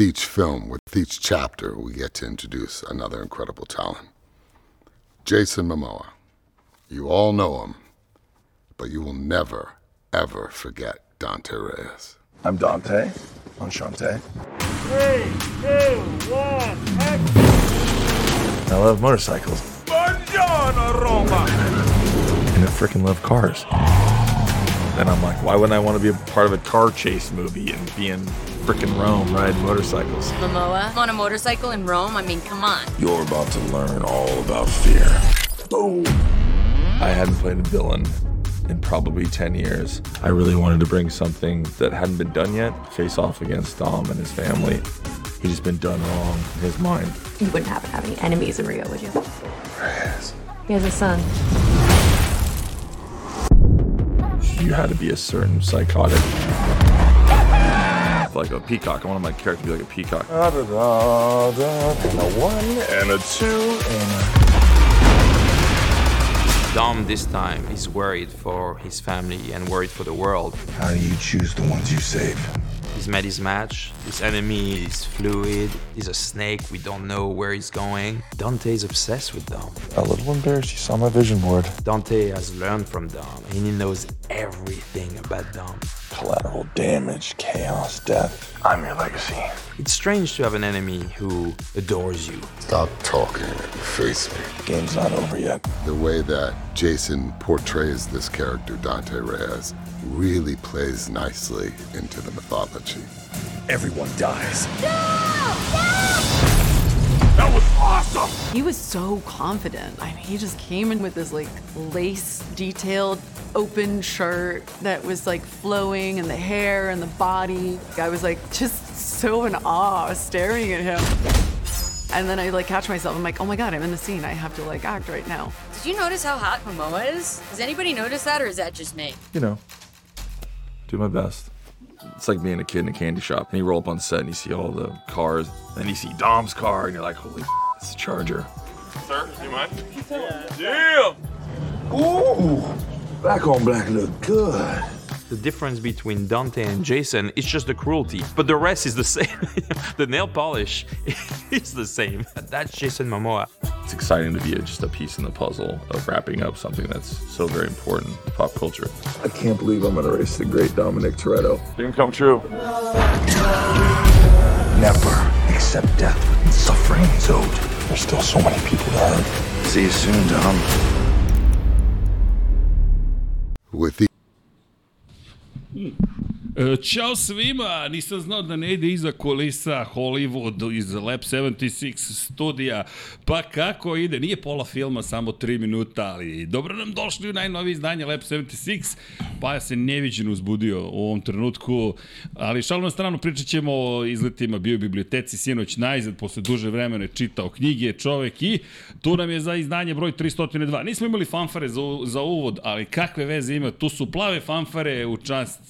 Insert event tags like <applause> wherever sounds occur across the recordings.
with each film, with each chapter, we get to introduce another incredible talent. Jason Momoa. You all know him, but you will never, ever forget Dante Reyes. I'm Dante. Enchanté. Three, two, one, action! I love motorcycles. Buongiorno, Roma! And I freaking love cars. And I'm like, why wouldn't I want to be a part of a car chase movie and be in freaking Rome riding motorcycles? Momoa on a motorcycle in Rome? I mean, come on. You're about to learn all about fear. Boom. I hadn't played a villain in probably 10 years. I really wanted to bring something that hadn't been done yet, face off against Dom and his family. He's just been done wrong in his mind. You wouldn't happen to have any enemies in Rio, would you? Reyes. He has a son. You had to be a certain psychotic. Like a peacock. I wanted my character to be like a peacock. Da, da, da, da, and a one, and a two, and a... Dom this time is worried for his family and worried for the world. How do you choose the ones you save? He's met his match. This enemy is fluid. He's a snake. We don't know where he's going. Dante is obsessed with Dom. A little embarrassed you saw my vision board. Dante has learned from Dom and he knows everything about Dom. Collateral damage, chaos, death. I'm your legacy. It's strange to have an enemy who adores you. Stop talking and face me. Game's not over yet. The way that Jason portrays this character, Dante Reyes, really plays nicely into the mythology. Everyone dies. That was awesome! He was so confident. I mean, he just came in with this like lace detailed open shirt that was like flowing and the hair and the body. I was like just so in awe staring at him. And then I like catch myself. I'm like, oh my god, I'm in the scene. I have to like act right now. Did you notice how hot Momoa is? Does anybody notice that, or is that just me? You know, do my best. It's like being a kid in a candy shop and you roll up on set and you see all the cars. Then you see Dom's car and you're like, holy it's a Charger. Sir, do you mind? Yeah! Ooh, black on black look good. The difference between Dante and Jason is just the cruelty, but the rest is the <laughs> same. the nail polish <laughs> is the same. That's Jason Momoa. It's exciting to be just a piece in the puzzle of wrapping up something that's so very important to pop culture. I can't believe I'm gonna race the great Dominic Toretto. Dream come true. Never accept death and suffering, Zod. There's still so many people to hurt. See you soon, Dom. With the E, Ćao svima, nisam znao da ne ide iza kulisa Hollywood iz Lab 76 studija. Pa kako ide? Nije pola filma, samo 3 minuta, ali dobro nam došli u najnoviji izdanje Lab 76. Pa ja se neviđeno uzbudio u ovom trenutku, ali šalno na stranu pričat ćemo o izletima bio biblioteci sinoć najzad, posle duže vremena je čitao knjige čovek i tu nam je za izdanje broj 302. Nismo imali fanfare za, za uvod, ali kakve veze ima? Tu su plave fanfare u čast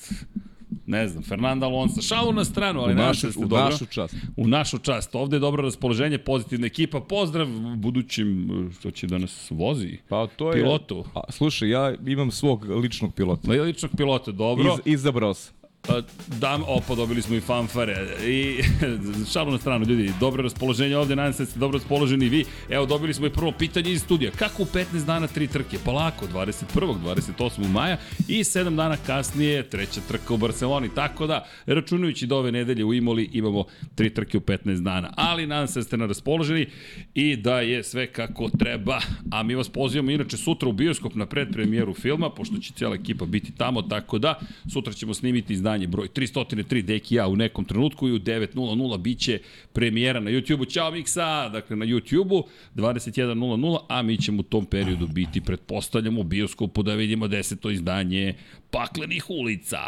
ne znam, Fernanda Alonso, šalu na stranu, ali U našu- se da u dobro. našu čast. U našu čast. Ovde je dobro raspoloženje, pozitivna ekipa. Pozdrav budućim, što će da nas vozi. Pa to je... Pilotu. A, slušaj, ja imam svog ličnog pilota. Ličnog pilota, dobro. Iz, izabrao sam. Pa, Dam, opa, dobili smo i fanfare. I <laughs> šalu na stranu, ljudi, dobro raspoloženje ovde, nadam se da ste dobro raspoloženi vi. Evo, dobili smo i prvo pitanje iz studija. Kako u 15 dana tri trke? Pa lako, 21. 28. maja i 7 dana kasnije treća trka u Barceloni. Tako da, računajući da ove nedelje u Imoli imamo tri trke u 15 dana. Ali nadam se da ste na raspoloženi i da je sve kako treba. A mi vas pozivamo inače sutra u bioskop na predpremijeru filma, pošto će cijela ekipa biti tamo, tako da sutra ćemo snimiti izdanje broj 303 Deki ja u nekom trenutku i u 9.00 biće premijera na YouTube-u. Ćao Miksa, dakle na YouTube-u 21.00, a mi ćemo u tom periodu biti, pretpostavljamo, u bioskopu da vidimo deseto izdanje Paklenih ulica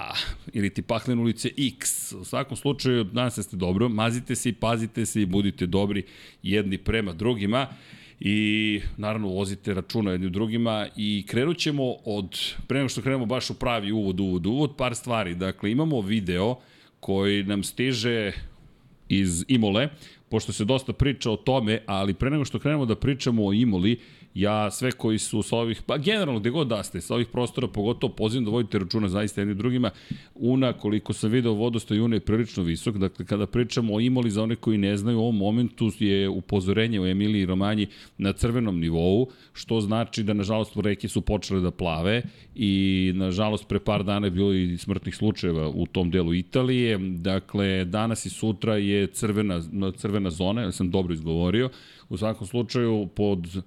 ili ti Paklene ulice X. U svakom slučaju, se da ste dobro, mazite se i pazite se i budite dobri jedni prema drugima i naravno vozite računa jedni drugima i krenut ćemo od, pre nego što krenemo baš u pravi uvod, uvod, uvod, par stvari. Dakle, imamo video koji nam stiže iz Imole, pošto se dosta priča o tome, ali pre nego što krenemo da pričamo o Imoli, ja sve koji su sa ovih, pa generalno gde god da ste, sa ovih prostora pogotovo pozivam da vodite računa zaista jedni drugima. Una, koliko sam video, vodostaj Una je prilično visok, dakle kada pričamo o Imoli za one koji ne znaju, u ovom momentu je upozorenje u Emiliji Romanji na crvenom nivou, što znači da nažalost reke su počele da plave i nažalost pre par dana je bilo i smrtnih slučajeva u tom delu Italije. Dakle, danas i sutra je crvena, crvena zona, ja sam dobro izgovorio. U svakom slučaju pod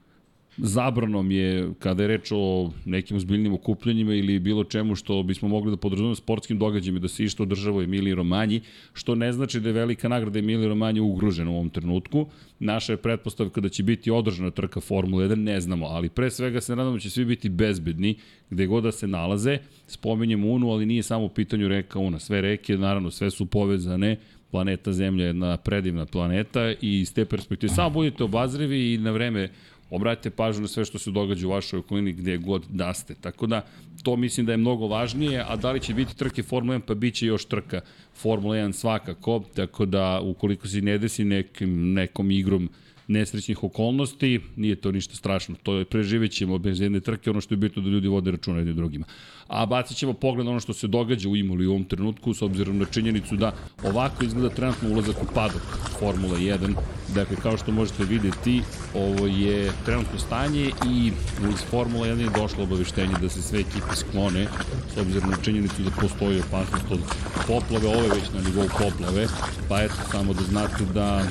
zabranom je kada je reč o nekim ozbiljnim okupljanjima ili bilo čemu što bismo mogli da podrazumemo sportskim događajima da se išto održava Emiliji Romanji, što ne znači da je velika nagrada Emiliji Romanji ugrožena u ovom trenutku. Naša je pretpostavka da će biti održana trka Formula 1, ne znamo, ali pre svega se nadamo da će svi biti bezbedni gde god da se nalaze. Spominjem Unu, ali nije samo u pitanju reka Una. Sve reke, naravno, sve su povezane, planeta Zemlja je jedna predivna planeta i iz te perspektive samo budite obazrivi i na vreme obratite pažnju na sve što se događa u vašoj okolini gde god da ste. Tako da, to mislim da je mnogo važnije, a da li će biti trke Formula 1, pa bit će još trka Formula 1 svakako, tako da ukoliko se ne desi nekim, nekom igrom nesrećnih okolnosti, nije to ništa strašno. To je preživećemo bez jedne trke, ono što je bitno da ljudi vode računa jedni drugima. A bacit ćemo pogled ono što se događa u Imoli u ovom trenutku, s obzirom na činjenicu da ovako izgleda trenutno ulazak u padok Formula 1. Dakle, kao što možete videti, ovo je trenutno stanje i uz Formula 1 je došlo obaveštenje da se sve ekipe sklone, s obzirom na činjenicu da postoji opasnost od poplave, ovo je već na nivou poplave, pa eto, samo da znate da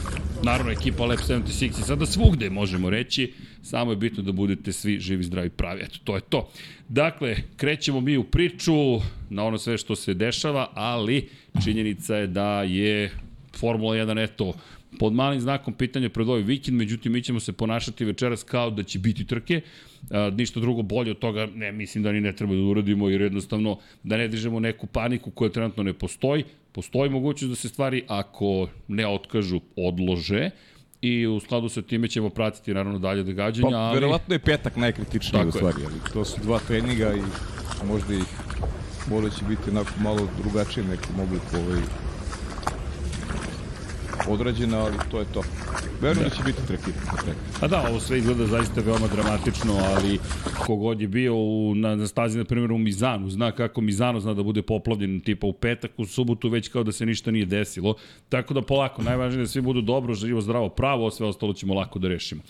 Naravno, ekipa Lab 76 je sada svugde, možemo reći. Samo je bitno da budete svi živi, zdravi, pravi. Eto, to je to. Dakle, krećemo mi u priču na ono sve što se dešava, ali činjenica je da je Formula 1, eto, pod malim znakom pitanja pred ovaj vikend, međutim mi ćemo se ponašati večeras kao da će biti trke, a, ništa drugo bolje od toga ne mislim da ni ne treba da uradimo jer jednostavno da ne dižemo neku paniku koja trenutno ne postoji, postoji mogućnost da se stvari ako ne otkažu odlože, i u skladu sa time ćemo pratiti naravno dalje događanja, pa, ali... verovatno je petak najkritičniji u stvari, ali to su dva treninga i možda ih možda će biti onako malo drugačije nekom obliku ovaj, odrađena, ali to je to. Verujem da. da će biti trke. A da, ovo sve izgleda zaista veoma dramatično, ali kogod je bio u, na, na stazi, na primjer, u Mizanu, zna kako Mizano zna da bude poplavljen tipa u petak, u subotu već kao da se ništa nije desilo. Tako da polako, najvažnije da svi budu dobro, živo, zdravo, pravo, sve ostalo ćemo lako da rešimo.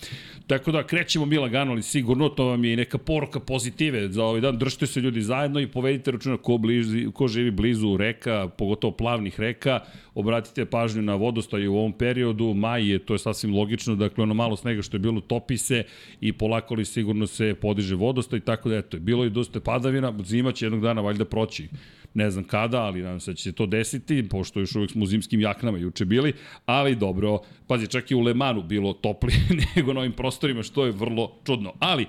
Tako da krećemo mi lagano, ali sigurno to vam je i neka poruka pozitive za ovaj dan. Držite se ljudi zajedno i povedite računa ko, bliži, ko živi blizu reka, pogotovo plavnih reka, obratite pažnju na vodostaj u ovom periodu, maj je, to je sasvim logično, dakle ono malo snega što je bilo topi se i polako li sigurno se podiže vodostaj, tako da eto, bilo je dosta padavina, zima će jednog dana valjda proći ne znam kada, ali nadam se da će se to desiti, pošto još uvek smo u zimskim jaknama juče bili, ali dobro, pazi, čak i u Lemanu bilo toplije <laughs> nego na ovim prostorima, što je vrlo čudno. Ali,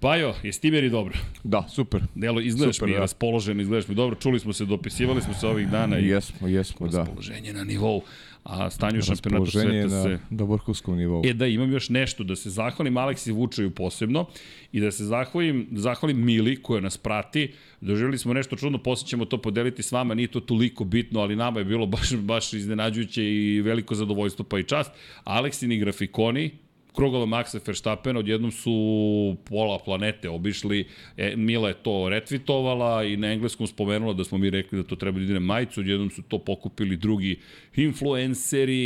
Pajo, jesi ti meni dobro? Da, super. Delo, izgledaš super, mi da. raspoložen, izgledaš mi dobro. Čuli smo se, dopisivali smo se ovih dana. I jesmo, jesmo, da. Raspoloženje na nivou. A stanju šampionata sveta se... na dovrhovskom nivou. E da, imam još nešto, da se zahvalim Aleksi Vučaju posebno i da se zahvalim, zahvalim Mili koja nas prati. Doživjeli smo nešto čudno, posle ćemo to podeliti s vama, nije to toliko bitno, ali nama je bilo baš, baš iznenađujuće i veliko zadovoljstvo pa i čast. Aleksini grafikoni, krugova Maxa Verstappena, odjednom su pola planete obišli, e, Mila je to retvitovala i na engleskom spomenula da smo mi rekli da to treba da ide na majicu, odjednom su to pokupili drugi influenceri,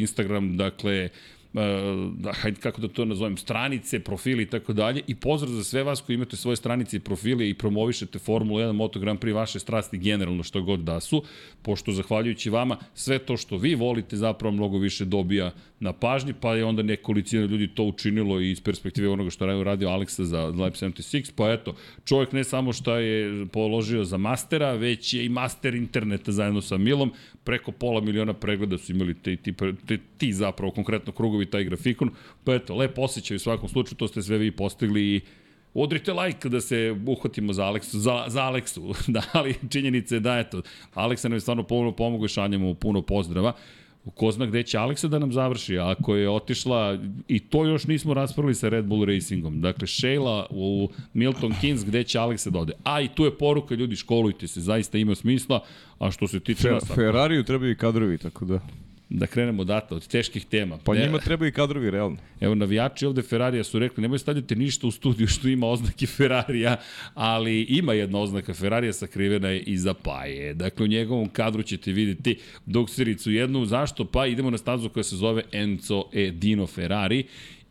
Instagram, dakle, da, hajde kako da to nazovem, stranice, profili i tako dalje. I pozdrav za sve vas koji imate svoje stranice i profile i promovišete Formula 1 Moto Grand Prix vaše strasti generalno što god da su, pošto zahvaljujući vama sve to što vi volite zapravo mnogo više dobija na pažnji, pa je onda nekolicina ljudi to učinilo i iz perspektive onoga što je radio Aleksa za Lab 76, pa eto, čovjek ne samo što je položio za mastera, već je i master interneta zajedno sa Milom, preko pola miliona pregleda su imali ti, ti, ti, ti zapravo konkretno krugovi taj grafikon, pa eto, lep osjećaj u svakom slučaju, to ste sve vi postigli i Udrite like da se uhvatimo za Aleksu, za, za Aleksu, <laughs> da, ali činjenica je da, eto, Aleksa nam je stvarno pomogao i šaljamo puno pozdrava. Ko zna gde će Aleksa da nam završi, ako je otišla, i to još nismo raspravili sa Red Bull Racingom, dakle Sheila u Milton Keynes, gde će Aleksa da ode. A i tu je poruka, ljudi, školujte se, zaista ima smisla, a što se tiče... Fe, Ferrariju trebaju i kadrovi, tako da... Da krenemo odatle, od teških tema. Pa Ne- njima treba i kadrovi, realno. Evo, navijači ovde Ferrarija su rekli, nemoj stavljati ništa u studiju što ima oznake Ferrarija, ali ima jedna oznaka Ferrarija sakrivena je iza Paje. Dakle, u njegovom kadru ćete vidjeti duksericu jednu. Zašto? Pa idemo na stazu koja se zove Enzo e Dino Ferrari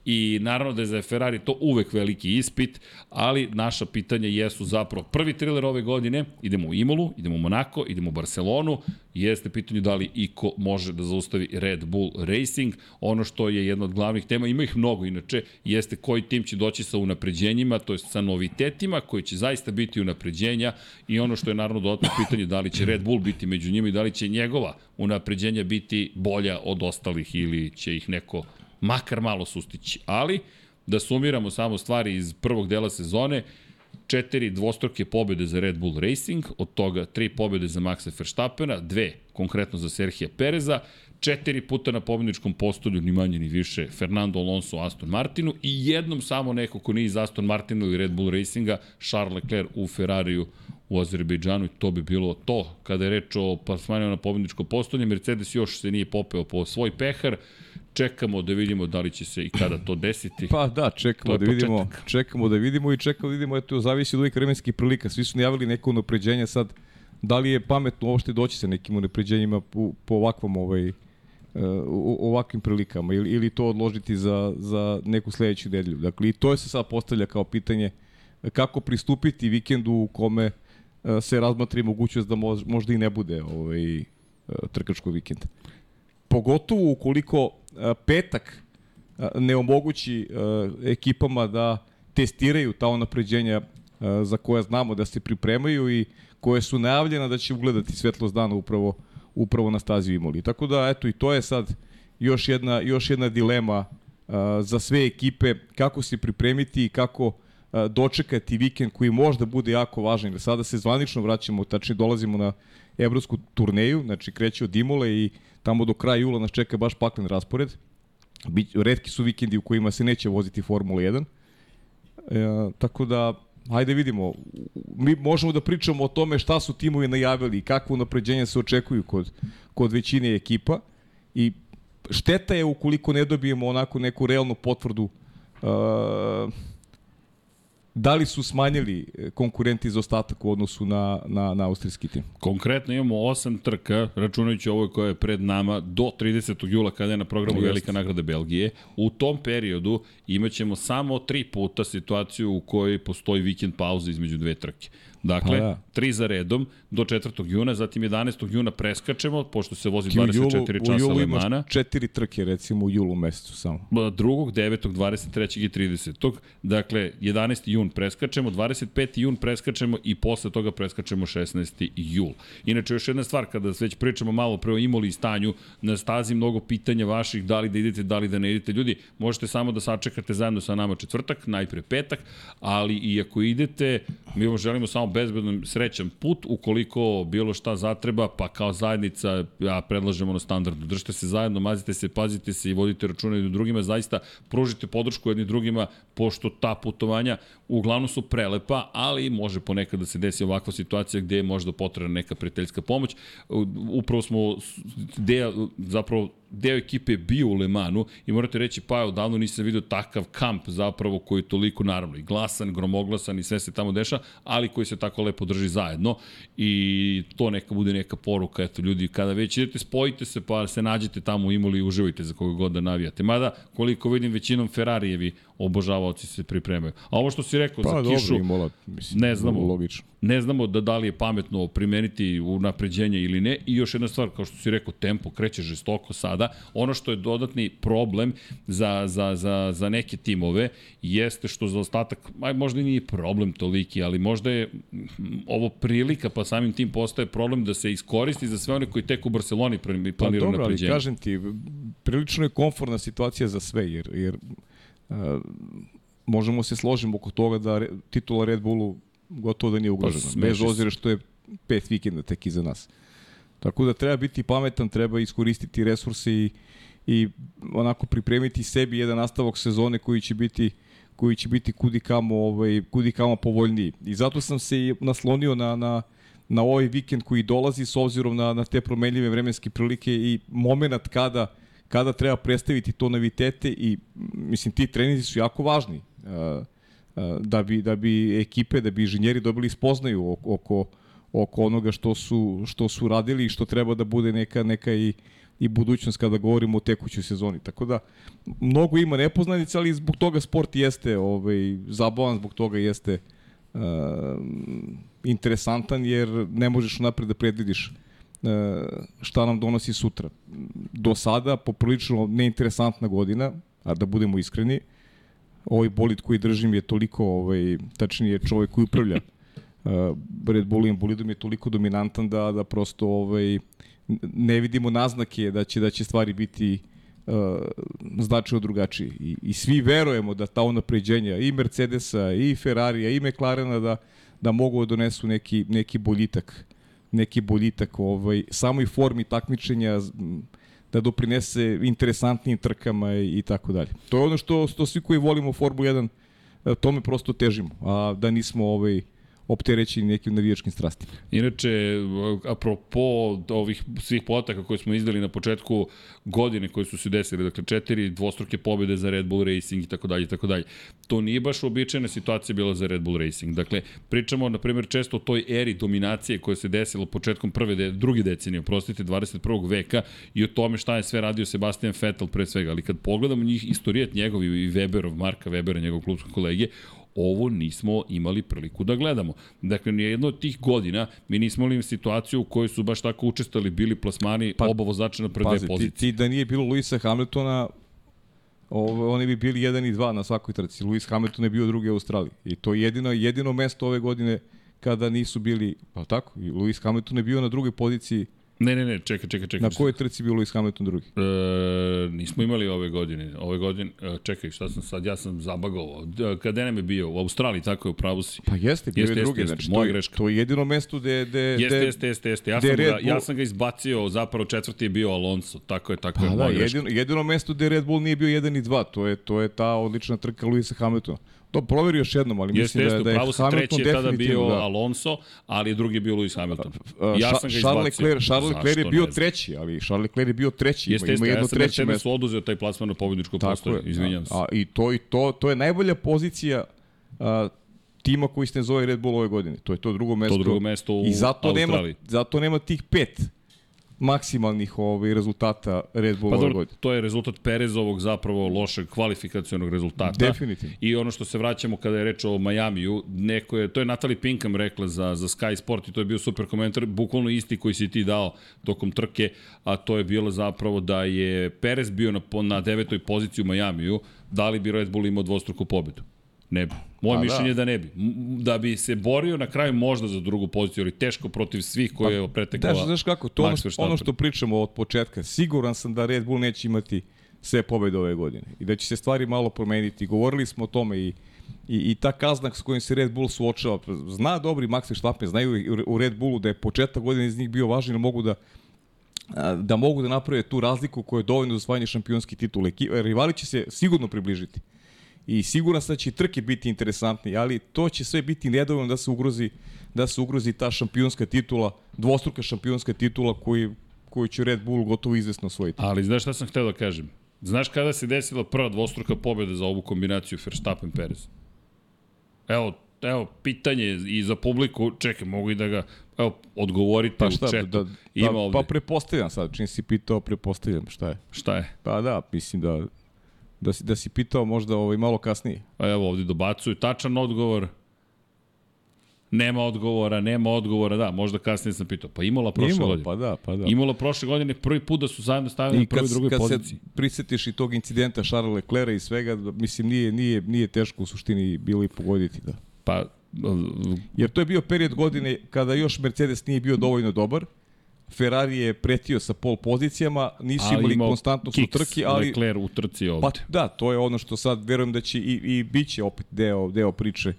I naravno da je za Ferrari to uvek veliki ispit, ali naša pitanja jesu zapravo prvi thriller ove godine, idemo u Imolu, idemo u Monako, idemo u Barcelonu, jeste pitanje da li iko može da zaustavi Red Bull Racing, ono što je jedna od glavnih tema, ima ih mnogo inače, jeste koji tim će doći sa unapređenjima, to je sa novitetima koji će zaista biti unapređenja i ono što je naravno dodatno pitanje da li će Red Bull biti među njima i da li će njegova unapređenja biti bolja od ostalih ili će ih neko makar malo sustići. Ali, da sumiramo samo stvari iz prvog dela sezone, četiri dvostruke pobjede za Red Bull Racing, od toga tri pobjede za Maxa Verstappena, dve konkretno za Serhija Pereza, četiri puta na pobjedničkom postolju, ni manje ni više, Fernando Alonso Aston Martinu i jednom samo neko ko nije iz Aston Martinu ili Red Bull Racinga, Charles Leclerc u Ferrariju u Azerbejdžanu i to bi bilo to. Kada je reč o plasmanima na pobjedničko postolje, Mercedes još se nije popeo po svoj pehar, čekamo da vidimo da li će se i kada to desiti. <laughs> Pa da, čekamo da vidimo, početak. čekamo da vidimo i čekamo da vidimo, eto, zavisi od uvijek vremenskih prilika. Svi su najavili neko unapređenje sad, da li je pametno uopšte doći sa nekim unapređenjima po, po ovakvom ovaj, e, u, ovakvim prilikama ili, ili to odložiti za, za neku sledeću nedelju. Dakle, i to se sad postavlja kao pitanje kako pristupiti vikendu u kome e, se razmatri mogućnost da mož, možda i ne bude ovaj, e, trkačkog vikenda. Pogotovo ukoliko e, petak e, ne omogući e, ekipama da testiraju ta unapređenja za koje znamo da se pripremaju i koje su najavljena da će ugledati svetlost dana upravo upravo na stazi Imoli. Tako da eto i to je sad još jedna još jedna dilema za sve ekipe kako se pripremiti i kako dočekati vikend koji možda bude jako važan. Sada se zvanično vraćamo, tačnije dolazimo na evropsku turneju, znači kreće od Imole i tamo do kraja jula nas čeka baš paklen raspored. Bić, redki su vikendi u kojima se neće voziti Formula 1. E, tako da, hajde vidimo. Mi možemo da pričamo o tome šta su timovi najavili i kakvo napređenje se očekuju kod, kod većine ekipa. I šteta je ukoliko ne dobijemo onako neku realnu potvrdu uh, da li su smanjili e, konkurenti za ostatak u odnosu na, na, na austrijski tim. Konkretno imamo osam trka, računajući ovo koje je pred nama, do 30. jula kada je na programu Jeste. Velika nagrada Belgije. U tom periodu imaćemo samo tri puta situaciju u kojoj postoji vikend pauza između dve trke. Dakle, Pa da. tri za redom do 4. juna, zatim 11. juna preskačemo, pošto se vozi Ti u julu, 24 u časa julu imaš Lemana. četiri trke recimo u julu mesecu samo. 2. 9. 23. i 30. Dakle, 11. jun preskačemo, 25. jun preskačemo i posle toga preskačemo 16. jul. Inače, još jedna stvar, kada već pričamo malo pre o imoli i stanju, na stazi mnogo pitanja vaših, da li da idete, da li da ne idete. Ljudi, možete samo da sačekate zajedno sa nama četvrtak, najpre petak, ali i ako idete, mi vam želimo samo bezbedan, srećan put, ukoliko bilo šta zatreba, pa kao zajednica, ja predlažem ono standardno, držite se zajedno, mazite se, pazite se i vodite računa jednim drugima, zaista pružite podršku jednim drugima, pošto ta putovanja uglavnom su prelepa, ali može ponekad da se desi ovakva situacija gde je možda potrebna neka prijateljska pomoć. Upravo smo deo, zapravo deo ekipe je bio u Lemanu i morate reći, pa odavno nisam vidio takav kamp zapravo koji je toliko naravno i glasan, gromoglasan i sve se tamo deša, ali koji se tako lepo drži zajedno i to neka bude neka poruka, eto ljudi, kada već idete, spojite se pa se nađete tamo u Imoli i uživajte za koga god da navijate. Mada, koliko vidim, većinom Ferrarijevi obožavaoci se pripremaju. A ovo što si rekao Pa za dobro, kišu, Imola, mislim, ne znamo. logično. Ne znamo da da li je pametno primeniti u napređenje ili ne. I još jedna stvar, kao što si rekao, tempo kreće žestoko sada. Ono što je dodatni problem za, za, za, za neke timove jeste što za ostatak, aj, možda i nije problem toliki, ali možda je mm, ovo prilika, pa samim tim postaje problem da se iskoristi za sve one koji tek u Barceloni planiraju Pa dobro, ali napređenje. kažem ti, prilično je komfortna situacija za sve, jer, jer možemo se složiti oko toga da re, titula Red Bullu gotovo da nije ugrožena, smeši bez se. obzira što je pet vikenda tek iza nas. Tako da treba biti pametan, treba iskoristiti resurse i, i onako pripremiti sebi jedan nastavak sezone koji će biti koji će biti kudi kamo, ovaj, kudi kamo povoljniji. I zato sam se i naslonio na, na, na ovaj vikend koji dolazi s obzirom na, na te promenljive vremenske prilike i moment kada kada treba predstaviti to novitete i mislim ti treninzi su jako važni uh, uh, da bi da bi ekipe da bi inženjeri dobili spoznaju oko, oko onoga što su što su radili i što treba da bude neka neka i i budućnost kada govorimo o tekućoj sezoni. Tako da mnogo ima nepoznanica, ali zbog toga sport jeste ovaj zabavan, zbog toga jeste uh, interesantan jer ne možeš napred da predvidiš šta nam donosi sutra. Do sada poprilično neinteresantna godina, a da budemo iskreni, ovaj bolid koji držim je toliko, ovaj, tačnije čovek koji upravlja uh, Red Bullim bolidom je toliko dominantan da da prosto ovaj ne vidimo naznake da će da će stvari biti uh, značajno drugačije. I, I svi verujemo da ta unapređenja i Mercedesa i Ferrarija i McLarena da da mogu da donesu neki neki boljitak neki boljitak ovaj samoj formi takmičenja da doprinese interesantnim trkama i, i tako dalje. To je ono što, što svi koji volimo Formulu 1 e, tome prosto težimo, a da nismo ovaj opterećeni nekim navijačkim strastima. Inače, apropo ovih svih podataka koje smo izdali na početku godine koje su se desili, dakle četiri dvostruke pobjede za Red Bull Racing i tako dalje i tako dalje. To nije baš uobičajena situacija bila za Red Bull Racing. Dakle, pričamo na primjer često o toj eri dominacije koja se desila početkom prve de, druge decenije, oprostite, 21. veka i o tome šta je sve radio Sebastian Vettel pre svega, ali kad pogledamo njih istorijet njegov i Weberov, Marka Webera, njegov klubskog kolege, ovo nismo imali priliku da gledamo. Dakle, nijedno od tih godina mi nismo imali situaciju u kojoj su baš tako učestali bili plasmani pa, oba vozača na prve pazi, pozicije. Ti, ti da nije bilo Luisa Hamiltona, ovo, oni bi bili 1 i 2 na svakoj trci. Lewis Hamilton je bio drugi u Australiji. I to je jedino, jedino mesto ove godine kada nisu bili, pa tako, i Lewis Hamilton je bio na drugoj poziciji Ne, ne, ne, čekaj, čekaj, čekaj. Na kojoj trci bio Lewis Hamilton drugi? E, nismo imali ove godine. Ove godine, e, čekaj, šta sam sad, ja sam zabagao. E, kada nam je bio? U Australiji, tako je, u pravu si. Pa jeste, bio jeste, je drugi, jeste, znači, moja to, greška. To je jedino mesto gde... gde jeste, jeste, jeste, jeste. Ja, sam ga, Bull... ja sam ga izbacio, zapravo četvrti je bio Alonso, tako je, tako pa je, da, jedino, jedino mesto gde Red Bull nije bio 1 i 2, to je, to je ta odlična trka Lewisa Hamiltona. To proveri još jednom, ali jeste, mislim jeste, da, da je Hamilton treći je tada bio da. Alonso, ali je drugi bio Lewis Hamilton. Ja sam ga Charles Leclerc, Charles Leclerc je bio treći, ali Charles Leclerc je bio treći, jeste, ima, ima jedno ja treće mesto. Jeste, oduzeo taj plasman na pobjedničko postoje, izvinjam se. A, I to, i to, to je najbolja pozicija a, tima koji se ne zove Red Bull ove godine. To je to drugo mesto. To drugo mesto u I zato Australiji. nema, zato nema tih pet maksimalnih ovaj, rezultata Red Bull pa, ove godine. To je rezultat Perezovog zapravo lošeg kvalifikacionog rezultata. Definitivno. I ono što se vraćamo kada je reč o Majamiju, neko je, to je Natalie Pinkham rekla za, za Sky Sport i to je bio super komentar, bukvalno isti koji si ti dao tokom trke, a to je bilo zapravo da je Perez bio na, na devetoj poziciji u Majamiju, da li bi Red Bull imao dvostruku pobedu? Ne bi. Moje A, mišljenje da. da ne bi. Da bi se borio na kraju možda za drugu poziciju, ali teško protiv svih koje pa, je pretekala. Da, znaš kako, to ono, ono što pričamo od početka. Siguran sam da Red Bull neće imati sve pobede ove godine i da će se stvari malo promeniti. Govorili smo o tome i I, i ta kazna s kojim se Red Bull suočava, zna dobri Max Verstappen, znaju u Red Bullu da je početak godine iz njih bio važan, da mogu da da mogu da naprave tu razliku koja je dovoljna za osvajanje šampionskih titula. Rivali će se sigurno približiti i siguran sam da će trke biti interesantni, ali to će sve biti nedovoljno da se ugrozi da se ugrozi ta šampionska titula, dvostruka šampionska titula koji, koju će Red Bull gotovo izvesno osvojiti. Ali znaš šta sam hteo da kažem? Znaš kada se desila prva dvostruka pobjeda za ovu kombinaciju Verstappen-Perez? Evo, evo, pitanje i za publiku, čekaj, mogu i da ga, evo, odgovorite pa šta, u četu. Da, da, Ima pa, ovde. pa prepostavljam sad, čim si pitao, prepostavljam šta je. Šta je? Pa da, mislim da Da si, da si pitao možda ovaj malo kasnije. A evo ovdje dobacuju tačan odgovor. Nema odgovora, nema odgovora, da, možda kasnije sam pitao. Pa Imola prošle Imola, godine. Pa da, pa da. Imola prošle godine prvi put da su zajedno stavili na prvoj drugoj poziciji. I kad se prisetiš i tog incidenta Charles Leclerc i svega, mislim nije, nije, nije teško u suštini bilo i pogoditi. Da. Pa, Jer to je bio period godine kada još Mercedes nije bio dovoljno dobar, Ferrari je pretio sa pol pozicijama, nisu ali imali konstantnost u trki, ali... Leclerc u trci ovde. Pa da, to je ono što sad verujem da će i, i bit će opet deo, deo priče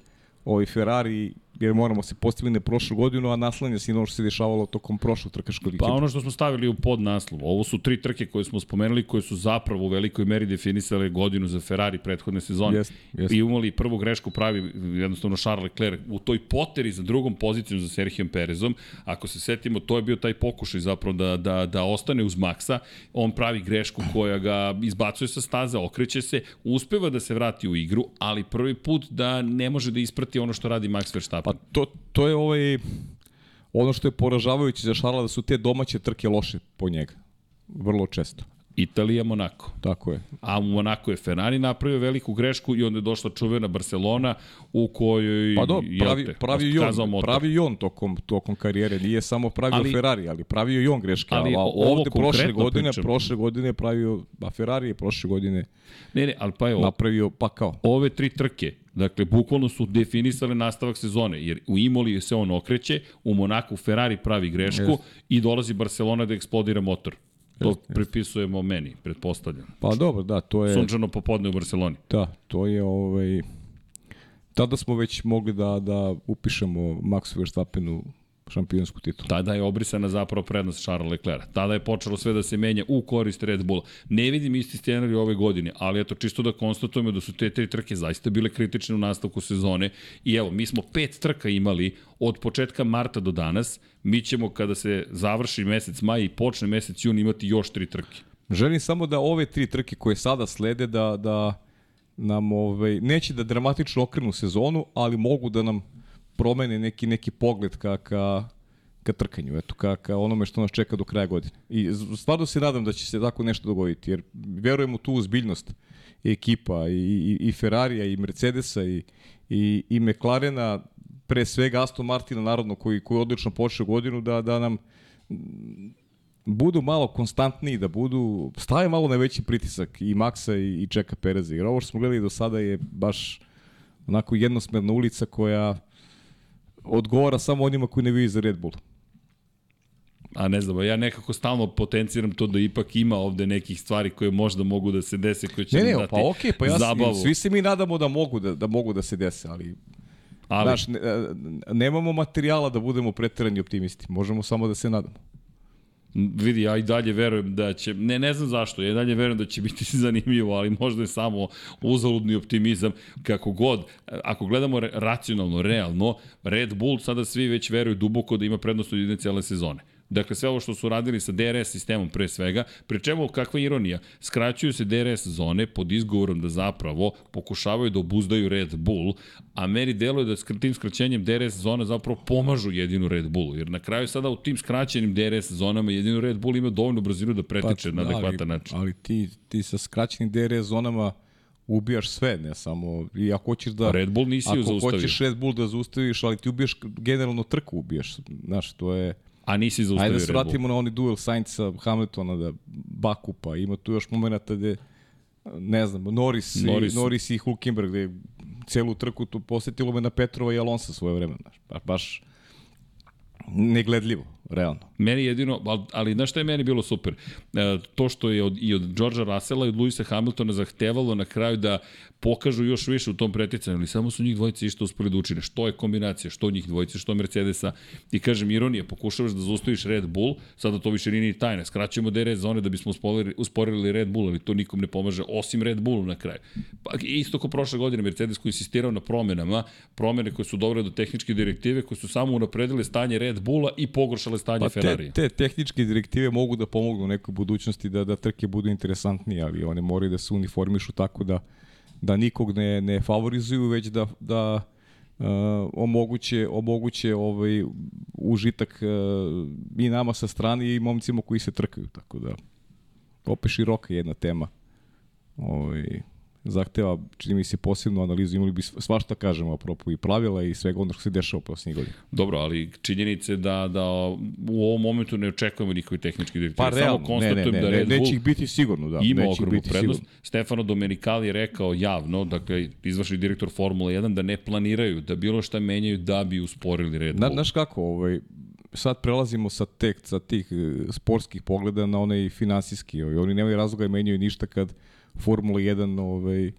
ovaj Ferrari jer moramo se postaviti na prošlu godinu, a naslanja se i ono što se dešavalo tokom prošlog trkaškog Pa ono što smo stavili u podnaslov, ovo su tri trke koje smo spomenuli, koje su zapravo u velikoj meri definisale godinu za Ferrari prethodne sezone. Jest, jest. I imali prvu grešku pravi jednostavno Charles Leclerc u toj poteri za drugom pozicijom za Serhijom Perezom. Ako se setimo, to je bio taj pokušaj zapravo da, da, da ostane uz Maxa. On pravi grešku koja ga izbacuje sa staze, okreće se, uspeva da se vrati u igru, ali prvi put da ne može da isprati ono što radi Max Verstappen. Pa to, to je ovaj, ono što je poražavajuće za Šarla da su te domaće trke loše po njega. Vrlo često. Italija, Monako. Tako je. A u Monaku je Ferrari napravio veliku grešku i onda je došla čuvena Barcelona u kojoj Pa do, pravi, te, pravi on, motor. pravi on tokom, tokom karijere, nije samo pravio Ali- Ferrari, ali pravio i on greške. Ali Ali, ovde prošle godine, pričam. prošle godine je pravio, a Ferrari je prošle godine Ne, ne, ali pa evo, napravio pa kao. ove tri trke, dakle, bukvalno su definisale nastavak sezone, jer u Imoli se on okreće, u Monaku Ferrari pravi grešku Jest. i dolazi Barcelona da eksplodira motor. To jest. prepisujemo meni, pretpostavljam. Pa dobro, da, to je... Sunčano popodne u Barceloni. Da, to je ovaj... Tada smo već mogli da, da upišemo Maxu Verstappenu šampionsku titulu. Tada je obrisana zapravo prednost Charles Leclerc. Tada je počelo sve da se menja u korist Red Bulla. Ne vidim isti scenarij ove godine, ali eto, čisto da konstatujemo da su te tri trke zaista bile kritične u nastavku sezone. I evo, mi smo pet trka imali od početka marta do danas. Mi ćemo, kada se završi mesec maj i počne mesec jun, imati još tri trke. Želim samo da ove tri trke koje sada slede da, da nam ovaj, neće da dramatično okrenu sezonu, ali mogu da nam promene neki neki pogled ka, ka, ka trkanju, eto, ka, ka onome što nas čeka do kraja godine. I stvarno se nadam da će se tako nešto dogoditi, jer verujem u tu uzbiljnost ekipa i, i, i Ferrarija i Mercedesa i, i, i McLarena, pre svega Aston Martina, naravno, koji, koji odlično počeo godinu, da, da nam budu malo konstantniji, da budu, stave malo na veći pritisak i Maxa i, i Čeka Pereza. Jer ovo što smo gledali do sada je baš onako jednosmerna ulica koja odgovara samo onima koji ne vidi za Red Bull. A ne znam, ja nekako stalno potenciram to da ipak ima ovde nekih stvari koje možda mogu da se dese, koje će Ne, ne, dati pa okej, pa ja zabavu. svi se mi nadamo da mogu da, da mogu da se dese, ali Ali, Znaš, ne, nemamo materijala da budemo preterani optimisti. Možemo samo da se nadamo. Vidi, ja i dalje verujem da će, ne, ne znam zašto, ja i dalje verujem da će biti <laughs> zanimljivo, ali možda je samo uzaludni optimizam, kako god, ako gledamo racionalno, realno, Red Bull sada svi već veruju duboko da ima prednost od jedne cijele sezone. Dakle, sve ovo što su radili sa DRS sistemom pre svega, pri čemu, kakva ironija, skraćuju se DRS zone pod izgovorom da zapravo pokušavaju da obuzdaju Red Bull, a meni deluje da tim skraćenjem DRS zona zapravo pomažu jedinu Red Bullu, jer na kraju sada u tim skraćenim DRS zonama jedino Red Bull ima dovoljnu brzinu da preteče na adekvatan ali, način. Ali ti, ti sa skraćenim DRS zonama ubijaš sve, ne samo... I ako hoćeš da... Red Bull nisi ju Ako zaustavio. hoćeš Red Bull da zaustaviš, ali ti ubijaš generalno trku ubijaš. Znaš, to je... A nisi zaustavio Ajde da se Red Bull. vratimo na oni duel Sainca Hamiltona da Baku, pa ima tu još momenta gde ne znam, Norris, Norris. I, Norris i Hulkenberg gde celu trku tu posetilo me na Petrova i Alonso svoje vreme. Znaš, ba- baš negledljivo, realno. Meni jedino, ali, znaš šta je meni bilo super? E, to što je od, i od Georgea Russella i od Luisa Hamiltona zahtevalo na kraju da pokažu još više u tom preticanju, ali samo su njih dvojice išto uspeli da učine. Što je kombinacija, što njih dvojice, što Mercedesa. I kažem, ironija, pokušavaš da zaustaviš Red Bull, sada to više nije ni tajna. Skraćujemo DRS zone da bismo usporili, usporili Red Bull, ali to nikom ne pomaže, osim Red Bullu na kraju. Pa, isto kao prošle godine, Mercedes koji insistirao na promenama, promene koje su dovele do tehničke direktive, koje su samo unapredile stanje Red Bulla i pogoršale stanje Pa Ferrari. te, te tehničke direktive mogu da pomognu u nekoj budućnosti da, da trke budu interesantnije, ali one moraju da se uniformišu tako da, da nikog ne, ne favorizuju, već da, da uh, omoguće, omoguće ovaj užitak uh, i nama sa strane i momcima koji se trkaju, tako da opet široka jedna tema. Ovaj, zahteva, čini mi se, posebnu analizu, imali bi svašta kažemo apropo i pravila i svega ono što se dešava u posljednjih godina. Dobro, ali činjenice da, da u ovom momentu ne očekujemo nikakve tehničke direktive. Pa Samo realno, ne, konstatujem ne, ne, da ne, Red Bull neće ih biti sigurno, da. ima neće ogromnu biti prednost. sigurno. Stefano Domenicali je rekao javno, dakle, izvršni direktor Formule 1, da ne planiraju da bilo šta menjaju da bi usporili Red Na, Bull. znaš kako, ovaj, sad prelazimo sa, tek, sa tih e, sportskih pogleda na onaj finansijski. Ovaj, oni nemaju razloga da menjaju ništa kad Formula 1 ovaj,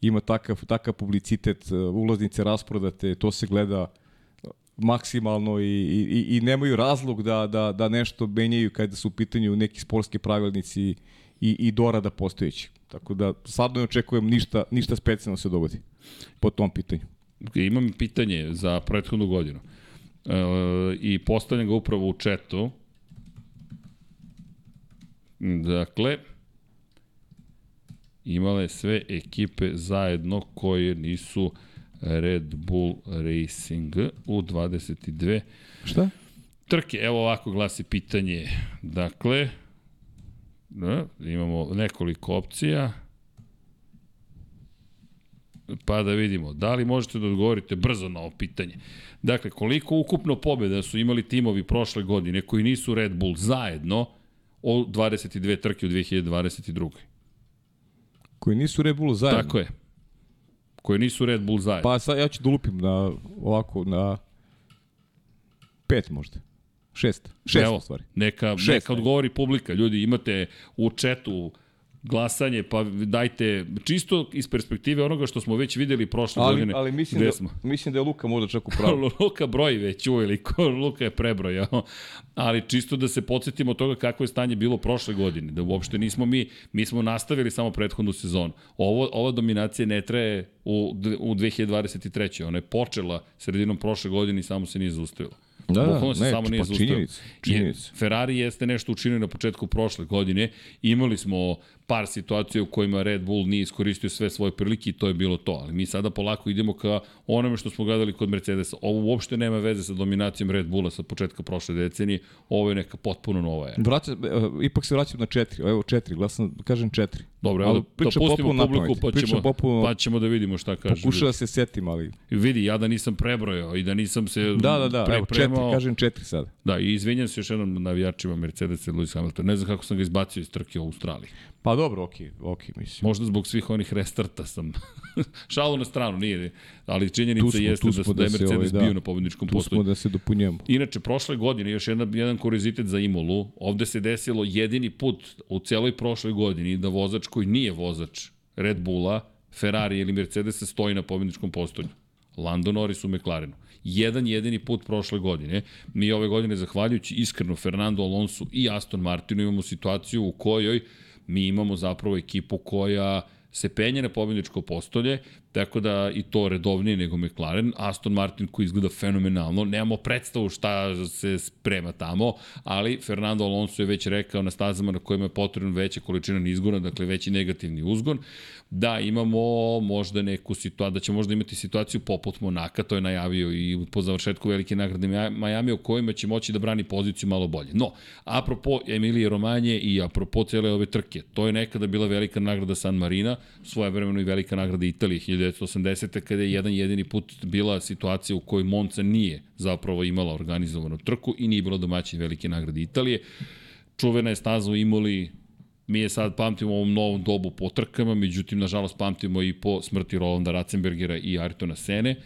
ima takav, takav publicitet, e, ulaznice rasprodate, to se gleda maksimalno i, i, i nemaju razlog da, da, da nešto menjaju kada su u pitanju neki sportski pravilnici i, i dorada postojećih. Tako da sad ne očekujem ništa, ništa specijalno se dogodi po tom pitanju. Imam pitanje za prethodnu godinu. E, I postavljam ga upravo u četu. Dakle, imale sve ekipe zajedno koje nisu Red Bull Racing u 22. Šta? Trke, evo ovako glasi pitanje. Dakle, da, imamo nekoliko opcija. Pa da vidimo, da li možete da odgovorite brzo na ovo pitanje. Dakle, koliko ukupno pobjeda su imali timovi prošle godine koji nisu Red Bull zajedno o 22 trke u 2022. Koji nisu Red Bull zajedno? Tako je. Koji nisu Red Bull zajedno. Pa sad ja ću da lupim na ovako na pet možda. Šest. Šest Evo, stvari. Neka, Šest, neka odgovori publika. Ljudi, imate u četu glasanje, pa dajte čisto iz perspektive onoga što smo već videli prošle ali, godine. Ali mislim da, smo. mislim da je Luka možda čak u pravu. <laughs> Luka broji već uveliko, <laughs> Luka je prebrojao. Ali čisto da se podsjetimo toga kako je stanje bilo prošle godine, da uopšte nismo mi, mi smo nastavili samo prethodnu sezonu. Ovo, ova dominacija ne traje u, u 2023. Ona je počela sredinom prošle godine i samo se nije zaustavila. Da, da, se ne, samo nije pa činjenica, činjenica. Ferrari jeste nešto učinio na početku prošle godine. Imali smo par situacija u kojima Red Bull nije iskoristio sve svoje prilike i to je bilo to. Ali mi sada polako idemo ka onome što smo gledali kod Mercedesa. Ovo uopšte nema veze sa dominacijom Red Bulla sa početka prošle decenije. Ovo je neka potpuno nova era. Vraća, ipak se vraćam na četiri. Evo četiri, glasam, kažem četiri. Dobro, evo da, pustimo publiku pa ćemo, popuno, pa ćemo da vidimo šta kaže. Pokuša da se setim, ali... Vidi, ja da nisam prebrojao i da nisam se Da, da, da, evo četiri, kažem četiri sada. Da, i izvinjam se još jednom navijačima Mercedes i Lewis Hamilton. Ne znam kako sam ga izbacio iz trke u Australiji. Pa dobro, okej, okay, okej, okay, mislim. Možda zbog svih onih restarta sam. <laughs> Šalu na stranu, nije. Ali činjenica smo, jeste da, da je Mercedes ovaj, da, bio na pobedničkom postoju. Tu smo da se dopunjujemo. Inače, prošle godine, još jedan, jedan kurizitet za Imolu, ovde se desilo jedini put u celoj prošloj godini da vozač koji nije vozač Red Bulla, Ferrari ili Mercedesa stoji na pobedničkom postoju. Lando Norris u McLarenu. Jedan jedini put prošle godine. Mi ove godine, zahvaljujući iskreno Fernando Alonso i Aston Martinu, imamo situaciju u kojoj mi imamo zapravo ekipu koja se penje na pobjedničko postolje, tako da i to redovnije nego McLaren. Aston Martin koji izgleda fenomenalno, nemamo predstavu šta se sprema tamo, ali Fernando Alonso je već rekao na stazama na kojima je potrebna veća količina nizgona, dakle veći negativni uzgon da imamo možda neku situaciju, da će možda imati situaciju poput Monaka, to je najavio i po završetku velike nagrade Miami, u kojima će moći da brani poziciju malo bolje. No, apropo Emilije Romanje i apropo cele ove trke, to je nekada bila velika nagrada San Marina, svoje vremeno i velika nagrada Italije 1980. kada je jedan jedini put bila situacija u kojoj Monca nije zapravo imala organizovanu trku i nije bilo domaćin velike nagrade Italije. Čuvena je staza u Imoli Mi je sad pamtimo ovom novom dobu po trkama, međutim, nažalost, pamtimo i po smrti Rolanda Ratzenbergera i Ayrtona Sene.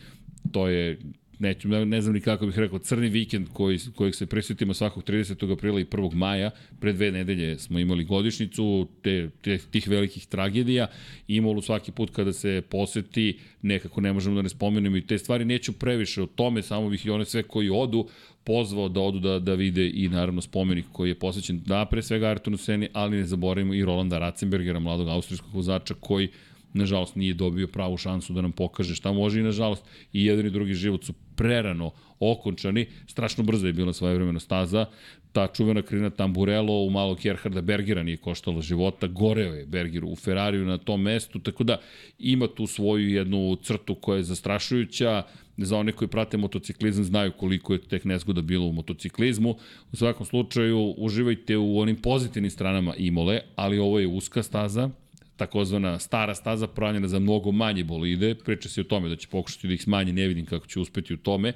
To je neću, ne, znam ni kako bih rekao, crni vikend koji, kojeg se presvetimo svakog 30. aprila i 1. maja. Pre dve nedelje smo imali godišnicu te, te, tih velikih tragedija. Imalo svaki put kada se poseti, nekako ne možemo da ne spomenemo i te stvari. Neću previše o tome, samo bih i one sve koji odu pozvao da odu da, da vide i naravno spomenik koji je posvećen da pre svega Artonu Seni, ali ne zaboravimo i Rolanda Ratzenbergera, mladog austrijskog vozača koji nažalost nije dobio pravu šansu da nam pokaže šta može i nažalost i jedan i drugi život su prerano okončani, strašno brzo je bila svoje vremena staza, ta čuvena krina Tamburello u malog Gerharda Bergera nije koštala života, goreo je Berger u Ferrariju na tom mestu, tako da ima tu svoju jednu crtu koja je zastrašujuća, za one koji prate motociklizam znaju koliko je tek nezgoda bilo u motociklizmu. U svakom slučaju uživajte u onim pozitivnim stranama Imole, ali ovo je uska staza, takozvana stara staza pravljena za mnogo manje bolide, priča se o tome da će pokušati da ih smanji, ne vidim kako će uspeti u tome,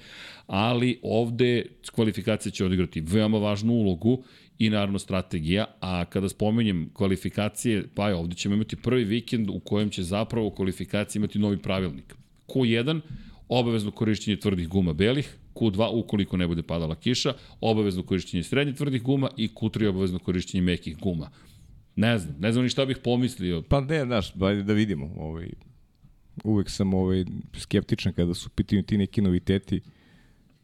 ali ovde kvalifikacija će odigrati veoma važnu ulogu i naravno strategija, a kada spomenjem kvalifikacije, pa je ovde ćemo imati prvi vikend u kojem će zapravo kvalifikacija imati novi pravilnik. Q1, obavezno korišćenje tvrdih guma belih, Q2 ukoliko ne bude padala kiša, obavezno korišćenje srednje tvrdih guma i Q3 obavezno korišćenje mekih guma. Ne znam, ne znam ni šta bih pomislio. Pa ne, znaš, ajde da vidimo. Ovaj, uvek sam ovaj, skeptičan kada su pitanju ti neki noviteti.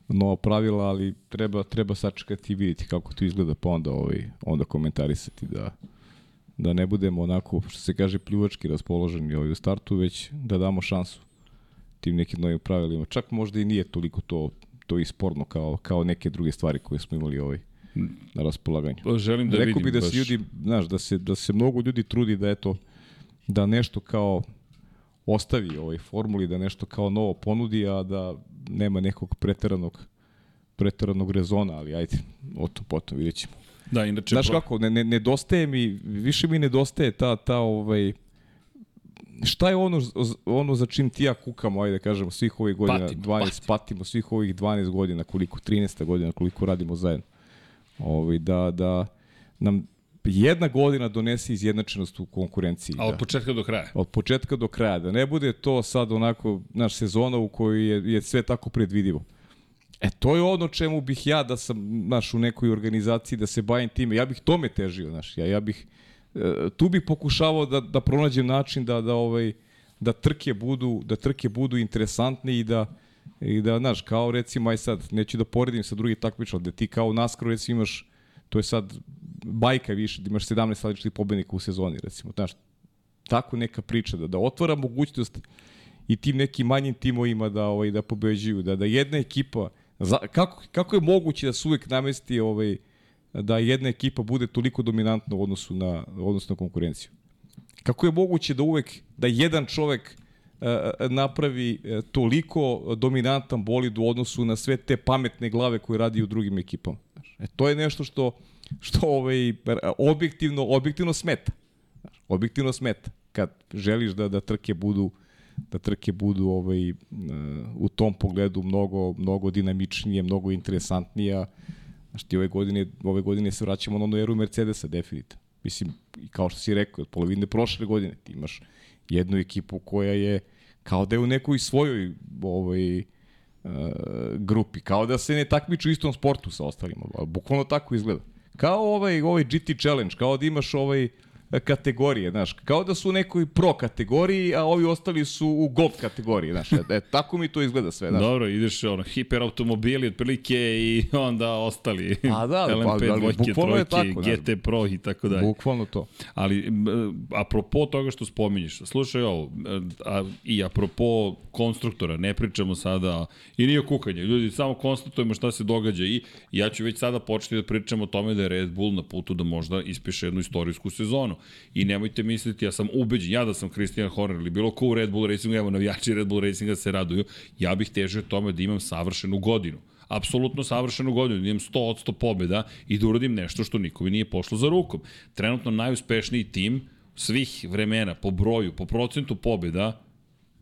nova pravila, ali treba, treba sačekati i vidjeti kako to izgleda, pa onda, ovaj, onda komentarisati da, da ne budemo onako, što se kaže, pljuvački raspoloženi ovaj u startu, već da damo šansu tim nekim novim pravilima. Čak možda i nije toliko to, to i sporno kao, kao neke druge stvari koje smo imali ovaj na raspolaganju. Pa želim da Rekao vidim bi da baš. se ljudi, znaš, da se, da se mnogo ljudi trudi da eto, da nešto kao ostavi ovaj formuli, da nešto kao novo ponudi, a da nema nekog preteranog preteranog rezona, ali ajde, o tom potom vidjet ćemo. Da, inače... Znaš kako, ne, ne, nedostaje mi, više mi nedostaje ta, ta ovaj, šta je ono, ono za čim ti ja kukamo, ajde da kažemo, svih ovih godina, Patimo, 12, patimo svih ovih 12 godina, koliko, 13 godina, koliko radimo zajedno. Ovaj, da, da nam jedna godina donese izjednačenost u konkurenciji. A od da. početka do kraja. Od početka do kraja. Da ne bude to sad onako, naš sezona u kojoj je, je sve tako predvidivo. E, to je ono čemu bih ja da sam, znaš, u nekoj organizaciji da se bavim time. Ja bih tome težio, znaš. Ja, ja bih, e, tu bih pokušavao da, da pronađem način da, da, ovaj, da trke budu, da trke budu interesantne i da, i da, znaš, kao recimo, aj sad, neću da poredim sa drugih takmiča, da ti kao u NASCAR recimo imaš, to je sad bajka više, da imaš 17 različitih pobednika u sezoni, recimo, znaš, tako neka priča, da, da otvara mogućnost i tim nekim manjim timovima da ovaj da pobeđuju, da da jedna ekipa za, kako, kako je moguće da se uvek namesti ovaj da jedna ekipa bude toliko dominantna u odnosu na u odnosu na konkurenciju. Kako je moguće da uvek da jedan čovek napravi e, toliko dominantan bolid u odnosu na sve te pametne glave koje radi u drugim ekipama. E, to je nešto što što ovaj objektivno objektivno smeta. Objektivno smeta kad želiš da da trke budu da trke budu ovaj e, u tom pogledu mnogo mnogo dinamičnije, mnogo interesantnija. Znaš, ti ove godine, ove godine se vraćamo na onu eru Mercedesa, definitivno. Mislim, kao što si rekao, od polovine prošle godine ti imaš jednu ekipu koja je kao da je u nekoj svojoj ovaj, e, grupi, kao da se ne takmiču u istom sportu sa ostalima. Bukvalno tako izgleda. Kao ovaj, ovaj GT Challenge, kao da imaš ovaj kategorije, znaš, kao da su u nekoj pro kategoriji, a ovi ostali su u gold kategoriji, znaš, e, e, tako mi to izgleda sve, znaš. Dobro, ideš ono, hiperautomobili otprilike i onda ostali. Pa da, pa, LMP ali dvojke, trojke, tako. GT Pro i tako dalje. Bukvalno to. Ali, apropo toga što spominješ, slušaj ovo, a, i apropo konstruktora, ne pričamo sada, i nije kukanje, ljudi, samo konstatujemo šta se događa i ja ću već sada početi da pričam o tome da je Red Bull na putu da možda ispiše jednu istorijsku sezonu. I nemojte misliti, ja sam ubeđen, ja da sam Christian Horner ili bilo ko u Red Bull Racingu, evo navijači Red Bull Racinga se raduju, ja bih težio tome da imam savršenu godinu apsolutno savršenu godinu, da imam 100 od 100 pobjeda i da uradim nešto što nikome nije pošlo za rukom. Trenutno najuspešniji tim svih vremena po broju, po procentu pobjeda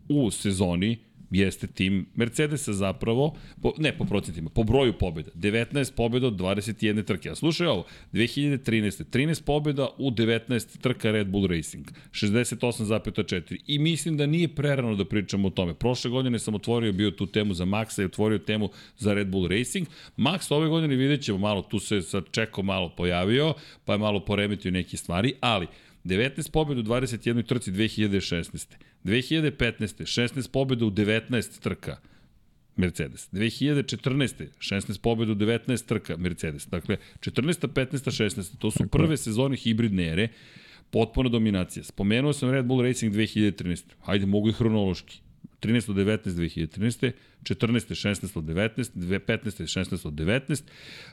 u sezoni jeste tim Mercedesa zapravo, po, ne po procentima, po broju pobjeda. 19 pobjeda od 21 trke. A slušaj ovo, 2013. 13 pobjeda u 19 trka Red Bull Racing. 68,4. I mislim da nije prerano da pričamo o tome. Prošle godine sam otvorio bio tu temu za Maxa i otvorio temu za Red Bull Racing. Max ove godine vidjet ćemo malo, tu se sad čeko malo pojavio, pa je malo poremetio neke stvari, ali 19 pobjeda u 21 trci 2016. 2015. 16 pobjeda u 19 trka Mercedes. 2014. 16 pobjeda u 19 trka Mercedes. Dakle, 14. 15. 16. To su prve sezone hibridne ere. Potpuna dominacija. Spomenuo sam Red Bull Racing 2013. Hajde, mogu i hronološki. 13 od 19 2013. 14. 16 od 19, 15. 16 od 19,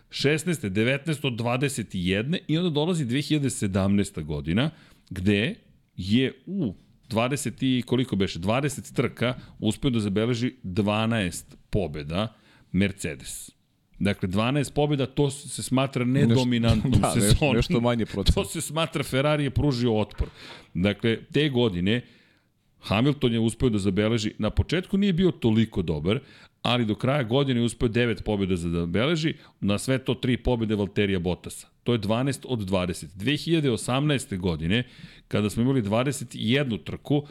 16. 19 od 21 i onda dolazi 2017. godina gde je u 20 i koliko beše, 20 trka uspeo da zabeleži 12 pobjeda Mercedes. Dakle, 12 pobjeda, to se smatra nedominantnom <laughs> da, nešto- sezonom. nešto manje procent. <laughs> To se smatra Ferrari je pružio otpor. Dakle, te godine Hamilton je uspeo da zabeleži, na početku nije bio toliko dobar, ali do kraja godine je uspeo 9 pobjeda za da zabeleži, na sve to 3 pobjede Valterija Bottasa. To je 12 od 20. 2018. godine, kada smo imali 21 trku,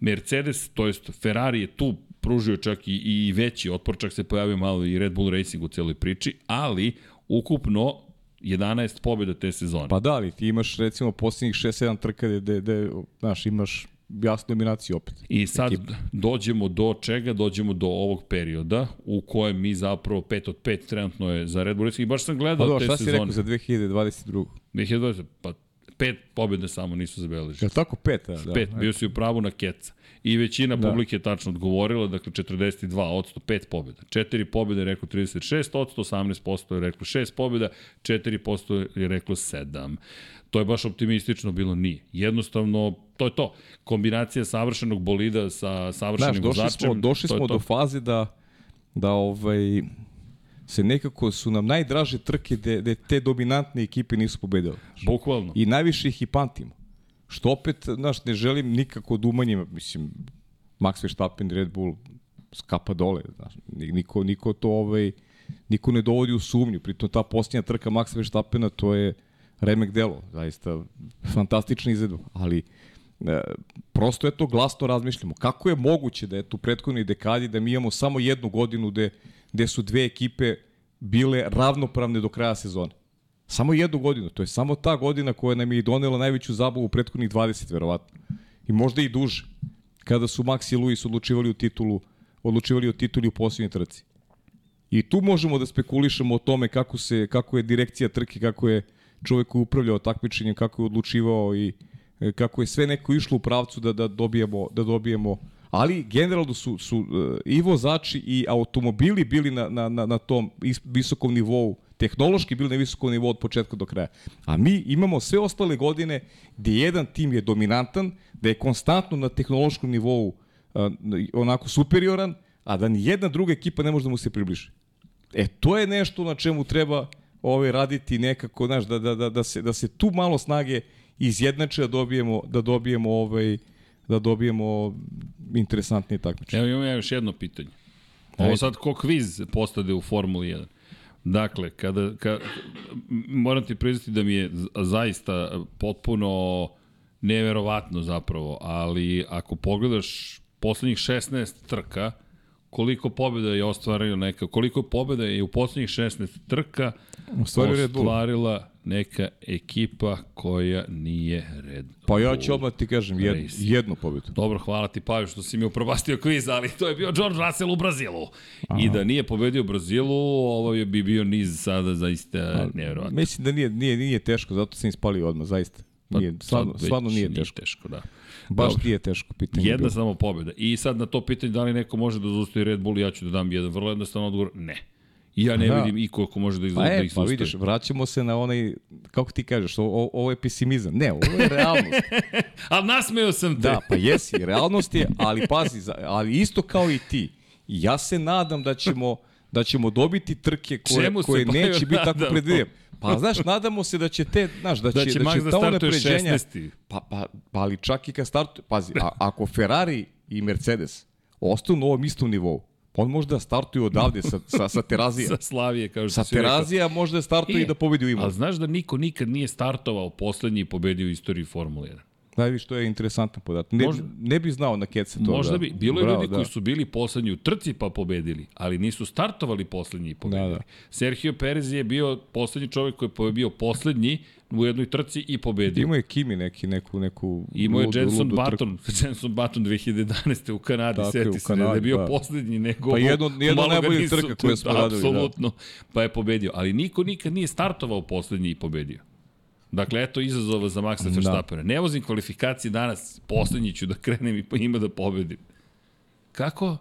Mercedes, to jest Ferrari je tu pružio čak i, i veći otpor, čak se pojavio malo i Red Bull Racing u celoj priči, ali ukupno 11 pobjeda te sezone. Pa da, ali ti imaš recimo posljednjih 6-7 trka gde, gde, znaš, imaš jasnu dominaciju opet. I sad Ekipa. dođemo do čega? Dođemo do ovog perioda u kojem mi zapravo 5 od 5 trenutno je za Red Bull i baš sam Pa gledao dobro, te šta si sezone. rekao za 2022. 2020, pa pet pobjede samo nisu zabeležili. Je tako pet? a, Da, Pet, bio si u pravu na keca. I većina Da. publike je tačno odgovorila, dakle 42 odsto, pet pobjeda. Četiri pobjede je reklo 36 odsto, 18% je reklo 6 pobjeda, 4% je reklo 7. To je baš optimistično bilo, nije. Jednostavno, to je to. Kombinacija savršenog bolida sa savršenim Znaš, došli vozačem. smo, došli to smo to. do faze da, da ovaj, se nekako su nam najdraže trke gde, gde te dominantne ekipe nisu pobedile. Bukvalno. I najviše ih i pamtimo. Što opet, znaš, ne želim nikako da umanjim, mislim, Max Verstappen, Red Bull, skapa dole, znaš, ni- niko, niko to, ovaj, niko ne dovodi u sumnju, pritom ta posljednja trka Max Verstappena, to je remek delo, zaista fantastična izvedba, ali e, prosto je to glasno razmišljamo. Kako je moguće da je tu prethodnoj dekadi da mi imamo samo jednu godinu gde, gde su dve ekipe bile ravnopravne do kraja sezone? Samo jednu godinu, to je samo ta godina koja nam je donela najveću zabavu u prethodnih 20, verovatno. I možda i duže. Kada su Max i Luis odlučivali u titulu, odlučivali o tituli u posljednjoj trci. I tu možemo da spekulišemo o tome kako se kako je direkcija trke, kako je čovjek koji upravljao takmičenjem, kako je odlučivao i e, kako je sve neko išlo u pravcu da da dobijemo da dobijemo ali generalno su su e, i vozači i automobili bili na na na na tom is- visokom nivou tehnološki bili na visokom nivou od početka do kraja. A mi imamo sve ostale godine gde jedan tim je dominantan, da je konstantno na tehnološkom nivou a, onako superioran, a da ni jedna druga ekipa ne može da mu se približi. E, to je nešto na čemu treba ovaj, raditi nekako, znaš, da, da, da, da, se, da se tu malo snage izjednače da dobijemo, da dobijemo ovaj, da dobijemo interesantnije takmičenje. Evo imam ja još jedno pitanje. Ovo sad ko kviz postade u Formuli 1. Dakle, kada, ka, moram ti priznati da mi je zaista potpuno neverovatno zapravo, ali ako pogledaš poslednjih 16 trka, koliko pobjeda je ostvarila neka, koliko pobjeda je u poslednjih 16 trka Bull. ostvarila neka ekipa koja nije Red Pa ja Bull. ću odmah ti kažem, jed, jednu pobedu. Dobro, hvala ti Pajo što si mi upropastio kviz, ali to je bio George Russell u Brazilu. I da nije pobedio Brazilu, ovo je bi bio niz sada zaista nevjerovatno. Mislim da nije, nije, nije teško, zato sam ispalio odmah, zaista. Nije, Pa, stvarno, stvarno nije nije teško. teško, da. Baš Dobro. nije teško pitanje. Jedna bilo. samo pobjeda. I sad na to pitanje da li neko može da zaustavi Red Bull, ja ću da dam jedan vrlo jednostavan odgovor, ne. I ja ne Da. vidim iko ko može da ih, Pa, da e, ih pa zaustavi. vidiš, vraćamo se na onaj, kako ti kažeš, o, o, ovo je pesimizam. Ne, ovo je realnost. <laughs> Ali nasmeo sam te. Da, pa jesi, realnost je, ali pazi, ali isto kao i ti. Ja se nadam da ćemo da ćemo dobiti trke koje, koje neće biti tako predvidive. Pa znaš, nadamo se da će te, znaš, da će, Da će Max da ta startuje unapređenja- 16. Pa, pa, pa ali čak i kad startuje, pazi, a, ako Ferrari i Mercedes ostanu na ovom istom nivou, on može da startuje odavde sa, sa, sa terazija. <laughs> Sa Slavije, kao što Sa si rekao. terazija može da startuje i da pobedi u imu. Ali znaš da niko nikad nije startovao poslednji i pobedio u istoriji Formule 1? Daj vi što je interesantan podatak. Ne, Možda- ne bi znao na keca to. Možda da. bi. Bilo je Bravo, ljudi koji su bili poslednji u trci pa pobedili, ali nisu startovali poslednji i pobedili. Da, da. Sergio Perez je bio poslednji čovjek koji je bio poslednji u jednoj trci i pobedio. Imao je Kimi neki, neku, neku Imao je Jenson ludu. Button, <laughs> Jenson Button 2011. u Kanadi, Tako seti u se da je bio da. poslednji, nego Pa jedno- jedno nisu- trka koje smo radili, da. Apsolutno, pa je pobedio. Ali niko nikad nije startovao poslednji i pobedio. Dakle, eto izazova za Maxa Da. Verstappena. Ne vozim kvalifikacije danas, poslednji ću da krenem i pa ima da pobedim. Kako?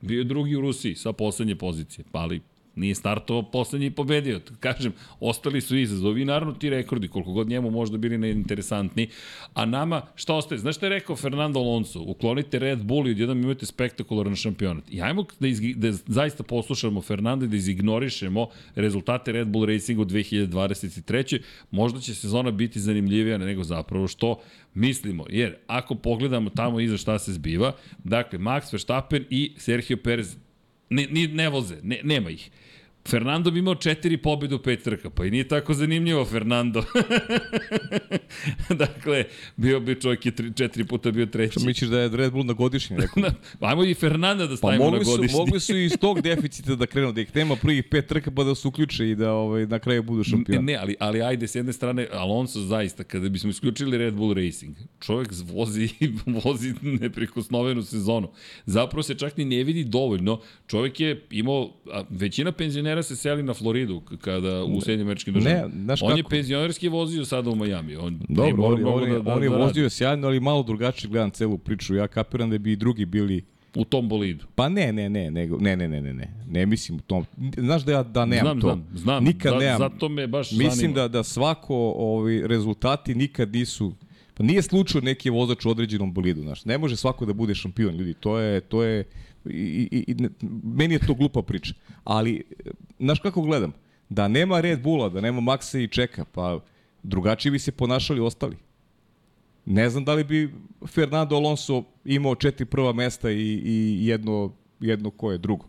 Bio je drugi u Rusiji sa poslednje pozicije, pa ali nije startovao poslednji i pobedio. Kažem, ostali su izazovi i naravno ti rekordi, koliko god njemu možda bili neinteresantni. A nama, šta ostaje? Znaš šta je rekao Fernando Alonso? Uklonite Red Bull i odjednom imate spektakularan šampionat. I ajmo da, izgi, da zaista poslušamo Fernanda i da izignorišemo rezultate Red Bull Racinga u 2023. Možda će sezona biti zanimljivija nego zapravo što mislimo. Jer ako pogledamo tamo iza šta se zbiva, dakle, Max Verstappen i Sergio Perez ne, ne, ne voze, ne, nema ih. Fernando bi imao četiri pobjede u pet trka, pa i nije tako zanimljivo Fernando. <laughs> dakle, bio bi čovjek je tri, četiri puta bio treći. Što misliš da je Red Bull na godišnji? Rekao? <laughs> Ajmo i Fernanda da Pa stavimo na mogli su, godišnji. mogli su i iz tog deficita da krenu, da ih nema prvih pet trka pa da se uključe i da ovaj, na kraju budu šampioni. Ne, ali, ali ajde, s jedne strane, Alonso zaista, kada bismo isključili Red Bull Racing, čovjek vozi, <laughs> vozi neprikosnovenu sezonu. Zapravo se čak ni ne vidi dovoljno. Čovjek je imao, a, većina penzionera se seli na Floridu kada u Sjedinjim američkim državama. Ne, znaš on je kako? penzionerski vozio sada u Miami. On Dobro, on, je- on, je, da- da- on je da radi. vozio sjajno, ali malo drugačije gledam celu priču. Ja kapiram da bi i drugi bili u tom bolidu. Pa ne, ne, ne, nego, ne, ne, ne, ne, ne, ne mislim u tom. Znaš da ja da nemam Znam, to. znam, znam. Nikad Za- nemam. zato me baš Mislim zanima. da da svako ovi rezultati nikad nisu Pa nije slučaj neki vozač u određenom bolidu, znaš. Ne može svako da bude šampion, ljudi. To je to je i, i, i meni je to glupa priča. Ali znaš kako gledam? Da nema Red Bulla, da nema Maxa i Čeka, pa drugačije bi se ponašali ostali. Ne znam da li bi Fernando Alonso imao četiri prva mesta i, i jedno, jedno koje drugo.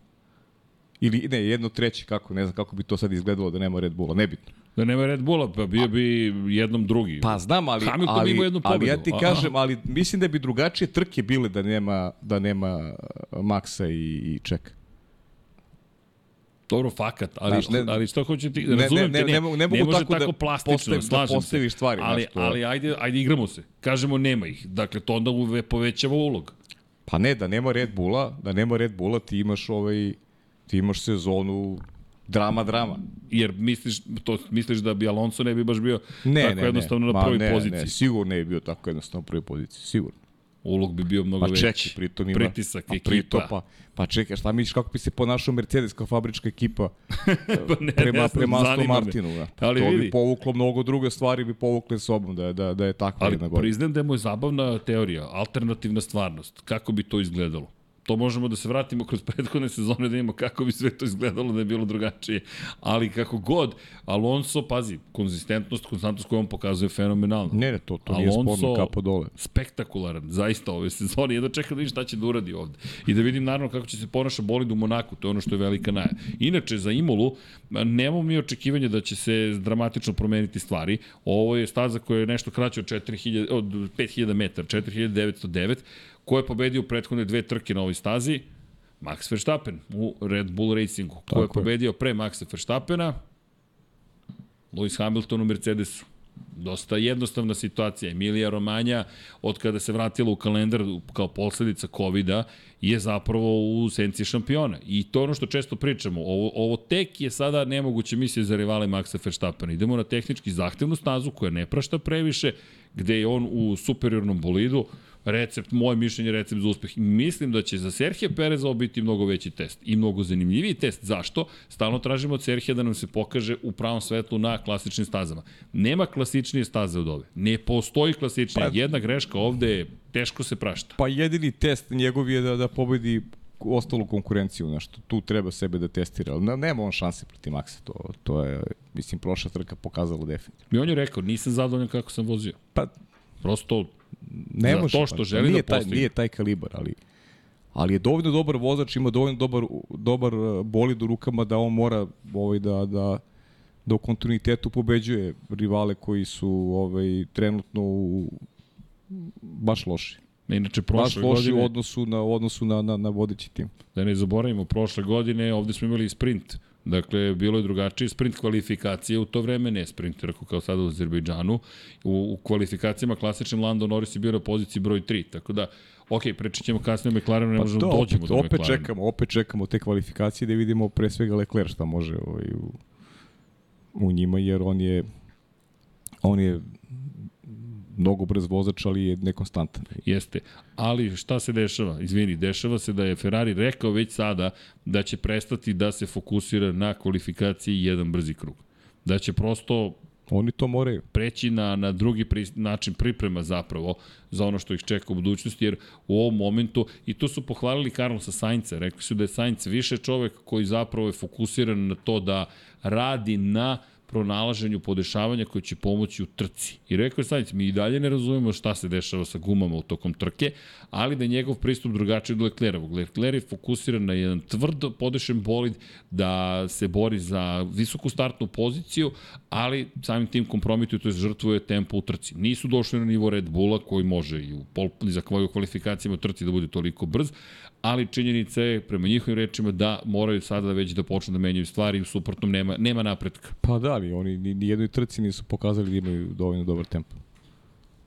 Ili ne, jedno treće, kako, ne znam kako bi to sad izgledalo da nema Red Bulla, nebitno. Da nema Red Bulla, pa bio bi jednom drugi. Pa znam, ali, Hamilton ali, ima jednu ali ja ti kažem, ali mislim da bi drugačije trke bile da nema, da nema uh, Maxa i, i Čeka. Dobro, fakat, ali, Znaš, što, ne- ali što hoću ti, ne, ne, ne, ne ne mogu može tako da tako plastično, postavim- da postaviš stvari, ali, znaš, to- ali ajde, ajde igramo se. Kažemo nema ih. Dakle, to onda uve povećava ulog. Pa ne, da nema Red Bulla, da nema Red Bulla, ti imaš ovaj, ti imaš sezonu drama, drama. Jer misliš, to, misliš da bi Alonso ne bi baš bio Ne, tako ne, jednostavno ne. na prvoj ne, poziciji. Ne, sigurno ne bi bio tako jednostavno na prvoj poziciji, sigurno. Ulog bi bio mnogo Pa veći. čekaj, pritom ima... Pritisak, a ekipa. Pritom, pa, pa čekaj, šta misliš kako bi se ponašao Mercedes kao fabrička ekipa <laughs> Pa ne, prema, ne prema Aston. Martinu? Da. Ali to vidi. bi povuklo mnogo druge stvari, bi povukle sobom da, je- da, da je takva Ali jedna godina. priznajem da je moj zabavna teorija, alternativna stvarnost. Kako bi to izgledalo? To možemo da se vratimo kroz prethodne sezone da imamo kako bi sve to izgledalo da je bilo drugačije. Ali kako god, Alonso, pazi, konzistentnost, konstantnost koju on pokazuje je fenomenalna. Ne, ne, to, to nije sporno kapo dole. spektakularan, zaista ove sezone. Jedno čekam da vidim šta će da uradi ovde. I da vidim naravno kako će se ponaša bolid u Monaku, to je ono što je velika naja. Inače, za Imolu, nemamo mi očekivanje da će se dramatično promeniti stvari. Ovo je staza koja je nešto kraća od, 4000, od 5000 metara, 4909, ko je pobedio u prethodne dve trke na ovoj stazi? Max Verstappen u Red Bull Racingu. Ko Tako je pobedio pre Maxa Verstappena? Lewis Hamilton u Mercedesu. Dosta jednostavna situacija. Emilija Romanja, od kada se vratila u kalendar kao posledica covid je zapravo u senci šampiona. I to je ono što često pričamo. Ovo, ovo tek je sada nemoguće misije za rivale Maxa Verstappena. Idemo na tehnički zahtevnu stazu koja ne prašta previše, gde je on u superiornom bolidu recept, moje mišljenje, recept za uspeh. Mislim da će za Serhije Pereza ovo biti mnogo veći test i mnogo zanimljiviji test. Zašto? Stalno tražimo od Serhija da nam se pokaže u pravom svetlu na klasičnim stazama. Nema klasičnije staze od ove. Ne postoji klasičnije. Pa- Jedna greška ovde je teško se prašta. Pa jedini test njegov je da, da pobedi ostalu konkurenciju, nešto. Tu treba sebe da testira, ali ne- nema on šanse protiv Maxa, to, to je, mislim, prošla trka pokazala definitivno. I on je rekao, nisam zadovoljan kako sam vozio. Pa, Prosto, ne za može, to što pa, želi nije da taj, postigne. Nije taj kalibar, ali ali je dovoljno dobar vozač, ima dovoljno dobar, dobar uh, bolid u rukama da on mora ovaj, da, da, da u kontinuitetu pobeđuje rivale koji su ovaj, trenutno u, baš loši. inače Baš prošle loši godine... u odnosu na, u odnosu na, na, na vodeći tim. Da ne zaboravimo, prošle godine ovde smo imali sprint. Dakle, bilo je drugačije sprint kvalifikacije u to vreme, ne sprint trku kao sada u Azerbejdžanu. U, u kvalifikacijama klasičnim Lando Norris je bio na poziciji broj 3, tako da, ok, pričat ćemo kasnije o McLarenu, ne Pa možemo to, dođemo opet, do opet čekamo, opet čekamo te kvalifikacije da vidimo pre svega Leclerc šta može ovaj, u, u njima, jer on je on je mnogo brz vozač, ali je nekonstantan. Jeste, ali šta se dešava? Izvini, dešava se da je Ferrari rekao već sada da će prestati da se fokusira na kvalifikaciji i jedan brzi krug. Da će prosto Oni to moraju. preći na, na drugi pri, način priprema zapravo za ono što ih čeka u budućnosti, jer u ovom momentu, i tu su pohvalili Carlosa Sainca, rekli su da je Sainz više čovek koji zapravo je fokusiran na to da radi na pronalaženju podešavanja koje će pomoći u trci. I rekao je Sainz, mi i dalje ne razumemo šta se dešava sa gumama u tokom trke, ali da je njegov pristup drugačiji od Leclerovog. Lecler je fokusiran na jedan tvrd podešen bolid da se bori za visoku startnu poziciju, ali samim tim kompromituje, to je žrtvuje tempo u trci. Nisu došli na nivo Red Bulla koji može i u pol, za kvoju kvalifikacijama u trci da bude toliko brz, ali činjenica je prema njihovim rečima da moraju sada već da počnu da menjaju stvari u suprotnom nema, nema napretka. Pa da, ali oni ni, ni jednoj trci nisu pokazali da imaju dovoljno dobar tempo.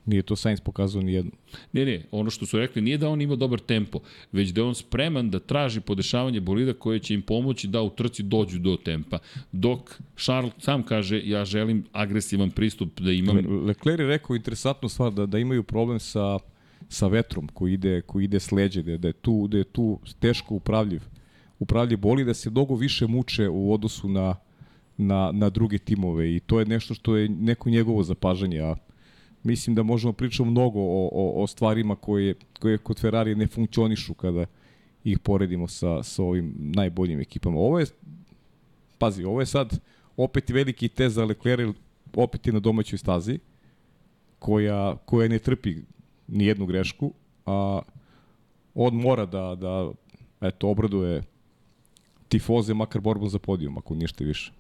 Nije to Sainz pokazao ni jednu. Ne, ne, ono što su rekli nije da on ima dobar tempo, već da je on spreman da traži podešavanje bolida koje će im pomoći da u trci dođu do tempa. Dok Charles sam kaže, ja želim agresivan pristup da imam... Le, Lecler je rekao interesantnu stvar da, da imaju problem sa sa vetrom koji ide, koji ide s leđa, da, da, je tu, da je tu teško upravljiv, upravljiv boli, da se mnogo više muče u odnosu na, na, na druge timove i to je nešto što je neko njegovo zapažanje, a mislim da možemo pričati mnogo o, o, o stvarima koje, koje kod Ferrari ne funkcionišu kada ih poredimo sa, sa ovim najboljim ekipama. Ovo je, pazi, ovo je sad opet veliki test za Leclerc, opet je na domaćoj stazi, koja, koja ne trpi ni jednu grešku, a on mora da, da eto, obraduje tifoze makar borbom za podijum, ako ništa više.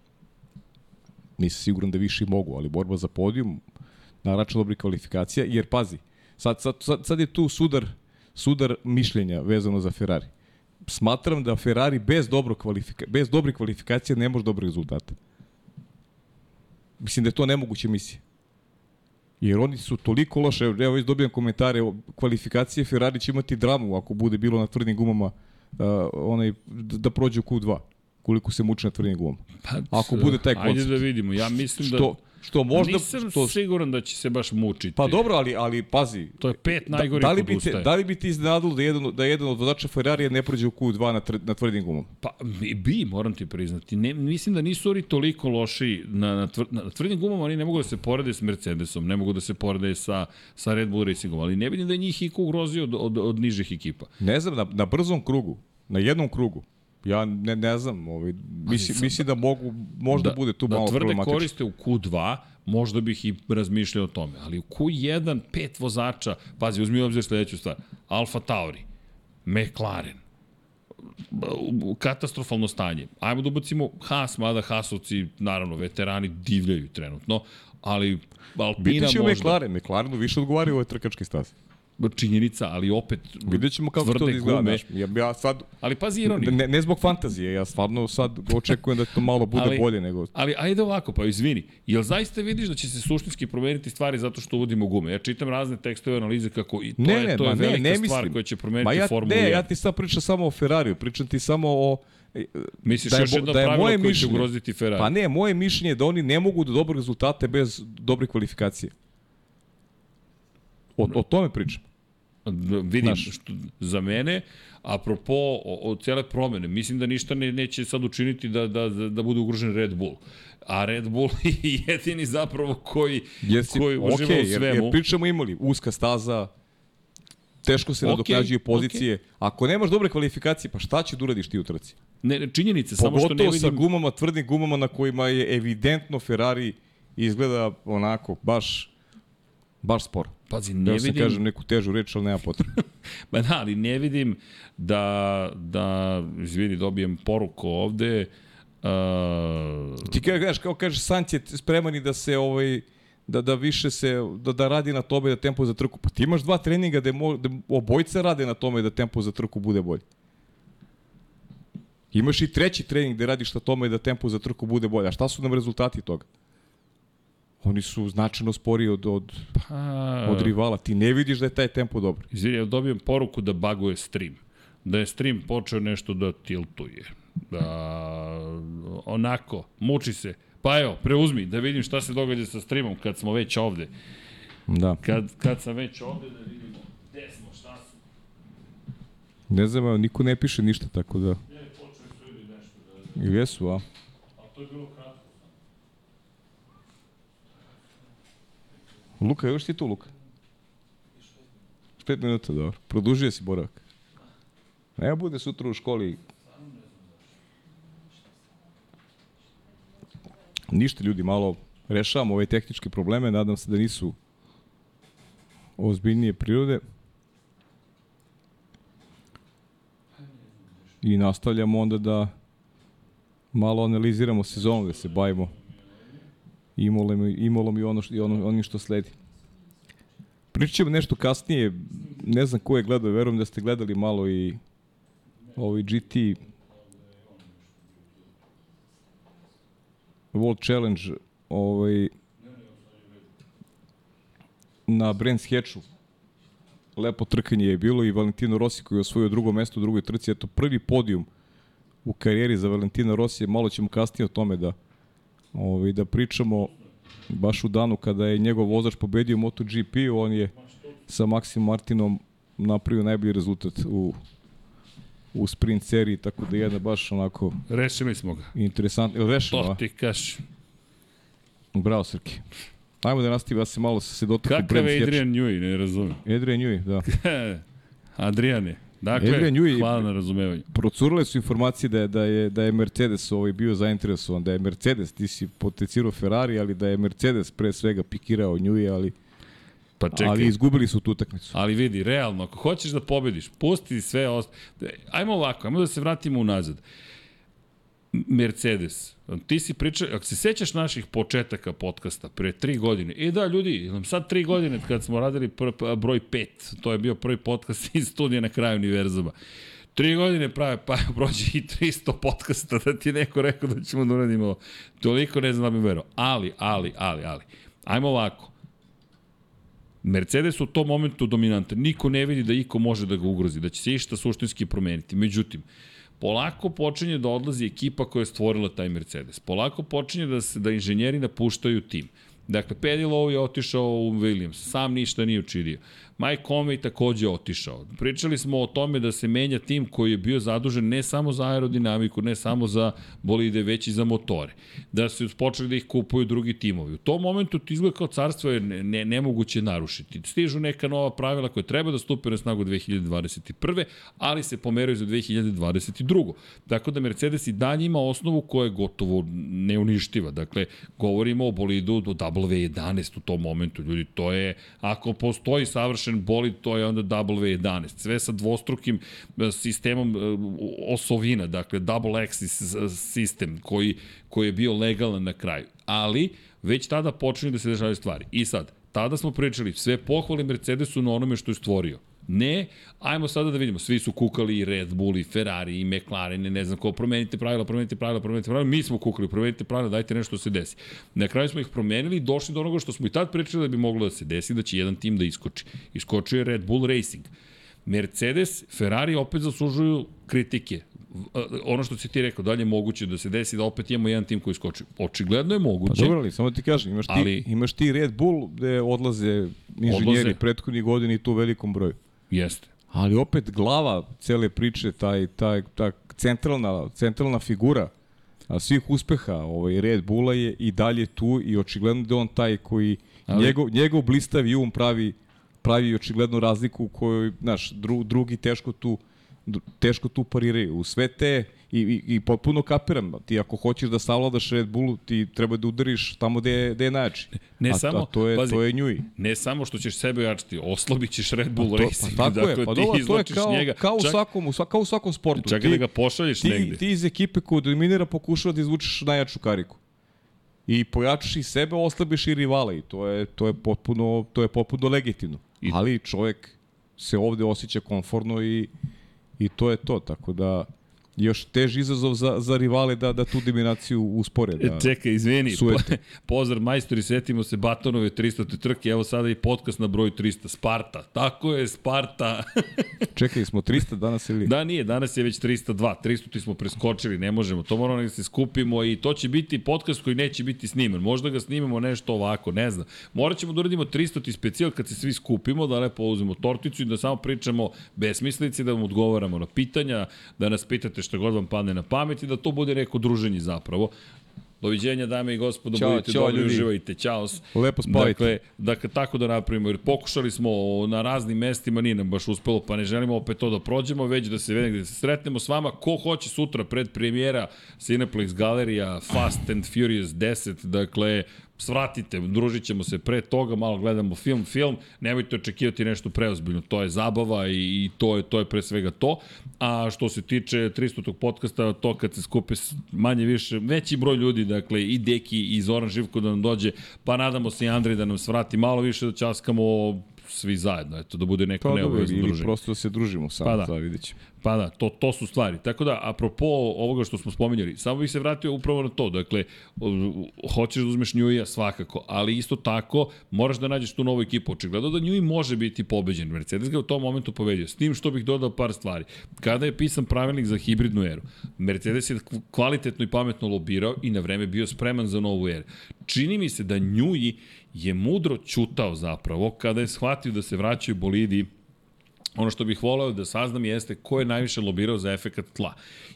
Nisam siguran da više mogu, ali borba za podijum na račun dobrih kvalifikacija, jer pazi, sad, sad, sad, sad je tu sudar, sudar mišljenja vezano za Ferrari. Smatram da Ferrari bez, dobro kvalifika, bez dobrih kvalifikacija ne može dobrih rezultata. Mislim da je to nemoguća misija. Jer oni su toliko loše, evo već dobijam komentare, o kvalifikacije Ferrari će imati dramu ako bude bilo na tvrdim gumama uh, onaj, da prođe u Q2 koliko se muči na tvrdim gumama. Pa, ako bude taj koncept. Ajde da vidimo, ja mislim da... Što, možda Nisam što siguran da će se baš mučiti. Pa dobro, ali ali pazi. To je pet najgorih da, da li bi te, da li bi ti iznenadilo da jedan da jedan od vozača Ferrarija ne prođe u Q2 na tr, na tvrdim gumama? Pa bi, moram ti priznati. Ne, mislim da nisu oni toliko loši na na, tvr, na tvrdim gumama, oni ne mogu da se porede s Mercedesom, ne mogu da se porede sa sa Red Bull Racingom, ali ne vidim da je njih iko ugrozio od, od, od nižih ekipa. Ne znam, na, na brzom krugu, na jednom krugu, Ja ne, ne znam, ovaj, mislim, mislim da mogu, možda da, bude tu da malo problematično. Da tvrde koriste u Q2, možda bih i razmišljao o tome. Ali u Q1 pet vozača, pazi, uzmi u obzir sledeću stvar, Alfa Tauri, McLaren, katastrofalno stanje. Ajmo da ubacimo Haas, mada Haasovci, naravno, veterani divljaju trenutno, ali Alpina Biti će možda... McLaren, McLarenu više odgovori u ovoj trkačkoj stazi činjenica, ali opet Vidjet ćemo kako to izgleda. Znaš, ja, ja sad, ali pazi ironiju. Ne, ne zbog fantazije, ja stvarno sad očekujem da to malo bude ali, bolje nego... Ali ajde ovako, pa izvini. Jel zaista vidiš da će se suštinski promeniti stvari zato što uvodimo gume? Ja čitam razne tekstove analize kako i to ne, je, ne, to je ne, velika ne, stvar mislim. koja će promeniti ja, Formulu Ne, 1. ja ti sad pričam samo o Ferrariju, pričam ti samo o Misliš da je, još jedno da je pravilo moje koje će mišljenje, ugroziti Ferrari? Pa ne, moje mišljenje je da oni ne mogu do dobrih rezultate bez dobre kvalifikacije. O, o tome pričam. Vidim, što, za mene, apropo o, o cele promene, mislim da ništa ne, neće sad učiniti da, da, da bude ugrožen Red Bull. A Red Bull <laughs> je jedini zapravo koji, Jesi, koji uživa okay, u svemu. Jer, jer pričamo imali uska staza, teško se okay, pozicije. Okay. Ako nemaš dobre kvalifikacije, pa šta će da uradiš ti u trci? Ne, činjenice, samo što ne vidim... sa gumama, tvrdim gumama na kojima je evidentno Ferrari izgleda onako baš baš sporo. Pazi, ne ja vidim... Ja kažem neku težu reč, ali nema potrebe. <laughs> ba da, ali ne vidim da, da izvini, dobijem poruku ovde. Uh... Ti kažeš, kao kažeš, Sanć je spreman i da se ovaj, da, da više se, da, da radi na tome da tempo za trku. Pa ti imaš dva treninga da, mo, da obojca rade na tome da tempo za trku bude bolji. Imaš i treći trening gde radiš na tome da tempo za trku bude bolje. A šta su nam rezultati toga? Oni su značajno sporiji od, od, pa... od rivala. Ti ne vidiš da je taj tempo dobar. Izvini, ja dobijem poruku da baguje stream. Da je stream počeo nešto da tiltuje. Da, onako, muči se. Pa evo, preuzmi, da vidim šta se događa sa streamom kad smo već ovde. Da. Kad, kad sam već ovde, da vidimo gde smo, šta su. Ne znam, niko ne piše ništa, tako da... Ne, počeli su ljudi nešto da... Jesu, a? A to je bilo kratko. Luka, još ti tu, Luka? Pet minuta, dobro. Produžio si boravak. Ne bude sutra u školi. Ništa ljudi, malo rešavamo ove tehničke probleme, nadam se da nisu ozbiljnije prirode. I nastavljamo onda da malo analiziramo sezonu, da se bavimo Imolom, Imolom i ono što, i ono, onim što sledi. Pričat nešto kasnije, ne znam ko je gledao, verujem da ste gledali malo i ovaj GT World Challenge ovaj, na Brands Hatchu. Lepo trkanje je bilo i Valentino Rossi koji je osvojio drugo mesto u drugoj trci. Eto, prvi podijum u karijeri za Valentina Rossi. Malo ćemo kasnije o tome da, ovaj, da pričamo baš u danu kada je njegov vozač pobedio MotoGP, on je sa Maxim Martinom napravio najbolji rezultat u u sprint seriji, tako da je jedna baš onako Rešili smo ga. interesantna. Ili rešeno, To ti kaš. Bravo, Srki. Ajmo da nastavimo, ja se malo se dotaknu Kakav je Adrian Newey, ne razumem. Adrian Newey, da. <laughs> Adriane. Dakle, Adrian Newey- hvala na razumevanju. Procurale su informacije da je, da je, da je Mercedes ovaj bio zainteresovan, da je Mercedes, ti si potencirao Ferrari, ali da je Mercedes pre svega pikirao Newey, ali, Pa čekaj. ali izgubili su tu utakmicu. Ali vidi, realno, ako hoćeš da pobediš, pusti sve ost... Ajmo ovako, ajmo da se vratimo unazad. Mercedes, ti si pričao, ako se sećaš naših početaka podcasta pre tri godine, e da, ljudi, nam sad tri godine kad smo radili pr, broj pet, to je bio prvi podcast iz studija na kraju univerzuma. Tri godine prave, pa <laughs> prođe i 300 podcasta da ti neko rekao da ćemo da uradimo. Toliko ne znam da bi verao. Ali, ali, ali, ali. Ajmo ovako. Mercedes u tom momentu dominantan. Niko ne vidi da iko može da ga ugrozi, da će se išta suštinski promeniti. Međutim, polako počinje da odlazi ekipa koja je stvorila taj Mercedes. Polako počinje da se da inženjeri napuštaju tim. Dakle, Lowe je otišao u Williams, sam ništa nije učinio. Mike Conway takođe otišao. Pričali smo o tome da se menja tim koji je bio zadužen ne samo za aerodinamiku, ne samo za bolide, već i za motore. Da su počeli da ih kupuju drugi timovi. U tom momentu ti izgleda kao carstvo je ne, ne, nemoguće narušiti. Stižu neka nova pravila koje treba da stupe na snagu 2021. ali se pomeraju za 2022. Tako da Mercedes i dalje ima osnovu koja je gotovo neuništiva. Dakle, govorimo o bolidu do W11 u tom momentu. Ljudi, to je, ako postoji savršen bolid, to je onda W11. Sve sa dvostrukim e, sistemom e, osovina, dakle double axis e, sistem koji, koji je bio legalan na kraju. Ali, već tada počinju da se dešavaju stvari. I sad, tada smo pričali sve pohvale Mercedesu na onome što je stvorio. Ne, ajmo sada da vidimo, svi su kukali i Red Bull i Ferrari i McLaren, i ne znam ko, promenite pravila, promenite pravila, promenite pravila, mi smo kukali, promenite pravila, dajte nešto da se desi. Na kraju smo ih promenili i došli do onoga što smo i tad pričali da bi moglo da se desi, da će jedan tim da iskoči. Iskočio je Red Bull Racing. Mercedes, Ferrari opet zaslužuju kritike. Ono što si ti rekao, dalje je moguće da se desi da opet imamo jedan tim koji skoči. Očigledno je Pa moguće. dobro, ali samo ti kažem, imaš ti, Ali- imaš ti Red Bull gde odlaze inženjeri Odlaze. prethodnih godina i to u velikom broju. Jeste. Ali opet glava cele priče, taj, taj, ta centralna, centralna figura svih uspeha ovaj, Red Bulla je i dalje tu i očigledno da on taj koji Ali- njegov, njegov blistavi um pravi pravi očiglednu razliku u kojoj, znaš, dru, drugi teško tu teško tu pariraju. U sve te i, i, i potpuno kapiram, ti ako hoćeš da savladaš Red Bullu, ti treba da udariš tamo gde je, gde je najjači. Ne a, samo, a to je, pazi, to je Njui. Ne samo što ćeš sebe jačiti, oslabit ćeš Red Bull Pa to, Racing. pa tako je, dakle, pa ti dobro, to je kao, njega. kao, u čak, svakom, u kao u svakom sportu. Čak ti, da ga pošalješ ti, negde. Ti iz ekipe koja dominira pokušava da izvučeš najjaču kariku. I pojačaš i sebe, oslabiš i rivala i to je, to je, potpuno, to je potpuno legitimno. I- Ali čovjek se ovde osjeća konforno i, i to je to, tako da još teži izazov za, za rivale da, da tu dominaciju uspore. Da, E, Čekaj, izvini, Sujete. <laughs> pozdrav majstori, setimo se Batonove 300. trke, evo sada i podcast na broj 300, Sparta, tako je, Sparta. <laughs> Čekaj, smo 300 danas ili? da, nije, danas je već 302, 300 ti smo preskočili, ne možemo, to moramo da se skupimo i to će biti podcast koji neće biti sniman, možda ga snimamo nešto ovako, ne znam. Morat ćemo da uradimo 300 ti specijal kad se svi skupimo, da lepo uzmemo torticu i da samo pričamo besmislici, da vam odgovaramo na pitanja, da nas pitate šta god vam padne na pamet i da to bude neko druženje zapravo. Doviđenja, dame i gospodo, Ćao, budite ćao, dobri, ljudi. uživajte. Ćao. Lepo spavajte. Dakle, dakle, tako da napravimo, jer pokušali smo na raznim mestima, nije nam baš uspelo, pa ne želimo opet to da prođemo, već da se, da se sretnemo s vama. Ko hoće sutra pred premijera Cineplex Galerija Fast and Furious 10, dakle, svratite, družit ćemo se pre toga, malo gledamo film, film, nemojte očekivati nešto preozbiljno, to je zabava i, i to, je, to je pre svega to. A što se tiče 300. podcasta, to kad se skupe manje više, veći broj ljudi, dakle i Deki i Zoran Živko da nam dođe, pa nadamo se i Andrej da nam svrati malo više da časkamo svi zajedno, eto, da bude neko Pa neobavezno ili druženje. prosto da se družimo samo, Pa da. da. vidjet ćemo. Pa da, to, to su stvari. Tako da, apropo ovoga što smo spominjali, samo bih se vratio upravo na to. Dakle, hoćeš da uzmeš Njuija svakako, ali isto tako moraš da nađeš tu novu ekipu. Očigledno da Njuj može biti pobeđen. Mercedes ga u tom momentu pobedio. S tim što bih dodao par stvari. Kada je pisan pravilnik za hibridnu eru, Mercedes je kvalitetno i pametno lobirao i na vreme bio spreman za novu eru. Čini mi se da Njuji je mudro ćutao zapravo kada je shvatio da se vraćaju bolidi Ono što bih voleo da saznam jeste ko je najviše lobirao za efekat tla.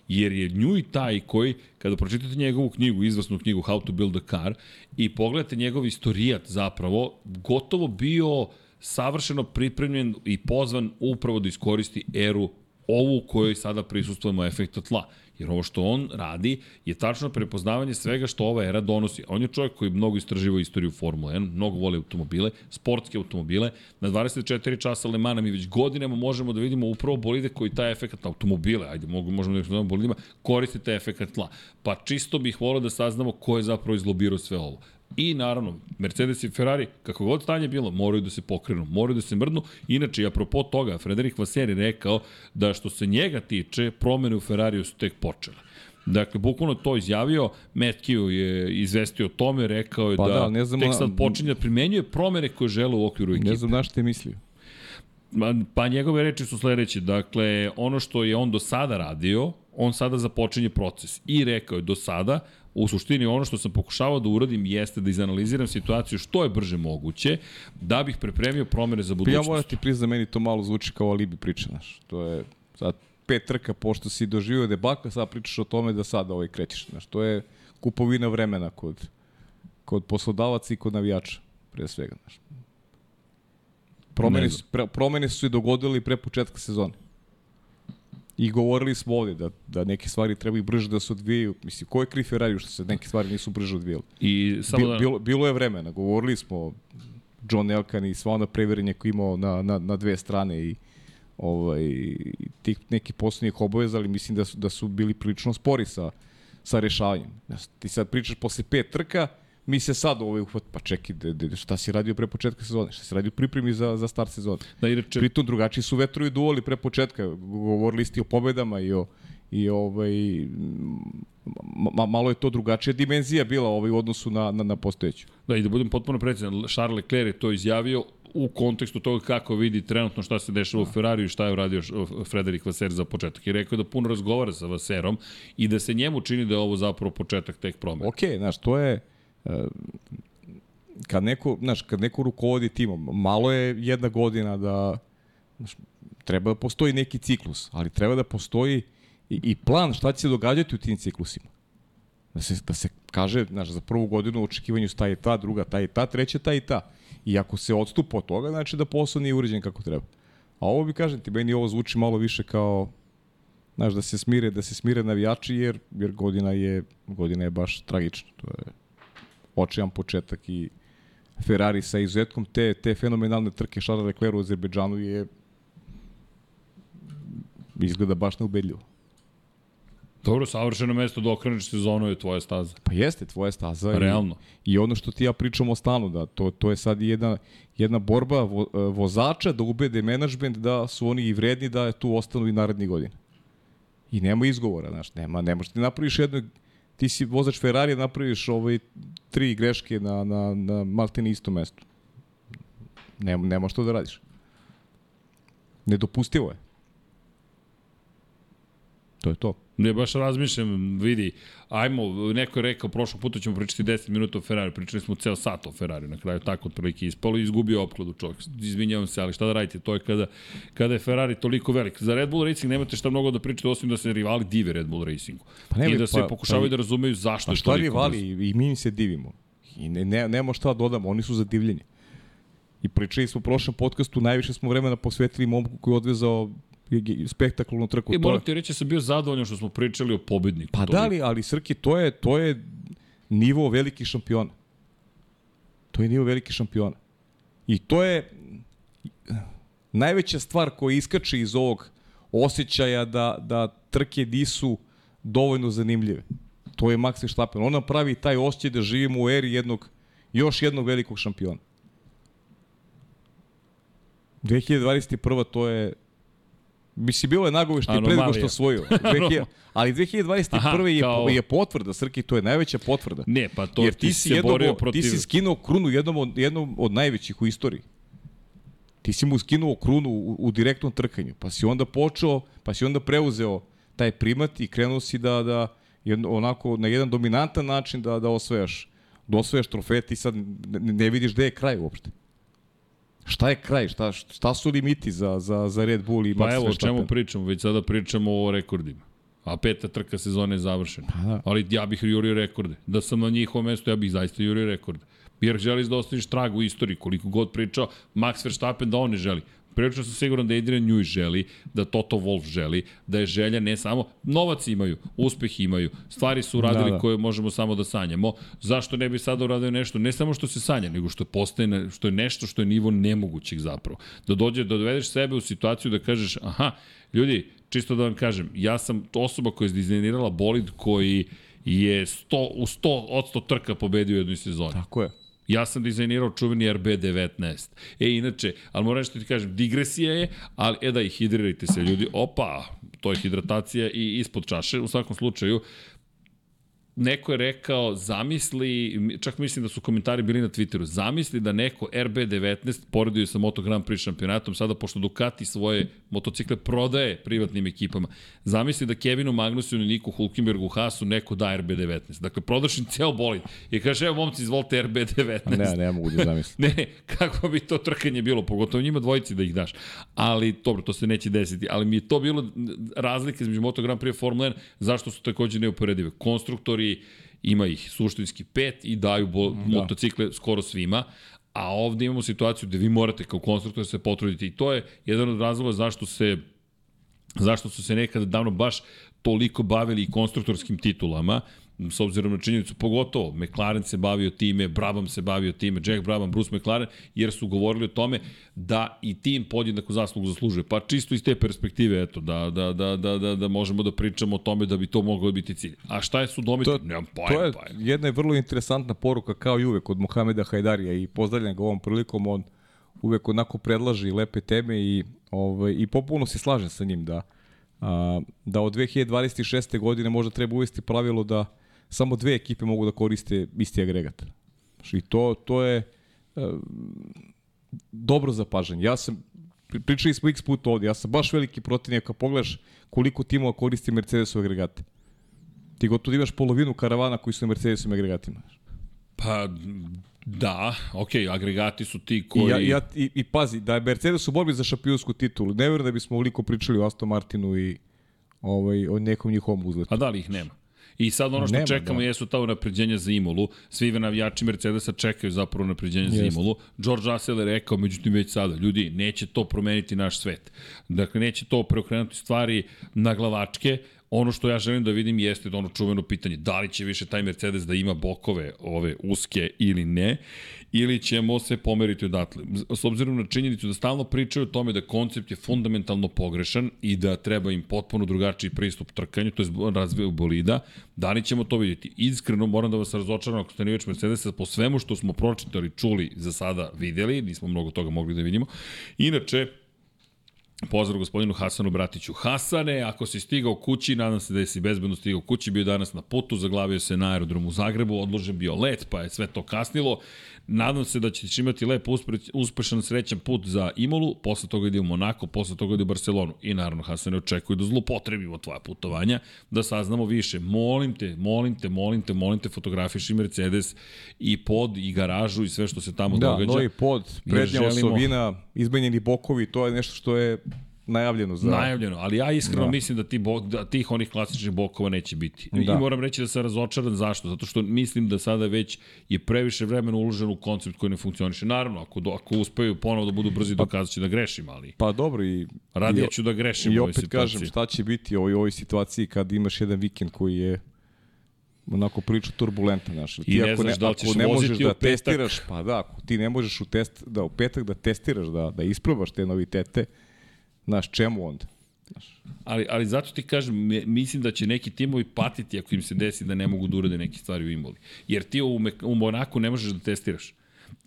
Jer je nju i taj koji, kada pročitate njegovu knjigu, izvrsnu knjigu How to Build a Car, i pogledate njegov istorijat zapravo, gotovo bio savršeno pripremljen i pozvan upravo da iskoristi eru ovu u kojoj sada prisustujemo efekta tla. Jer ovo što on radi je tačno prepoznavanje svega što ova era donosi. On je čovjek koji mnogo istraživa istoriju Formule 1, mnogo voli automobile, sportske automobile. Na 24 časa Le Mana mi već godinama možemo da vidimo upravo bolide koji taj efekat automobile, ajde, možemo da nazovemo bolidima, koriste taj efekat tla. Pa čisto bih volao da saznamo ko je zapravo izlobirao sve ovo. I naravno, Mercedes i Ferrari, kako god stanje bilo, moraju da se pokrenu, moraju da se mrdnu. Inače, apropo toga, Frederik Vasseri rekao da što se njega tiče, promene u Ferrariju su tek počele. Dakle, bukvalno to izjavio, Matt Q je izvestio o tome, rekao je Pa da, da, ne znamo tek sad počinje da primenjuje promene koje žele u okviru ekipe. Ne znam na što je mislio. Pa njegove reči su sledeće. Dakle, ono što je on do sada radio, on sada započinje proces. I rekao je do sada, u suštini ono što sam pokušavao da uradim jeste da izanaliziram situaciju što je brže moguće, da bih pripremio promene za Pa ja budućnost. moram ti priznam, meni to malo zvuči kao alibi priča, znaš. To je sad pet trka, pošto si doživio debakla, sad pričaš o tome da sad ovaj krećeš, znaš. To je kupovina vremena kod, kod poslodavaca i kod navijača, pre svega, znaš. Promene, Ne su, pre, promene su se dogodile pre početka sezone. I govorili smo ovde da, da neke stvari treba i brže da se odvijaju. Mislim, ko je kriv Ferrari što se neke stvari nisu brže odvijale? I samo Bil, da... bilo, bilo je vremena, govorili smo John Elkan i sva ona preverenja koje imao na, na, na dve strane i ovaj, tih nekih poslednjih obaveza, ali mislim da su, da su bili prilično spori sa, sa rešavanjem. Ti sad pričaš posle pet trka, mi se sad ovaj uhvat, pa čekaj, de, de, šta si radio pre početka sezone, šta si radio pripremi za, za start sezone. Da, inače, Pritom drugačiji su vetrovi duvali pre početka, govorili ste o pobedama i o i ovaj ma, malo je to drugačija dimenzija bila ovaj u odnosu na na, na postojeću. Da, i da budem potpuno precizan, Charles Leclerc je to izjavio u kontekstu toga kako vidi trenutno šta se dešava u Ferrariju i šta je uradio Frederik Vaser za početak. I rekao je da puno razgovara sa Vaserom i da se njemu čini da je ovo zapravo početak tek promena. Ok, znaš, to je kad neko, znaš, kad neko rukovodi timom, malo je jedna godina da znaš, treba da postoji neki ciklus, ali treba da postoji i, i plan šta će se događati u tim ciklusima. Da se, da se kaže, znaš, za prvu godinu u očekivanju sta i ta, druga ta i ta, treća ta i ta. I ako se odstupa od toga, znači da posao nije uređen kako treba. A ovo bi, kažem ti, meni ovo zvuči malo više kao znaš, da se smire, da se smire navijači, jer, jer godina je, godina je baš tragična. To je očajan početak i Ferrari sa izuzetkom te, te fenomenalne trke Charles Leclerc u Azerbejdžanu je izgleda baš neubedljivo. Dobro, savršeno mesto da okreneš sezonu je tvoja staza. Pa jeste, tvoja staza. Realno. I, I ono što ti ja pričam o stanu, da to, to je sad jedna, jedna borba vo, e, vozača da ubede menadžment da su oni i vredni da tu ostanu i narednih godina. I nema izgovora, znaš, nema, ne možeš ti napraviš jedno, ti si vozač Ferrari, napraviš ovaj, tri greške na, na, na maltene istom mestu. Ne, ne možeš to da radiš. Nedopustivo je. To je to. Ne, baš razmišljam, vidi, ajmo, neko je rekao, prošlog puta ćemo pričati 10 minuta o Ferrari, pričali smo ceo sat o Ferrari, na kraju tako otprilike ispalo i izgubio opkladu čovjek. Izvinjavam se, ali šta da radite, to je kada, kada je Ferrari toliko velik. Za Red Bull Racing nemate šta mnogo da pričate, osim da se rivali dive Red Bull Racingu. Pa ne, I da se pa- pokušavaju pa- da razumeju zašto Pa je šta toliko rivali brzo. i mi se divimo. I ne, ne, nema šta da dodamo, oni su za divljenje. I pričali smo u prošlom podcastu, najviše smo vremena posvetili momku koji je odvezao spektakularnu trku. I moram ti reći, sam bio zadovoljan što smo pričali o pobedniku. Pa da li, ali Srki, to je, to je nivo velikih šampiona. To je nivo velikih šampiona. I to je najveća stvar koja iskače iz ovog osjećaja da, da trke nisu dovoljno zanimljive. To je Max Verstappen. On nam pravi taj osjećaj da živimo u eri jednog, još jednog velikog šampiona. 2021. to je Mislim, bilo je nagovešte i pre nego što osvojio. <laughs> 2000, ali 2021. Aha, je, kao- je potvrda, Srki, to je najveća potvrda. Ne, pa to Jer ti, ti si jednom, borio protiv... ti si skinuo krunu jednom od, jednom od najvećih u istoriji. Ti si mu skinuo krunu u, u direktnom trkanju, pa si onda počeo, pa si onda preuzeo taj primat i krenuo si da, da jedno, onako na jedan dominantan način da, da osvajaš, da osvajaš trofeje, ti sad ne, ne vidiš gde je kraj uopšte. Šta je kraj? Šta, šta su limiti za, za, za Red Bull i Max Pa evo, o čemu pričamo? Već sada pričamo o rekordima. A peta trka sezone je završena. Pa da. Ali ja bih jurio rekorde. Da sam na njihovom mestu, ja bih zaista jurio rekorde. Jer želiš da ostaviš trag u istoriji. Koliko god pričao Max Verstappen da on ne želi. Prilično sam siguran da Adrian Newey želi, da Toto Wolff želi, da je želja ne samo, novac imaju, uspeh imaju, stvari su uradili Da, da, koje možemo samo da sanjamo. Zašto ne bi sada uradio nešto, ne samo što se sanja, nego što postaje, što je nešto što je nivo nemogućeg zapravo. Da dođe, da dovedeš sebe u situaciju da kažeš, aha, ljudi, čisto da vam kažem, ja sam osoba koja je dizajnirala bolid koji je 100, u 100 od 100 trka pobedio u jednoj sezoni. Tako je. Ja sam dizajnirao čuveni RB19. E, inače, ali moram nešto ti kažem, digresija je, ali e da i hidrirajte se ljudi. Opa, to je hidratacija i ispod čaše. U svakom slučaju, neko je rekao, zamisli, čak mislim da su komentari bili na Twitteru, zamisli da neko RB19 poredio sa Moto Grand Prix šampionatom, sada pošto Ducati svoje motocikle prodaje privatnim ekipama, zamisli da Kevinu Magnusu i Niku Hulkenbergu Hasu neko da RB19. Dakle, prodaš im ceo bolid i kaže, evo momci, izvolite RB19. A ne, ne mogu da zamislim. Ne, <laughs> ne, kako bi to trkanje bilo, pogotovo njima dvojici da ih daš. Ali, dobro, to se neće desiti, ali mi je to bilo razlika između Moto Grand Prix i Formula 1, zašto su takođe neuporedive. Konstruktori, ima ih suštinski pet i daju bo, da. motocikle skoro svima, a ovde imamo situaciju gde vi morate kao konstruktor se potruditi i to je jedan od razloga zašto se zašto su se nekada davno baš toliko bavili i konstruktorskim titulama, s obzirom na činjenicu, pogotovo McLaren se bavio time, Brabham se bavio time, Jack Brabham, Bruce McLaren, jer su govorili o tome da i tim podjednaku zaslugu zaslužuje. Pa čisto iz te perspektive, eto, da, da, da, da, da, da možemo da pričamo o tome da bi to moglo biti cilj. A šta je sudomiti? To- Nemam To je pojma. jedna vrlo interesantna poruka kao i uvek od Mohameda Hajdarija i pozdravljam ga ovom prilikom, on uvek onako predlaži lepe teme i, ovaj, i popuno se slažem sa njim da, a, da od 2026. godine možda treba uvesti pravilo da samo dve ekipe mogu da koriste isti agregat. I to, to je e, dobro zapažanje. Ja sam, pri- pričali smo x puta ovde, ja sam baš veliki protivnik kad pogledaš koliko timova koristi Mercedesove agregate. Ti gotovo da imaš polovinu karavana koji su na Mercedesovim agregatima. Pa, da, okej, agregati su ti koji... I, ja, ja, i, I pazi, da je Mercedes u borbi za šampionsku titulu, ne verujem da bismo ovoliko pričali o Aston Martinu i ovaj, o nekom njihovom uzletu. A da li ih nema? I sad ono što Nema, čekamo da. jesu ta unapređenja za Imolu. Svi navijači Mercedesa čekaju zapravo unapređenja za Jeste. Imolu. George Russell je rekao, međutim već sada, ljudi, neće to promeniti naš svet. Dakle, neće to preokrenuti stvari na glavačke. Ono što ja želim da vidim jeste da ono čuveno pitanje, da li će više taj Mercedes da ima bokove ove uske ili ne, ili ćemo se pomeriti odatle. S obzirom na činjenicu da stalno pričaju o tome da koncept je fundamentalno pogrešan i da treba im potpuno drugačiji pristup trkanju, to je razviju bolida, da li ćemo to vidjeti? Iskreno moram da vas razočaram ako ste niveč Mercedesa po svemu što smo pročitali, čuli, za sada videli, nismo mnogo toga mogli da vidimo. Inače, Pozdrav gospodinu Hasanu Bratiću. Hasane, ako si stigao kući, nadam se da si bezbedno stigao kući, bio danas na putu, zaglavio se na aerodromu u Zagrebu, odložen bio let, pa je sve to kasnilo. Nadam se da ćeš imati lep, uspešan, srećan put za Imolu, posle toga ide u Monako, posle toga ide u Barcelonu. I naravno, Hasane, očekuju da zlopotrebimo tvoja putovanja, da saznamo više. Molim te, molim te, molim te, molim te, fotografiši Mercedes i pod i garažu i sve što se tamo Da, događa. novi pod, Jer prednja želimo- osovina, izmenjeni bokovi, to je nešto što je najavljeno za... Najavljeno, ali ja iskreno Da. mislim da, ti bo, da tih onih klasičnih bokova neće biti. Da. I moram reći da sam razočaran zašto? Zato što mislim da sada već je previše vremena uloženo u koncept koji ne funkcioniše. Naravno, ako, do, ako uspeju ponovo da budu brzi, dokazat će da grešim, ali Pa dobro i... radije ću da grešim I u ovoj opet situaciji. kažem, šta će biti u ovoj, ovoj situaciji kad imaš jedan vikend koji je onako prilično turbulentan, znaš. I ne znaš da li ćeš ako ne možeš da testiraš, pa da, ako ti ne možeš u test, da u petak da testiraš, da, da isprobaš te novitete, znaš, čemu onda? Ali, ali zato ti kažem, mislim da će neki timovi patiti ako im se desi da ne mogu da urade neke stvari u Imoli. Jer ti u, u Monaku ne možeš da testiraš.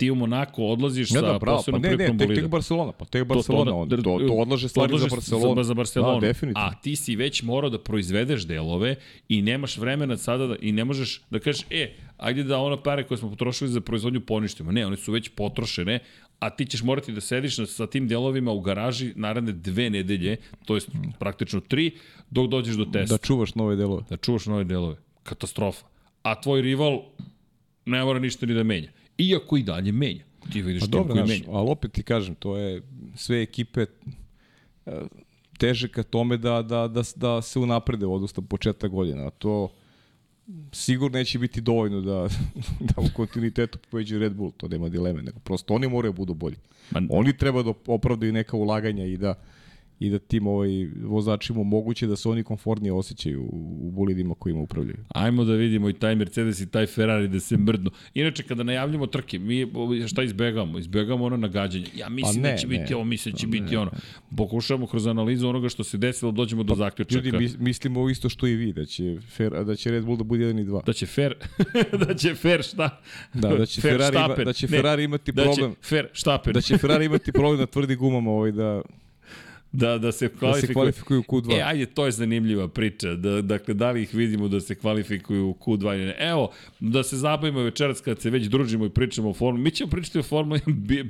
Ti u Monako odlaziš sa da, bravo, pa posebnom ne, ne, prilikom tek, bolida. tek Barcelona, pa tek Barcelona, to, to, to, to odlaže stvari za Barcelonu. Za, za Barcelonu. Da, definitivno. A ti si već morao da proizvedeš delove i nemaš vremena sada da, i ne možeš da kažeš, e, ajde da ono pare koje smo potrošili za proizvodnju poništimo. Ne, one su već potrošene, a ti ćeš morati da sediš sa tim delovima u garaži naredne dve nedelje, to jest praktično tri, dok dođeš do testa. Da čuvaš nove delove. Da čuvaš nove delove. Katastrofa. A tvoj rival ne mora ništa ni da menja. Iako i dalje menja. Ti vidiš Pa dobro, koji menja. ali opet ti kažem, to je sve ekipe e, teže ka tome da, da, da, da se unaprede odnosno početak godina. A to sigurno neće biti dovoljno da, <laughs> da u kontinuitetu pobeđu Red Bull, to nema dileme, nego prosto oni moraju da budu bolji. Ma- Oni treba da opravdaju neka ulaganja i da i da tim ovaj, vozačima omoguće da se oni komfortnije osjećaju u, u bolidima kojima upravljaju. Ajmo da vidimo i taj Mercedes i taj Ferrari da se mrdnu. Inače, kada najavljamo trke, mi šta izbegamo? Izbegamo ono nagađanje. Ja mislim A ne, da će ne. biti ovo, mislim da će biti ono. Pokušavamo kroz analizu onoga što se desilo, dođemo do zaključaka. Ljudi, mis, mislimo isto što i vi, da će, Fer, da će Red Bull da bude 1 i 2. Da će Fer, <laughs> da će Fer šta? Da, da će <laughs> Ferrari ima- da će Ne, Ferrari imati da problem. će Fer Štapen. Da će Ferrari imati problem na tvrdi gumama ovaj da da, da se kvalifikuju. kvalifikuju u Q2. E, ajde, to je zanimljiva priča. Da, dakle, da li ih vidimo da se kvalifikuju u Q2 ili ne. Evo, da se zabavimo večeras kad se već družimo i pričamo o formuli. Mi ćemo pričati o formuli,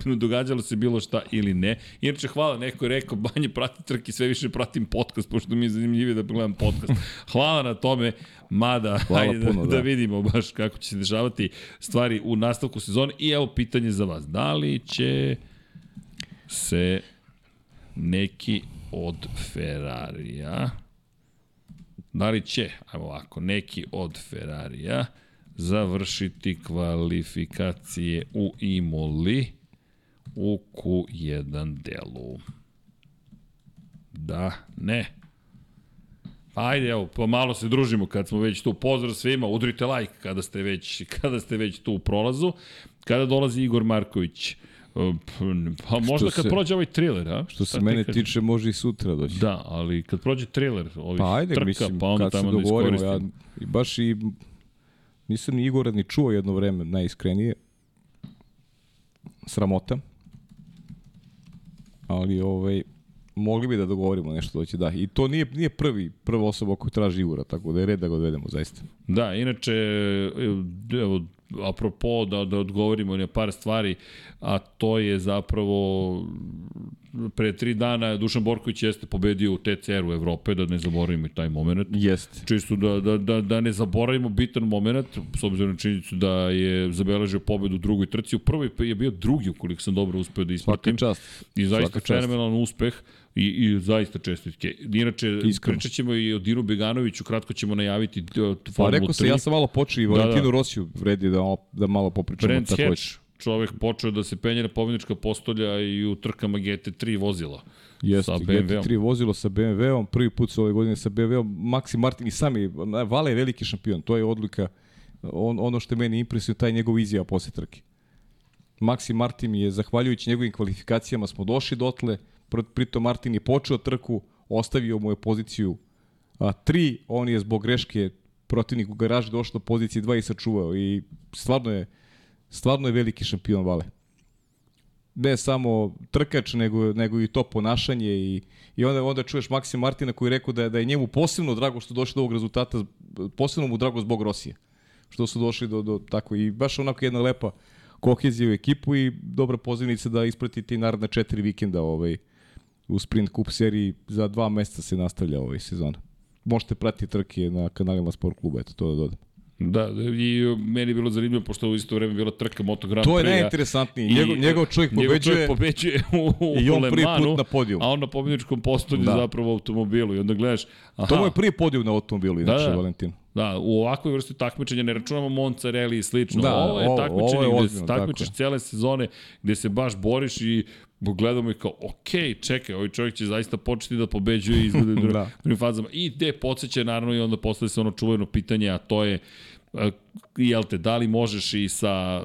<laughs> događalo se bilo šta ili ne. Inače, hvala, neko je rekao, banje prati trke, sve više pratim podcast, pošto mi je zanimljivije da pogledam podcast. <laughs> Hvala na tome, mada, Hvala ajde puno, da, da da. vidimo baš kako će se dešavati stvari u nastavku sezone. I evo pitanje za vas. Da li će se neki od Ferrarija, da li će, ajmo ovako, neki od Ferrarija završiti kvalifikacije u Imoli u Q1 delu? Da, ne. Ajde, evo, pa malo se družimo kad smo već tu. Pozdrav svima, udrite like kada ste već, <laughs> kada ste već tu u prolazu. Kada dolazi Igor Marković? Uh, Pa možda kad se- prođe ovaj thriller, a? što Šta se mene kažeš? tiče može i sutra doći. Da, ali kad prođe thriller ovih Pa ajde, trka, mislim, pa onda tamo da dogovorimo, ja baš i nisam ni Igora ni čuo jedno vreme, najiskrenije. Sramota. Ali ovaj, mogli bi da dogovorimo nešto doći, da. I to nije, nije prvi, prva osoba koju traži Igora, tako da je red da ga odvedemo, zaista. Da, inače, evo, apropo da, da odgovorimo na par stvari, a to je zapravo pre tri dana Dušan Borković jeste pobedio u TCR-u Evrope, da ne zaboravimo i taj moment. Jeste. Čisto da, da, da, da ne zaboravimo bitan moment, s obzirom na činjenicu da je zabeležio pobedu u drugoj trci. U prvoj je bio drugi, ukoliko sam dobro uspeo da ispratim. Svaka čast. I zaista fenomenalan uspeh i, i zaista čestitke. Inače, Iskreno. pričat ćemo i o Dinu Beganoviću, kratko ćemo najaviti uh, Formulu 3. Pa rekao se, ja sam malo počeo i Da, Valentinu da. Rosiju vredi da, da malo popričamo takođe. Hatch, čovek počeo da se penje na pobjednička postolja i u trkama GT3 vozila. Jeste, sa BMW-om. GT3 vozilo sa BMW-om, prvi put su ove godine sa BMW-om, Maxi Martin i sami, Vale je veliki šampion, to je odlika, on, ono što je meni impresio, taj njegov izjava posle trke. Maxi Martin je, zahvaljujući njegovim kvalifikacijama, smo došli dotle, pritom Martin je počeo trku, ostavio mu je poziciju a, tri, on je zbog greške protivnik u garaži došao do pozicije 2 i sačuvao i stvarno je, stvarno je veliki šampion Vale. Ne samo trkač, nego, nego i to ponašanje i, i onda, onda čuješ Maksim Martina koji je rekao da je, da je njemu posebno drago što došli do ovog rezultata, posebno mu drago zbog Rosije, što su došli do, do tako i baš onako jedna lepa kohezija u ekipu i dobra pozivnica da ispratite i naredne četiri vikenda ovaj, u Sprint Cup seriji za dva meseca se nastavlja ovaj sezona. Možete pratiti trke na kanalima Sport kluba, eto to da dodam. Da, i meni je bilo zanimljivo, pošto u isto vreme bila trka Moto Grand To je najinteresantnije. Njegov, njegov čovjek njegov pobeđuje, čovjek pobeđuje u, u <laughs> i on prvi put na podijum. A on na pobjedničkom postolju Da. zapravo u automobilu. I onda gledaš, aha, To mu je prvi podijum na automobilu, inače, Da, da. Valentin. Da, u ovakvoj vrsti takmičenja ne računamo Monza, Rally i slično. Da, ovo je takmičenje ovo je gde ozbiljno, se takmičiš tako je. cele sezone, gde se baš boriš i gledamo i kao, ok, čekaj, ovaj čovjek će zaista početi da pobeđuje i izgleda u <laughs> Da. drugim fazama. I gde podsjeća naravno i onda postaje se ono čuveno pitanje, a to je, jel te, da li možeš i sa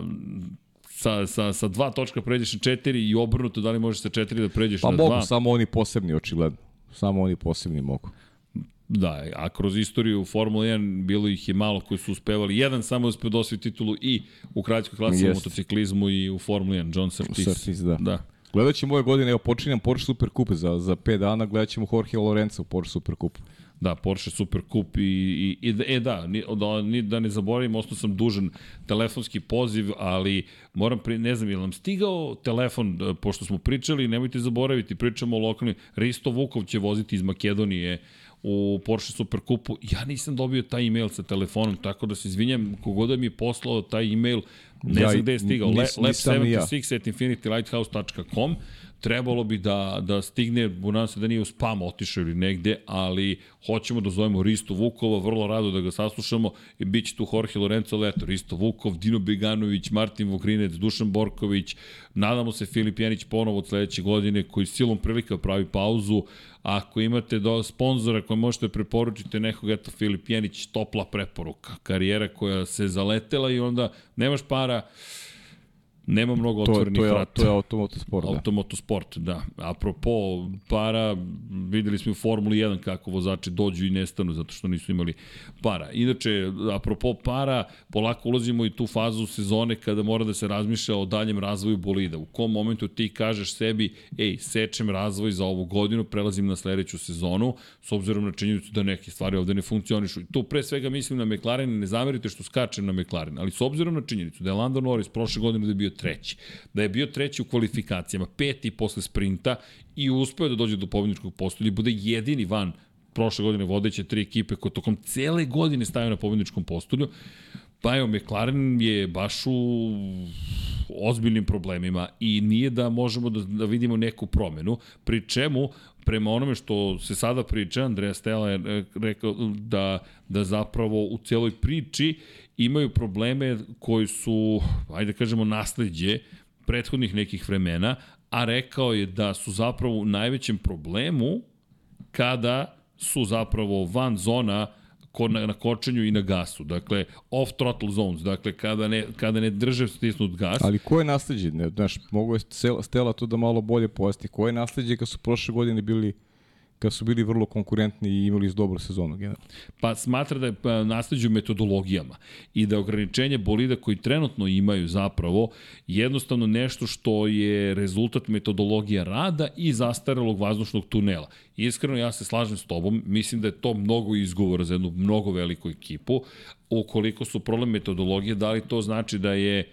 sa, sa, sa dva točka pređeš na četiri i obrnuto, da li možeš sa četiri da pređeš Pa na mogu, dva? samo oni posebni, očigledno. Samo oni posebni mogu. Da, a kroz istoriju Formula 1 bilo ih je malo koji su uspevali. Jedan samo je uspeo da osvoji titulu i u kraljskoj klasi u motociklizmu i u Formula 1, John Surtees. Surtees, da. da. Gledat ćemo ove godine, evo počinjam Porsche Super Cup za, za 5 dana, gledat ćemo Jorge Lorenza u Porsche Super Cup. Da, Porsche Super Cup i, i, i e da, ni, da, ni, da ne zaboravim, ostao sam dužan telefonski poziv, ali moram, pri, ne znam, je nam stigao telefon, e, pošto smo pričali, nemojte zaboraviti, pričamo o lokalnim, Risto Vukov će voziti iz Makedonije u Porsche Super Cupu, ja nisam dobio taj email sa telefonom, tako da se izvinjam, kogoda mi je poslao taj email, ne Ja znam gde je stigao, nis- Le, nisam ni ja. lab76 at infinitylighthouse.com, trebalo bi da, da stigne, nadam se da nije u spam otišao ili negde, ali hoćemo da zovemo Risto Vukova, vrlo rado da ga saslušamo. I bit će tu Jorge Lorenzo Leto, Risto Vukov, Dino Beganović, Martin Vokrinec, Dušan Borković, nadamo se Filip Janić ponovo od sledeće godine koji silom prilika pravi pauzu, ako imate do sponzora koje možete preporučiti nekog, eto Filip Janić, topla preporuka, karijera koja se zaletela i onda nemaš para, nema mnogo To, je- otvorenih to, je, vrata. to je automotosport, da. Automotosport, da. Apropo para, videli smo u Formuli 1 kako vozači dođu i nestanu zato što nisu imali para. Inače, apropo para, polako ulazimo i tu fazu sezone kada mora da se razmišlja o daljem razvoju bolida. U kom momentu ti kažeš sebi, ej, sečem razvoj za ovu godinu, prelazim na sledeću sezonu, s obzirom na činjenicu da neke stvari ovde ne funkcionišu. I tu pre svega mislim na McLaren, ne zamerite što skačem na McLaren, ali s obzirom na činjenicu da je Lando Norris prošle godine da je bio treći, da je bio treći u kvalifikacijama, peti posle sprinta i uspeo da dođe do pobjedničkog postolja i bude jedini van prošle godine vodeće tri ekipe koje tokom cele godine stavio na pobjedničkom postolju, Pa evo, McLaren je baš u ozbiljnim problemima i nije da možemo da, da vidimo neku promenu, pri čemu prema onome što se sada priča, Andreja Stella je e, rekao da, da zapravo u celoj priči imaju probleme koji su, ajde da kažemo, nasledđe prethodnih nekih vremena, a rekao je da su zapravo u najvećem problemu kada su zapravo van zona ko na, na kočenju i na gasu. Dakle, off throttle zones, dakle, kada ne, kada ne drže stisnut gas. Ali ko je nasledđe? Ne, znaš, mogu je Stela- to da malo bolje pojasni. Ko je nasledđe kad su prošle godine bili kad su bili vrlo konkurentni i imali dobru sezonu generalno. Pa smatra da je pa, nasleđu metodologijama i da ograničenje bolida koji trenutno imaju zapravo jednostavno nešto što je rezultat metodologija rada i zastarelog vazdušnog tunela. Iskreno ja se slažem s tobom, mislim da je to mnogo izgovora za jednu mnogo veliku ekipu. Ukoliko su problem metodologije, da li to znači da je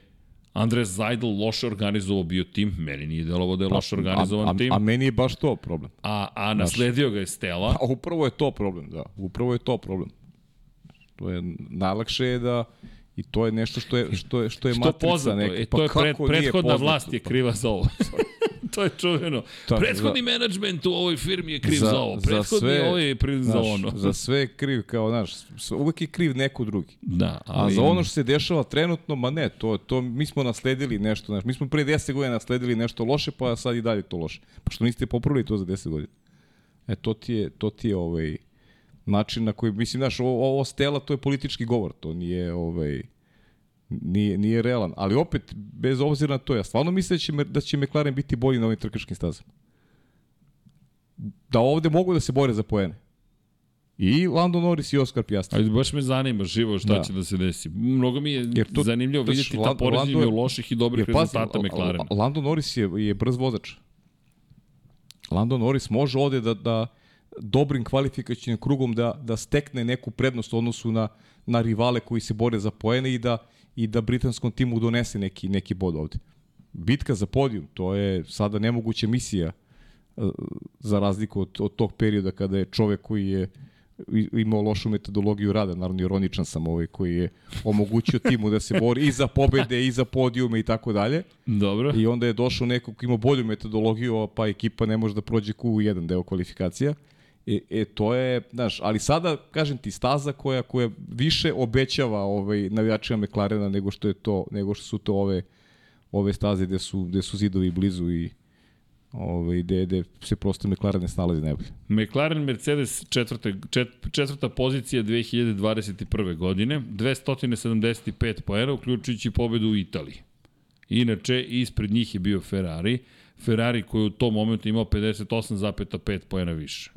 Andres Zajdl loše organizovao bio tim, meni nije delovo da je loše organizovan a, a, tim, A meni je baš to problem. a, a nasledio ga je Stela. A upravo je to problem, da. Upravo je to problem. To je najlakše je da i to je nešto što je što je što je Što matrica poznato, neka. e, Pa to je pred, prethodna poznato? vlast je Pa kriva za ovo. <laughs> <laughs> to je čuveno. Tako, Prethodni za- menadžment u ovoj firmi je kriv za, ovo. Prethodni sve- ovo je kriv za ono. Za sve je kriv, kao, znaš, uvek je kriv neko drugi. Da, A ali... za ono što se dešava trenutno, ma ne, to, to mi smo nasledili nešto, znaš, mi smo pre 10 godina nasledili nešto loše, pa sad i dalje to loše. Pa što niste popravili to za 10 godina? E, to ti je, to ti je ovaj, način na koji, mislim, znaš, ovo, ovo stela, to je politički govor, to nije, ovaj, nije, nije realan. Ali opet, bez obzira na to, ja stvarno mislim da će, da će McLaren biti bolji na ovim trkačkim stazama. Da ovde mogu da se bore za poene. I Lando Norris i Oscar Piastri. Ali baš me zanima živo šta Da. će da se desi. Mnogo mi je Jer to- zanimljivo vidjeti ta poređenja Lando- loših i dobrih Jer rezultata McLarena. Lando Norris je, je brz vozač. Lando Norris može ovde da, da dobrim kvalifikacijnim krugom da, da stekne neku prednost u odnosu na, na rivale koji se bore za poene i da, i da britanskom timu donese neki, neki bod ovde. Bitka za podijum, to je sada nemoguća misija e, za razliku od, od tog perioda kada je čovek koji je imao lošu metodologiju rada, naravno ironičan sam ovaj koji je omogućio timu da se bori i za pobede i za podijume i tako dalje. Dobro. I onda je došao neko ko ima bolju metodologiju, pa ekipa ne može da prođe ku jedan deo kvalifikacija. E, e to je, znaš, ali sada, kažem ti, staza koja koja više obećava ovaj navijačima McLarena nego što je to, nego što su to ove ove staze gde su, gde su zidovi blizu i ovaj, gde, gde se prosto McLaren ne snalazi najbolje. McLaren Mercedes četvrta, čet, četvrta pozicija 2021. godine, 275 poena, uključujući pobedu u Italiji. Inače, ispred njih je bio Ferrari, Ferrari koji u tom momentu imao 58,5 poena više.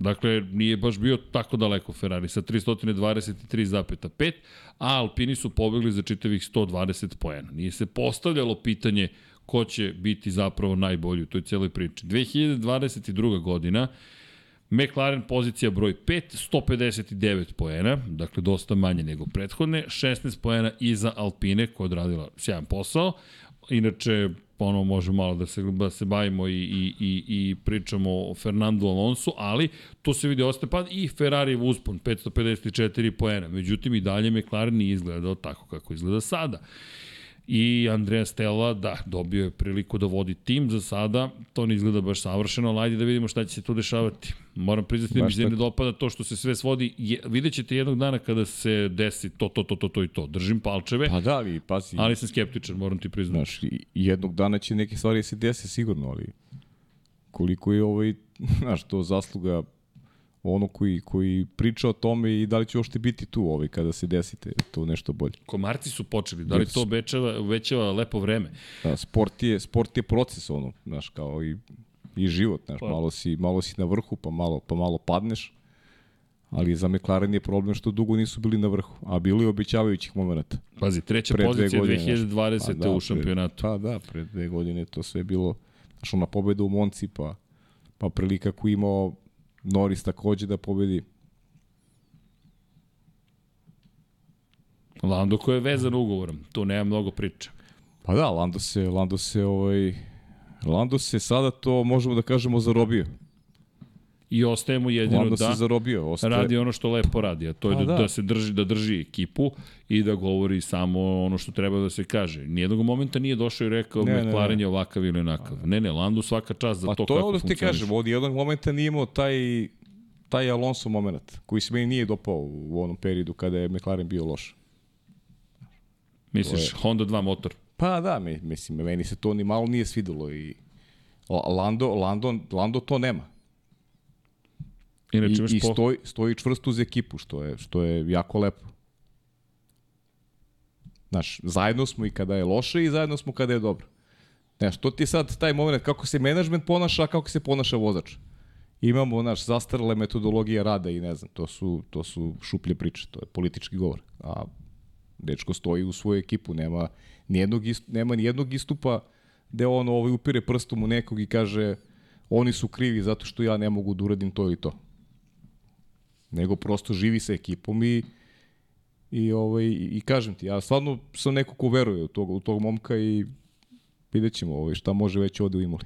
Dakle, nije baš bio tako daleko Ferrari sa 323,5, a Alpini su pobegli za čitavih 120 poena. Nije se postavljalo pitanje ko će biti zapravo najbolji u toj celoj priči. 2022. godina McLaren pozicija broj 5, 159 poena, dakle dosta manje nego prethodne, 16 poena iza Alpine koja je odradila sjajan posao. Inače, ono može malo da se, da se bavimo i, i, i, i pričamo o Fernando Alonso, ali tu se vidi ostaje pad i Ferrari uspon, 554 poena. Međutim, i dalje McLaren nije izgledao tako kako izgleda sada. I Andrea Stella, da, dobio je priliku da vodi tim za sada, to ne izgleda baš savršeno, ali ajde da vidimo šta će se tu dešavati. Moram priznati da mi se ne dopada to što se sve svodi, je, vidjet ćete jednog dana kada se desi to, to, to, to, to i to. Držim palčeve, Pa da, ali pazi, ali sam skeptičan, moram ti priznati. Znaš, jednog dana će neke stvari se desi sigurno, ali koliko je ovaj, <laughs> znaš, to zasluga ono koji, koji priča o tome i da li će uopšte biti tu ovaj, kada se desite to nešto bolje. Komarci su počeli, da li to obećava, obećava lepo vreme? Da, sport je, sport je proces, ono, znaš, kao i, i život, znaš, Pa. malo si, malo si na vrhu, pa malo, pa malo padneš, ali za McLaren je problem što dugo nisu bili na vrhu, a bilo je obećavajućih momenta. Pazi, treća Pre pozicija godine, znaš. 2020. Pa u pre- šampionatu. Pa da, pre dve godine to sve bilo, znaš, ona pobeda u Monci, pa, pa prilika koju imao Norris takođe da pobedi. Lando koji je vezan ugovorom, tu nema mnogo priče. Pa da, Lando se, Lando se, ovaj, Lando se sada to možemo da kažemo zarobio. I ostajemo jedino Lando da se zarobio. Ostaje, radi ono što lepo radi, a to je Pa da, da. da se drži da drži ekipu i da govori samo ono što treba da se kaže. Nijednog momenta nije došao i rekao Ne, McLaren ne. je ovakav ili onakav. Ne, ne, Landu svaka čast za Pa to, to je kako ono što ti kažem, od jednog momenta nije imao taj, taj Alonso moment, koji se meni nije dopao u onom periodu kada je McLaren bio loš. Misliš, Honda 2 motor. Pa da, mi- mislim, meni se to ni malo nije svidelo i La- Lando, Lando, Lando to nema. Inače, I, i stoji, stoji čvrsto uz ekipu, što je, što je jako lepo. Znaš, zajedno smo i kada je loše i zajedno smo kada je dobro. Znaš, to ti sad taj moment kako se menadžment ponaša, a kako se ponaša vozač. Imamo, naš, zastarale metodologije rada i ne znam, to su, to su šuplje priče, to je politički govor. A dečko stoji u svoju ekipu, nema nijednog, nema nijednog istupa gde on ovaj, upire prstom u nekog i kaže oni su krivi zato što ja ne mogu da uradim to i to nego prosto živi sa ekipom i i ovaj i kažem ti ja stvarno sam neko ko veruje u tog u tog momka i videćemo ovaj šta može već ovde u Imoli.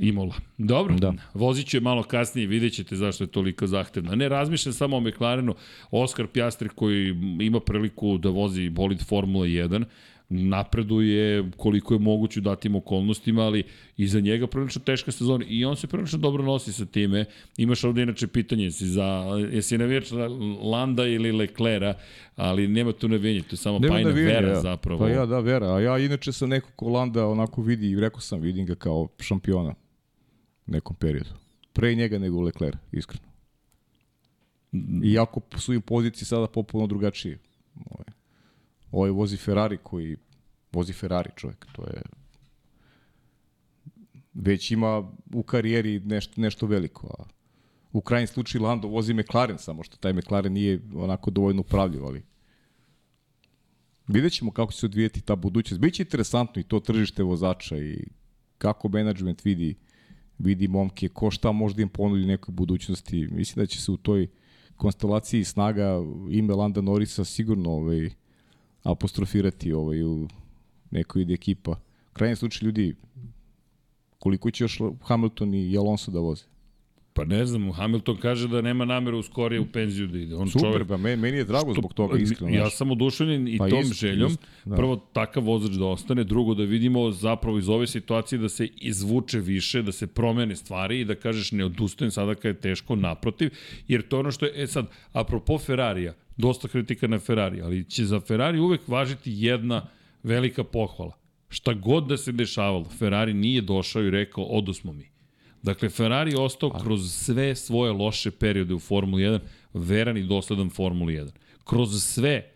Imola. Dobro, Da. vozit ću je malo kasnije, vidjet ćete zašto je toliko zahtevna. Ne razmišljam samo o McLarenu, Oskar Pjastri koji ima priliku da vozi bolid Formula 1, napreduje koliko je moguće u datim okolnostima, ali i za njega prilično teška sezona i on se prilično dobro nosi sa time. Imaš ovde inače pitanje, jesi, za, jesi navijač Landa ili Leclera, ali nema tu navijenje, to je samo Nema pajna navijanja, vera ja. zapravo. Pa ja da vera, a ja inače sam neko ko Landa onako vidi i rekao sam vidim ga kao šampiona u nekom periodu. Pre njega nego Leclerc, iskreno. Iako su im pozicije sada popuno drugačije. Ovaj, ovaj vozi Ferrari koji vozi Ferrari čovjek, to je već ima u karijeri nešto, nešto veliko. A u krajnjem slučaju Lando vozi McLaren, samo što taj McLaren nije onako dovoljno upravljiv, ali vidjet ćemo kako će se odvijeti ta budućnost. Biće interesantno i to tržište vozača i kako management vidi vidi momke, ko šta možda im ponudi nekoj budućnosti. Mislim da će se u toj konstelaciji snaga ime Landa Norisa sigurno ovaj, apostrofirati ovaj, u nekoj ide ekipa. U krajnjem slučaju ljudi, koliko će još Hamilton i Alonso da voze? Pa ne znam, Hamilton kaže da nema nameru skorije u penziju da ide. On Super, čovjek, ba, meni, meni je drago Što- zbog toga, iskreno. Ja sam oduševljen i Pa tom isto, željom. isto, da. Prvo, takav vozač da ostane. Drugo, da vidimo zapravo iz ove situacije da se izvuče više, da se promene stvari i da kažeš ne odustajem sada kad je teško, naprotiv. Jer to je ono što je, e sad, apropo Ferrarija, dosta kritika na Ferrari, ali će za Ferrari uvek važiti jedna velika pohvala. Šta god da se dešavalo, Ferrari nije došao i rekao, odosmo mi. Dakle, Ferrari je ostao kroz sve svoje loše periode u Formuli 1, veran i dosledan Formuli 1. Kroz sve,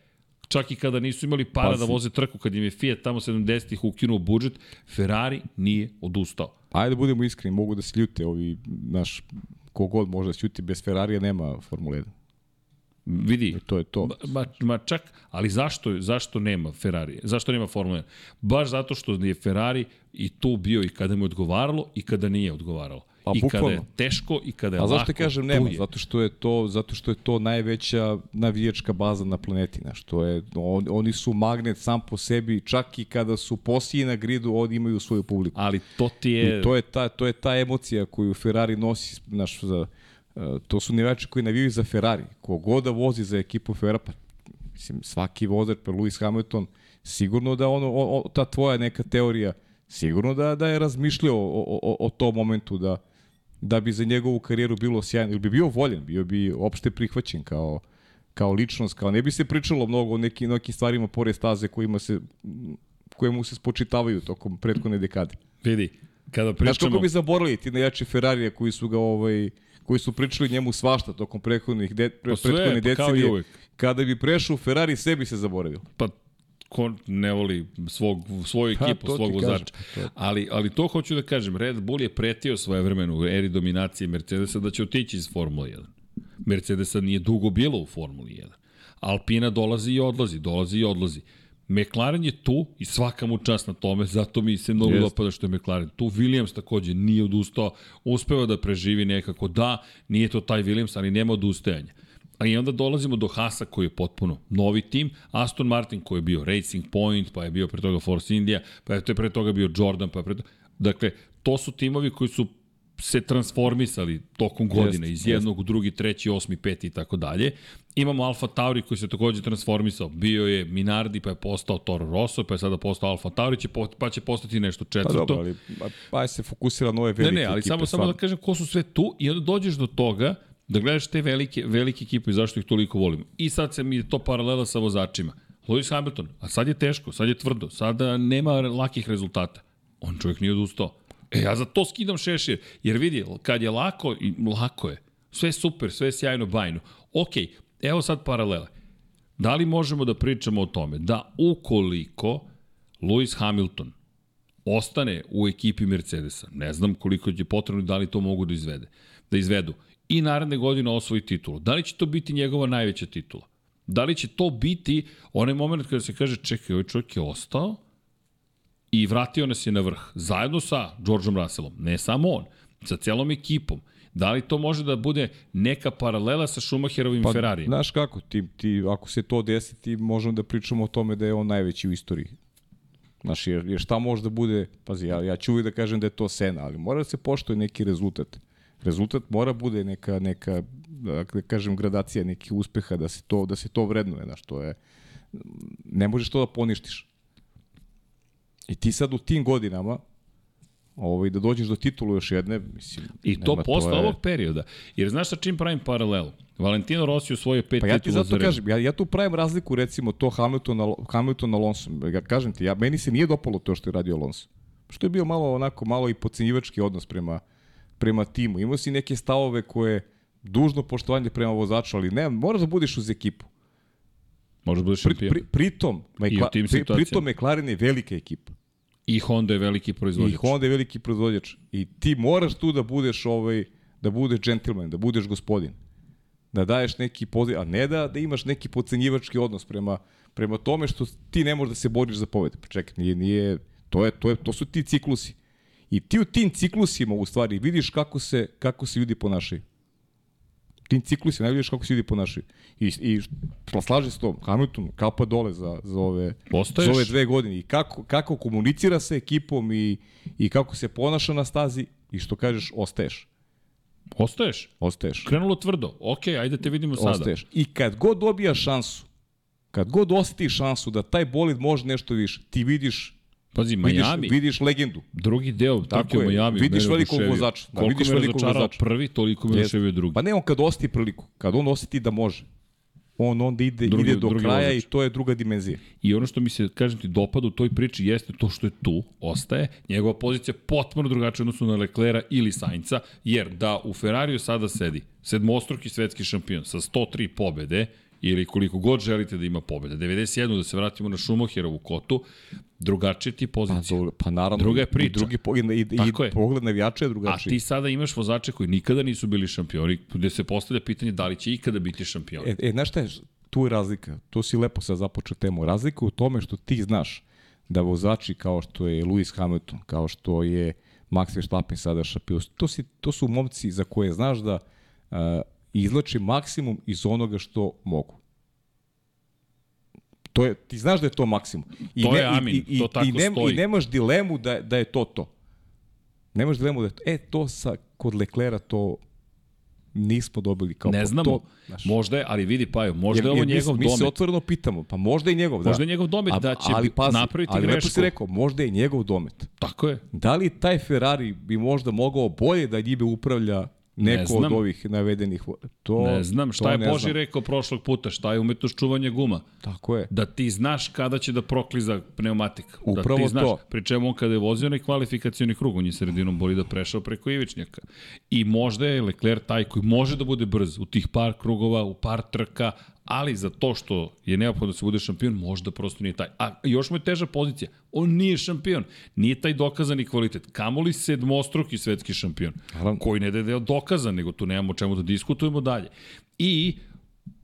čak i kada nisu imali para Pazi. da voze trku, kad im je Fiat tamo 70-ih ukinuo budžet, Ferrari nije odustao. Ajde da budemo iskreni, mogu da se ljute ovi, naš, kogod može da se ljuti, bez Ferrarija nema Formule 1. Vidi, I to je to. Ma, ma čak, ali zašto, zašto nema Ferrari? Zašto nema Formula 1? Baš zato što je Ferrari i tu bio i kada mu je odgovaralo i kada nije odgovaralo. Pa, I kada je bukvalno. teško i kada je A lako. zašto ti kažem nema? je. Zato što je to zato što je to najveća navijačka baza na planeti, znaš, to je on, oni su magnet sam po sebi, čak i kada su poslije na gridu, oni imaju svoju publiku. Ali to ti je... I to je ta to je ta emocija koju Ferrari nosi, znaš, za to su navijači koji navijaju za Ferrari. Kogod da vozi za ekipu Ferrari, pa mislim svaki vozač, pa Lewis Hamilton, sigurno da ono o, o, ta tvoja neka teorija sigurno da da je razmišljao o, o, o, o tom momentu da da bi za njegovu karijeru bilo sjajno, ili bi bio voljen, bio bi opšte prihvaćen kao, kao ličnost, kao ne bi se pričalo mnogo o nekim, nekim stvarima pored staze kojima se, koje mu se spočitavaju tokom prethodne dekade. Vidi, kada Znaš pričamo... kako bi zaboravili ti najjači Ferrarija koji su ga ovaj koji su pričali njemu svašta tokom prethodnih de, pre, Pa sve, prethodne pa decenije. Kada bi prešao Ferrari, sebi se zaboravio. Pa ko ne voli svog, svoju Pa, ekipu, ti svog vozača. je- Ali, ali to hoću da kažem, Red Bull je pretio svoje vremenu u eri dominacije Mercedesa da će otići iz Formule 1. Mercedesa nije dugo bilo u Formuli 1. Alpina dolazi i odlazi, dolazi i odlazi. McLaren je tu i svaka mu čast na tome, zato mi se mnogo Jest. dopada što je McLaren tu. Williams takođe nije odustao, uspeva da preživi nekako. Da, nije to taj Williams, ali nema odustajanja. A i onda dolazimo do Hasa koji je potpuno novi tim, Aston Martin koji je bio Racing Point, pa je bio pre toga Force India, pa je to pre toga bio Jordan, pa je pre toga... Dakle, to su timovi koji su se transformisali tokom godine Jeste, iz jednog u drugi, treći, osmi, peti i tako dalje. Imamo Alfa Tauri koji se takođe transformisao. Bio je Minardi, pa je postao Toro Rosso, pa je sada postao Alfa Tauri, će pa će postati nešto Pa četvrto. dobro, ali pa, pa se fokusira na ove velike Ne, ne, ali ekipe, samo, samo da kažem ko su sve tu i onda dođeš do toga da gledaš te velike, velike ekipe i zašto ih toliko volimo. I sad se mi je to paralela sa vozačima. Lewis Hamilton, a sad je teško, sad je tvrdo, sada nema lakih rezultata. On čovjek nije odustao. E, ja za to skidam šešir, jer vidi, kad je lako, lako je, sve super, sve sjajno, bajno. Ok, evo sad paralele. Da li možemo da pričamo o tome da ukoliko Lewis Hamilton ostane u ekipi Mercedesa. Ne znam koliko je potrebno da li to mogu da izvede. Da izvedu. I naredne godine osvoji titulu. Da li će to biti njegova najveća titula? Da li će to biti onaj moment kada se kaže čekaj, ovaj čovjek je ostao i vratio nas je na vrh. Zajedno sa Georgeom Russellom. Ne samo on. Sa celom ekipom. Da li to može da bude neka paralela sa Schumacherovim pa, Ferrarijem? Znaš kako, ti, ti, ako se to desi, ti možemo da pričamo o tome da je on najveći u istoriji. Znaš, jer, jer šta može da bude, pazi, ja, ja ću uvijek da kažem da je to sena, ali mora da se poštoje neki rezultat. Rezultat mora bude neka, neka da kažem, gradacija nekih uspeha, da se to, da se to vrednuje, znaš, to je, ne možeš to da poništiš. I ti sad u tim godinama, ovaj, da dođeš do titulu još jedne, mislim... I to nema, posle je- ovog perioda. Jer znaš sa čim pravim paralelu? Valentino Rossi osvojio pet Pa ja ti zato kažem, ja, ja tu pravim razliku recimo to Hamilton, Hamilton Alonso. Ja kažem ti, ja, meni se nije dopalo to što je radio Alonso. Što je bio malo onako, malo i pocenjivački odnos prema, prema timu. Imao si neke stavove koje dužno poštovanje prema vozaču, ali ne, moraš da budeš uz ekipu. Može da budeš Pri, šampion. pri, pritom, I u Mekla, pri, pritom McLaren je velika ekipa. I Honda je veliki proizvođač. I Honda je veliki proizvođač. I ti moraš tu da budeš ovaj, da budeš džentlmen, da budeš gospodin. Da daješ neki poziv, a ne da, da imaš neki pocenjivački odnos prema, prema tome što ti ne možeš da se boriš za pobed. Pa čekaj, nije, nije, to, je, to, je, to su ti ciklusi. I ti u tim ciklusima u stvari vidiš kako se, kako se ljudi ponašaju. Tim ciklusima ne vidiš kako se ljudi ponašaju. I, i slaže se to, Hamilton, kapa dole za, za, ove, Ostaješ? za ove dve godine. I kako, kako komunicira sa ekipom i, i kako se ponaša na stazi i što kažeš, ostaješ. Ostaješ? Ostaješ. Krenulo tvrdo. Ok, ajde te vidimo sada. Ostaješ. I kad god dobijaš šansu, kad god osjetiš šansu da taj bolid može nešto više, ti vidiš Pazi, vidiš, Miami, vidiš legendu. drugi deo Tako je, Miami. vidiš velikog vozača. Da, Koliko vidiš me razočarao prvi, toliko me oduševio drugi. Pa ne, on kad osjeti priliku, kad on osjeti da može, on onda ide, Drugi- ide do drugi kraja vozač. i to je druga dimenzija. I ono što mi se, kažem ti, dopada u toj priči jeste to što je tu, ostaje. Njegova pozicija potpuno drugačija odnosno na Leclera ili Sainca, jer da u Ferrariju sada sedi sedmostruki svetski šampion sa 103 pobede, ili koliko god želite da ima pobjede, 91 da se vratimo na Schumacherovu kotu, drugačija ti je Pa, dobro, pa naravno, Druga je priča. drugi pogled, i, i, je. pogled navijača je A drugačiji. ti sada imaš vozače koji nikada nisu bili šampioni, gde se postavlja pitanje da li će ikada biti šampioni. E, e, znaš šta je, tu je razlika, to si lepo sad započeo temu, razlika u tome što ti znaš da vozači kao što je Lewis Hamilton, kao što je Max Verstappen sada šampion, to, si, to su momci za koje znaš da uh, izlači maksimum iz onoga što mogu. To je, ti znaš da je to maksimum. I To je amin, i, i, to tako i, nem, stoji. I nemaš dilemu da, da je to to. Nemaš dilemu da je to. E, to sa, kod Leklera to nismo dobili kao ne znamo, To, znaš. možda je, ali vidi Pajo, možda je ovo mi- njegov mi, se domet. otvoreno pitamo, pa možda i njegov, da. Možda je njegov domet da će ali, pazi, napraviti ali lepo grešku. si rekao, možda je i njegov domet. Tako je. Da li taj Ferrari bi možda mogao bolje da njime upravlja neko znam. od ovih navedenih? To, Ne znam, to šta je ne Boži znam. rekao prošlog puta, šta je umetnost čuvanja guma. Tako je. Da ti znaš kada će da prokliza pneumatik. da Upravo ti znaš, to. Pri čemu on kada je vozio onaj kvalifikacioni krug, on je sredinom bolida prešao preko ivičnjaka. I možda je Leclerc taj koji može da bude brz u tih par krugova, u par trka, ali za to što je neophodno da se bude šampion, možda prosto nije taj. A još mu je teža pozicija. On nije šampion. Nije taj dokazani kvalitet. Kamoli sedmostruki svetski šampion. Naravno. Koji ne da je dokazan, nego tu nemamo čemu da diskutujemo dalje. I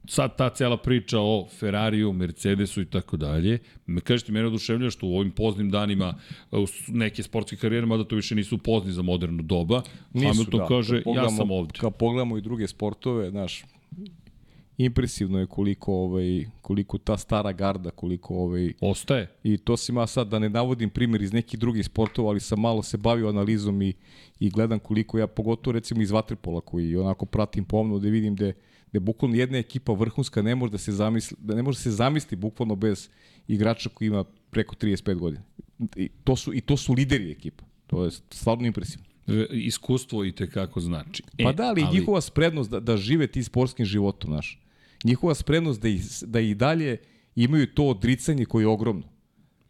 sad ta cela priča o Ferrariju, Mercedesu i tako dalje, me kažete, mene oduševlja što u ovim poznim danima u s- neke sportske karijere, mada to više nisu pozni za moderno doba, Hamilton kaže, Kad ja sam ovde. Kad pogledamo i druge sportove, znaš, impresivno je koliko ovaj koliko ta stara garda koliko ovaj Ostaje. i to sam ja sad da ne navodim primjer iz nekih drugih sportova, ali sam malo se bavio analizom i i gledam koliko ja pogotovo recimo iz vaterpola koji onako pratim pomno da vidim da da bukvalno jedna ekipa vrhunska ne može da se zamisli da ne može da se zamisli bukvalno bez igrača koji ima preko 35 godina. I to su i to su lideri ekipa. To je stvarno impresivno. E, Iskustvo i te kako znači. Pa da, ali, ali njihova sprednost da, da žive ti sportskim životom, znaš. Njihova sprednost da i, da i dalje imaju to odricanje koje je ogromno.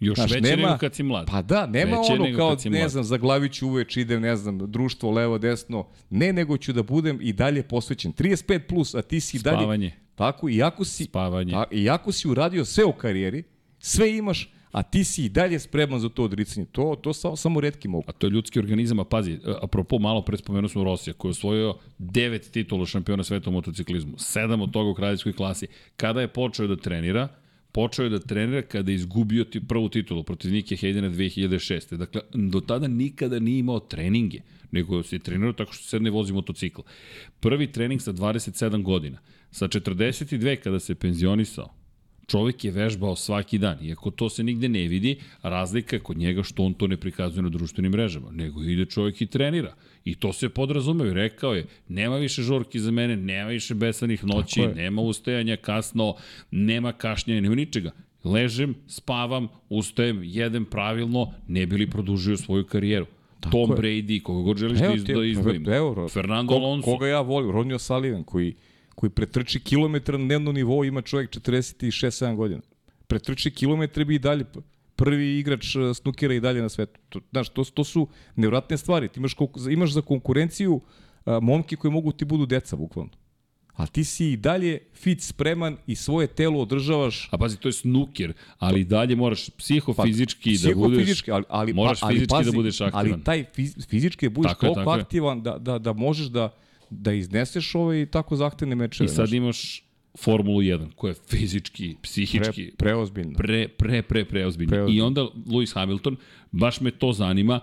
Još Znaš, veće nema- nego kad si mlad. Pa da, nema Veće ono kao, ne znam, za glaviću uveč idem, ne znam, društvo levo, desno. Ne, nego ću da budem i dalje posvećen. 35 plus, a ti si i dalje... Spavanje. Tako, iako si, Spavanje. Ta, iako si uradio sve u karijeri, sve imaš, a ti si i dalje spreman za to odricanje. To, to samo, samo redki mogu. A to je ljudski organizam, a pazi, apropo malo pre spomenuo smo Rosija, koji je osvojio devet titula šampiona sveta u motociklizmu, sedam od toga u kraljevskoj klasi. Kada je počeo da trenira, počeo je da trenira kada je izgubio ti prvu titulu protiv Nike Hejdena 2006. Dakle, do tada nikada nije imao treninge, nego se je trenirao tako što sedne vozi motocikl. Prvi trening sa 27 godina. Sa 42 kada se penzionisao, Čovek je vežbao svaki dan, iako to se nigde ne vidi, razlika je kod njega što on to ne prikazuje na društvenim mrežama, nego ide čovek i trenira. I to se podrazumeo i rekao je, nema više žurki za mene, nema više besanih noći, nema ustajanja kasno, nema kašnjenja, nema ničega. Ležem, spavam, ustajem, jedem pravilno, ne bi li produžio svoju karijeru. Tom je. Brady, koga god želiš da, iz, da izdvojim. Evo, Fernando ko, Alonso. Koga ja volim, Ronio Sullivan, koji, koji pretrči kilometra na dnevnom nivou, ima čovjek 46-7 godina. Pretrči kilometre bi i dalje prvi igrač eh, snukera i dalje na svetu. To, znaš, to, to su nevratne stvari. Ti imaš, imaš za konkurenciju a, momke koji mogu ti budu deca, bukvalno. A ti si i dalje fit spreman i svoje telo održavaš A pazi, to je snuker, ali i dalje moraš psihofizički Pa, da budeš... psihofizički, ali, ali, moraš ali, fizički pazi, da budeš aktivan. Ali taj fiz, fizički budeš Tako je, toliko tako je. aktivan da, da, da možeš da, da izneseš ovaj tako zahtevne mečeve. I sad znaš. imaš Formulu 1, koja je fizički, psihički, pre, preozbiljno. pre, pre, pre, preozbiljno. Preozbiljno. I onda Lewis Hamilton, baš me to zanima,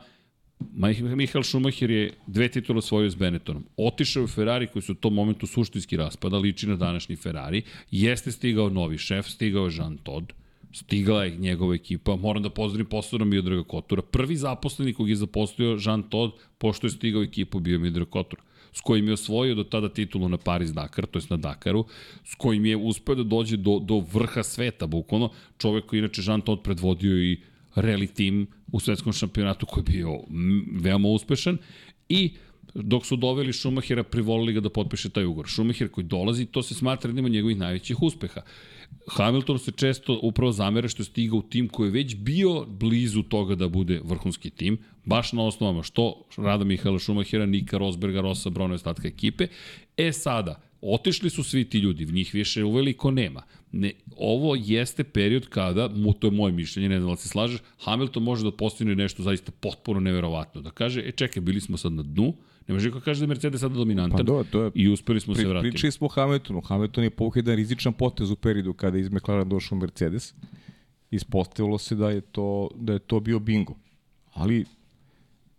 Michael Schumacher je dve titule osvojio s Benettonom. Otišao je u Ferrari koji su u tom momentu suštinski raspada, liči na današnji Ferrari. Jeste stigao novi šef, stigao je Jean Todt, stigla je njegova ekipa. Moram da pozdravim posebno Miodraga Kotura. Prvi zaposleni kog je zaposlio Jean Todt, pošto je stigao ekipu, bio Miodrag Kotur s kojim je osvojio do tada titulu na Paris Dakar, to jest na Dakaru, s kojim je uspeo da dođe do, do vrha sveta, bukvalno. Čovek koji inače Jean Todt predvodio i rally tim u svetskom šampionatu koji je bio veoma uspešan i dok su doveli Schumachera, privolili ga da potpiše taj ugovor. Schumacher koji dolazi, to se smatra jednim od njegovih najvećih uspeha. Hamilton se često upravo zamera što je stigao u tim koji je već bio blizu toga da bude vrhunski tim, baš na osnovama što rada Mihaela Schumachera, Nika Rosberga, Rosa Brona i ostatka ekipe. E sada, otišli su svi ti ljudi, njih više uveliko nema. Ne, ovo jeste period kada, mu, to je moje mišljenje, ne znam da se slažeš, Hamilton može da postigne nešto zaista potpuno neverovatno. Da kaže, e čekaj, bili smo sad na dnu, ne može niko kaže da je Mercedes sada dominantan Pa do, to je- i uspeli smo se Pri, vratiti. pričali smo o Hamiltonu. Hamilton je povukao jedan rizičan potez u periodu kada je iz McLaren došao Mercedes. Ispostavilo se da je to, da je to bio bingo. Ali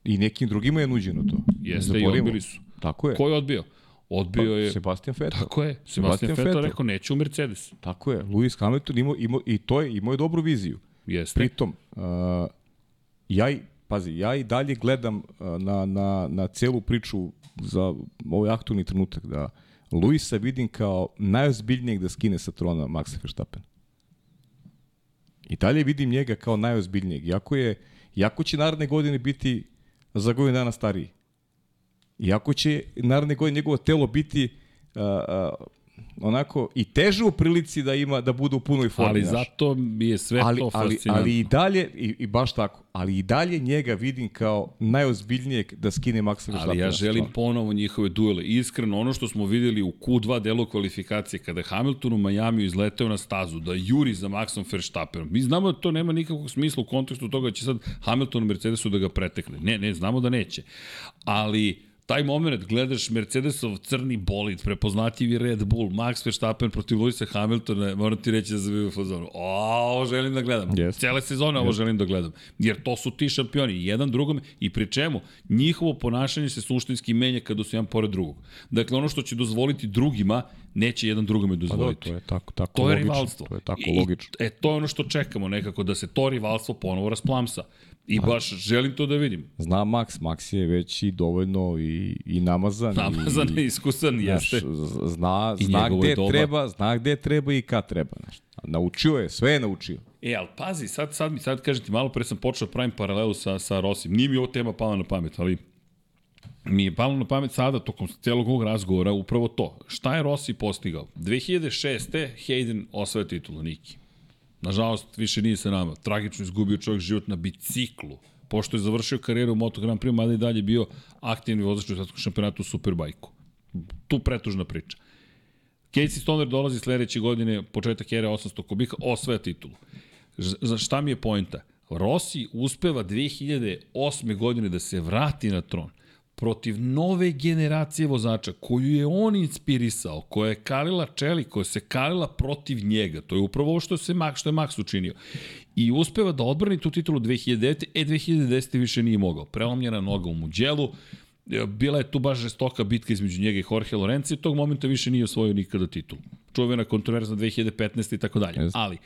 i nekim drugima je nuđeno to. Jeste i odbili su. Tako je. Ko je odbio? Odbio Pa, je... Sebastian Vettel. Tako je. Sebastian Sebastian Vettel Vettel. rekao, neću u Mercedes. Tako je. Lewis Hamilton imao, imao, i to je, imao je dobru viziju. Jeste. Pritom, uh, ja i, pazi, ja i dalje gledam uh, na, na, na celu priču za ovaj aktualni trenutak da Luisa vidim kao najozbiljnijeg da skine sa trona Maxa Verstappen. I dalje vidim njega kao najozbiljnijeg. Iako, je, iako će naredne godine biti za godinu dana stariji. Iako će naredne godine njegovo telo biti uh, uh, onako i teže u prilici da ima da bude u punoj formi. Ali znaš. zato mi je sve ali, to ali, fascinantno. ali i dalje, i, i baš tako, ali i dalje njega vidim kao najozbiljnijeg da skine Maxa Verstappen. Ali ja želim ponovo njihove duele. Iskreno, ono što smo videli u Q2 delu kvalifikacije, kada je Hamilton u Majamiju izleteo na stazu, da juri za Maxom Verstappenom. Mi znamo da to nema nikakvog smisla u kontekstu toga da će sad Hamilton u Mercedesu da ga pretekne. Ne, ne, znamo da neće. Ali taj moment gledaš Mercedesov crni bolid, prepoznatljivi Red Bull, Max Verstappen protiv Luisa Hamiltona, moram ti reći da sam bio u fazonu. O, ovo želim da gledam. Yes. Cele sezone ovo želim da gledam. Jer to su ti šampioni, jedan drugome i pri čemu njihovo ponašanje se suštinski menja kada su jedan pored drugog. Dakle, ono što će dozvoliti drugima, neće jedan drugome Pa da, dozvoliti. to je tako, tako To je logično. rivalstvo. To je tako I, logično. E, to je ono što čekamo nekako, da se to rivalstvo ponovo rasplamsa. I baš želim to da vidim. Zna Max, Max je već i dovoljno i, i namazan. Namazan i, i iskusan znaš, jeste. Zna, zna gde doba. treba, zna gde treba i kad treba. Znaš. Naučio je, sve je naučio. E, ali pazi, sad, sad mi sad kažete, malo pre sam počeo da pravim paralelu sa, sa Rosim. Nije mi ovo tema pala na pamet, ali mi je palo na pamet sada, tokom celog ovog razgovora, upravo to. Šta je Rossi postigao? 2006. Hayden osvaja titulu, Niki. Nažalost, više nije sa nama. Tragično izgubio čovjek život na biciklu. Pošto je završio karijeru u Moto Grand Prix, mada i dalje bio aktivni vozač u svetskom šampionatu u Superbajku. Tu pretužna priča. Casey Stoner dolazi sledeće godine, početak ere 800 kubika, osvaja titulu. Za šta mi je pojenta? Rossi uspeva 2008. godine da se vrati na tron protiv nove generacije vozača koju je on inspirisao, koja je kalila čeli, koja se kalila protiv njega. To je upravo ovo što, se, što je Max učinio. I uspeva da odbrani tu titulu 2009. E, 2010. više nije mogao. Prelomljena noga u Muđelu, E, bila je tu baš žestoka bitka između njega i Jorge Lorenza i tog momenta više nije osvojio nikada titul. Čuvena kontroverza 2015. i tako dalje. Ali,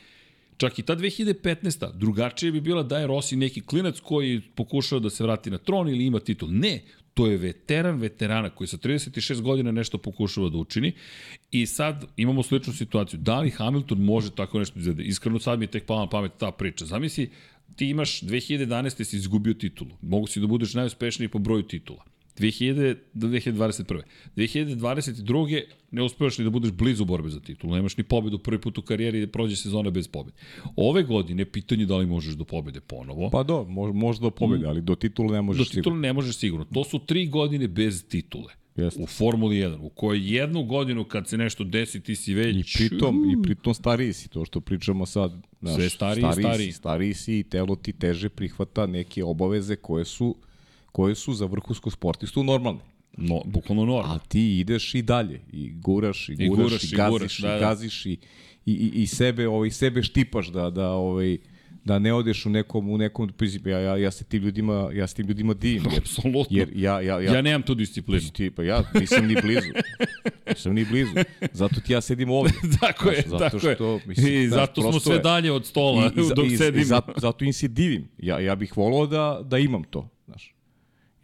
čak i ta 2015. drugačije bi bila da je Rossi neki klinac koji pokušao da se vrati na tron ili ima titul. Ne, to je veteran veterana koji sa 36 godina nešto pokušava da učini i sad imamo sličnu situaciju. Da li Hamilton može tako nešto da izvede? Iskreno sad mi je tek pala na pamet ta priča. Zamisli, ti imaš 2011. si izgubio titulu. Mogu si da budeš najuspešniji po broju titula. 2000 do 2021. 2022. ne uspevaš ni da budeš blizu borbe za titul. Nemaš ni pobedu prvi put u karijeri i prođe sezona bez pobede. Ove godine pitanje je da li možeš do pobede ponovo. Pa do, mož, možda do pobjede, ali do titula ne možeš do sigurno. titula ne možeš sigurno. To su tri godine bez titule. Jeste. U Formuli 1, u kojoj jednu godinu kad se nešto desi, ti si već... I pritom, i pritom stariji si, to što pričamo sad. Znaš, Sve stariji stariji. Si, stariji si i telo ti teže prihvata neke obaveze koje su, koje su za vrhunskog sportistu normalne. No, bukvalno normalno. A ti ideš i dalje, i guraš, i I guraš, i, guraš, i gaziš, guraš, i, da, da. gaziš, i, i, i, i sebe, ovaj, sebe štipaš da, da, ovaj, da ne odeš u nekom, u nekom, principu, ja, ja, ja se tim ljudima, ja se tim ljudima divim. Jer, Apsolutno. Jer ja, ja, ja, Ja nemam tu disciplinu. Ti, pa ja nisam ni blizu. Nisam ni blizu. Zato ti ja sedim ovde. <laughs> tako je, zato tako što, je. mislim, I znaš, zato smo sve je. dalje od stola I, i, <laughs> dok i, sedimo. I zato, zato im se divim. Ja, ja bih volao da, da imam to.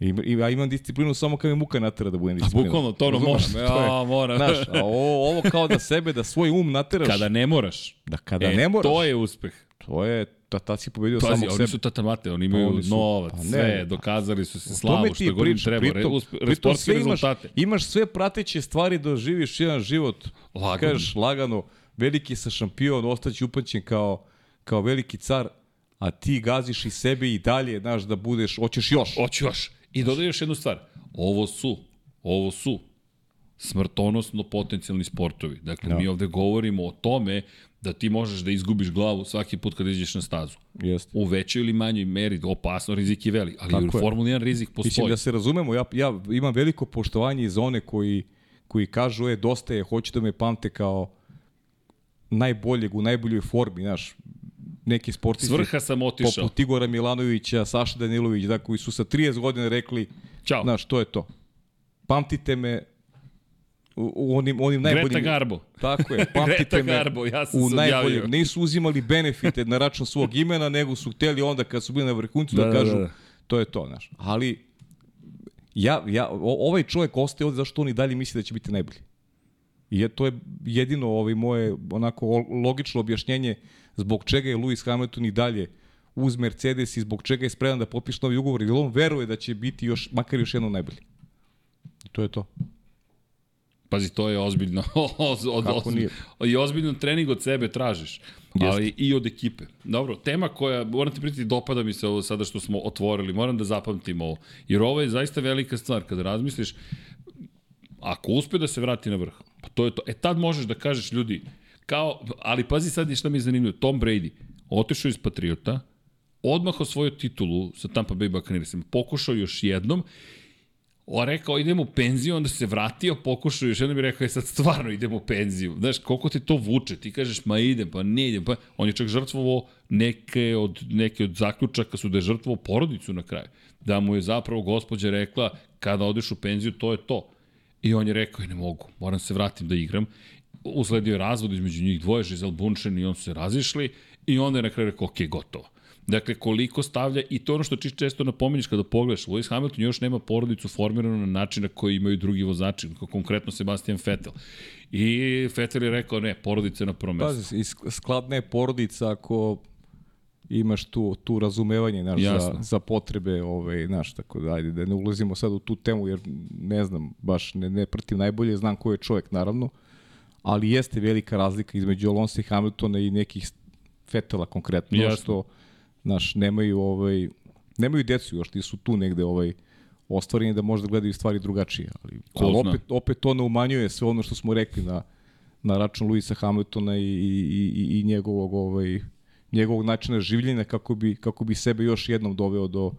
I, i ja imam disciplinu samo kad me muka natera da budem disciplinovan. bukvalno, to ono moram. To je, Ja, moram. Znaš, a ovo, ovo kao da sebe, da svoj um nateraš. Kada ne moraš. Da kada e, ne moraš. To je uspeh. To je, ta, ta si pobedio Pazi, samog oni sebe. su tatamate, oni imaju Oni su- novac, pa ne, sve, pa- dokazali su se slavu, što god im treba, Pritom, re, uspe, pritom sportske sve imaš, rezultate. imaš sve prateće stvari da živiš jedan život, Lagano. kažeš lagano, veliki sa šampion, ostaći upaćen kao, kao veliki car, a ti gaziš i sebe i dalje, znaš, da budeš, hoćeš još. Hoću još. I dodaj još jednu stvar. Ovo su, ovo su smrtonosno potencijalni sportovi. Dakle, Da. mi ovde govorimo o tome da ti možeš da izgubiš glavu svaki put kada iđeš na stazu. Jeste. U većoj ili manjoj meri, opasno, rizik je veli, ali Tako u. Formuli 1 rizik postoji. Mislim da se razumemo, ja, ja imam veliko poštovanje i za one koji, koji kažu, e, dosta je, hoću da me pamte kao najboljeg, u najboljoj formi, znaš, neki sportisti Svrha sam otišao. poput Igora Milanovića, Saša Danilović, da, koji su sa 30 godina rekli, Ćao. znaš, to je to. Pamtite me u, u onim, onim najboljim... Greta Garbo. Tako je, <laughs> pamtite me Garbo, ja sam u najboljim. Nisu uzimali benefite na račun svog imena, nego su hteli onda kad su bili na vrhuncu da, Da, da, kažu da. to je to, znaš. Ali ja, ja, ovaj čovjek ostaje ovde zašto on i dalje misli da će biti najbolji. I je, to je jedino ovaj moje onako logično objašnjenje zbog čega je Lewis Hamilton i dalje uz Mercedes i zbog čega je spreman da potpiše novi ugovor, jer on veruje da će biti još, makar još jedno najbolji. I to je to. Pazi, to je ozbiljno. <laughs> Oz, od, Kako ozbiljno. I ozbiljan trening od sebe tražiš. Ali i od ekipe. Dobro, tema koja, moram ti priti, dopada mi se ovo sada što smo otvorili, moram da zapamtim ovo. Jer ovo je zaista velika stvar. Kada razmisliš, ako uspe da se vrati na vrh, pa to je to. E tad možeš da kažeš ljudi, kao, ali pazi sad šta mi je zanimljivo, Tom Brady, otišao iz Patriota, odmah osvojio titulu sa Tampa Bay Buccaneersima, pokušao još jednom O, rekao idem u penziju, onda se vratio, pokušao još jednom i rekao je sad stvarno idem u penziju. Znaš, koliko te to vuče? Ti kažeš ma idem, pa ne idem. Pa on je čak žrtvovao neke od, neke od zaključaka su da je žrtvovao porodicu na kraju. Da mu je zapravo gospođa rekla kada odeš u penziju to je to. I on je rekao, "E, ne mogu, moram se vratim da igram. Usledio razvod između njih dvoje, Žizel Bunčen i on su se razišli i onda je na kraju rekao, ok, gotovo. Dakle, koliko stavlja, i to ono što ti često napominješ kada pogledaš, Lewis Hamilton još nema porodicu formiranu na način na koji imaju drugi vozači, kao konkretno Sebastian Vettel. I Vettel je rekao, ne, porodica na prvom mestu. Pazi, skladna je porodica ako imaš tu, tu razumevanje znaš, za, Jasno. za potrebe, ovaj, znaš, tako da, ajde, da ne ulazimo sad u tu temu, jer ne znam, baš ne, ne pratim najbolje, znam ko je čovjek, naravno, ali jeste velika razlika između Alonso i Hamiltona i nekih Fetela konkretno, Jasno. što, znaš, nemaju, ovaj, nemaju decu još, ti su tu negde, ovaj, ostvareni da možda gledaju stvari drugačije, ali, Ko ali opet, opet to ne umanjuje sve ono što smo rekli na, na račun Luisa Hamiltona i, i, i, i njegovog ovaj njegovog načina življenja kako bi kako bi sebe još jednom doveo do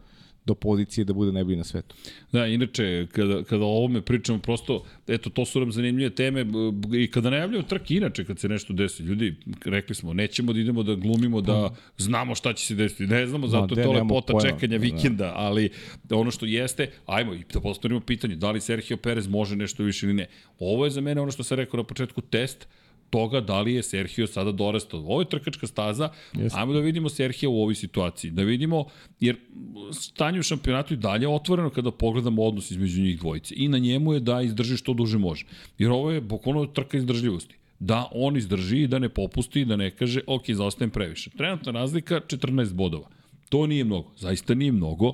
do pozicije da bude najbolji na svetu. Da, inače, kada, kada o ovome pričamo, prosto, eto, to su nam zanimljive teme i kada najavljaju trke, inače, kad se nešto desi, ljudi, rekli smo, nećemo da idemo da glumimo, da znamo šta će se desiti, ne znamo, zato de, je to lepota pojma. čekanja Da. vikenda, ali ono što jeste, ajmo, i da postavimo pitanje, da li Sergio Perez može nešto više ili ne. Ovo je za mene ono što sam rekao na početku, test toga da li je Sergio sada dorastao. Ovo je trkačka staza, Jeste. ajmo da vidimo Sergio u ovoj situaciji, da vidimo, jer stanje u šampionatu je dalje otvoreno kada pogledamo odnos između njih dvojice i na njemu je da izdrži što duže može. Jer ovo je bukvalno trka izdržljivosti. Da on izdrži i da ne popusti i da ne kaže, ok, zaostajem previše. Trenutna razlika 14 bodova. to nije mnogo, zaista nije mnogo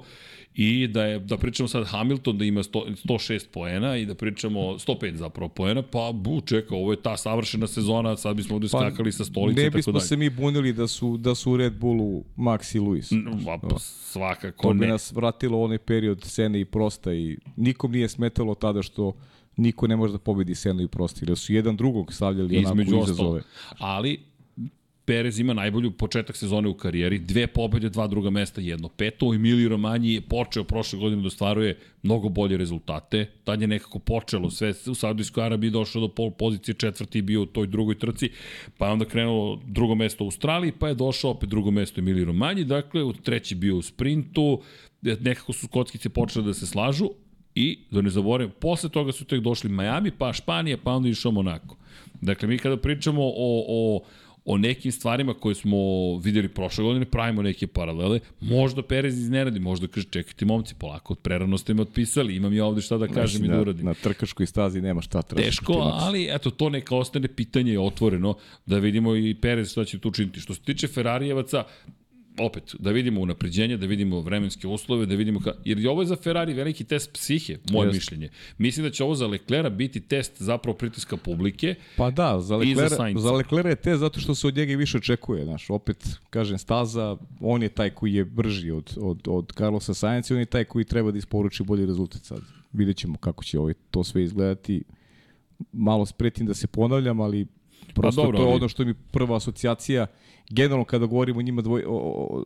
i da je da pričamo sad Hamilton da ima 100, 106 poena i da pričamo 105 zapravo poena, pa bu, čeka, ovo je ta savršena sezona, sad bismo ovde skakali sa stolice Pa, Ne i tako bismo dalje. se mi bunili da su, da su u Red Bullu Max i Lewis. Pa, pa, svakako To bi ne. nas vratilo onaj period Sene i Prosta i nikom nije smetalo tada što niko ne može da pobedi Senu i Prosta, jer su jedan drugog stavljali između onako izazove. Ali Perez ima najbolju početak sezone u karijeri, dve pobede, dva druga mesta, jedno peto. Emilio Romanji je počeo prošle godine da ostvaruje mnogo bolje rezultate. Tad je nekako počelo sve u Saudijskoj Arabiji došao do pol pozicije, četvrti je bio u toj drugoj trci, pa je onda krenulo drugo mesto u Australiji, pa je došao opet drugo mesto Emilio Romanji, dakle u treći bio u sprintu, nekako su kockice počele da se slažu, I, da ne zaboravim, posle toga su tek došli Miami, pa Španija, pa onda išao Monako. Dakle, mi kada pričamo o, o, o nekim stvarima koje smo videli prošle godine, pravimo neke paralele, možda Perez iznenadi, možda kaže, čekajte momci, polako, prerano ste me otpisali, imam ja ovde šta da kažem i da uradim. na trkačkoj stazi nema šta tražiti. Teško, ali eto, to neka ostane pitanje otvoreno, da vidimo i Perez šta će tu učiniti. Što se tiče Ferrarijevaca, opet, da vidimo unapređenje, da vidimo vremenske uslove, da vidimo ka... Jer je ovo je za Ferrari veliki test psihe, moje Jeste. mišljenje. Mislim da će ovo za Leclera biti test zapravo pritiska publike. Pa da, za I za za Leclerc je te zato što se od njega i više očekuje, znaš, opet, kažem, staza, on je taj koji je brži od, od, od Carlosa Sainza i on je taj koji treba da isporuči bolji rezultat sad. Vidjet ćemo kako će ovaj, to sve izgledati. Malo spretim da se ponavljam, ali prosto Pa dobro, to je ali- ono što mi prva asocijacija, generalno kada govorimo o njima, dvoj, o, o,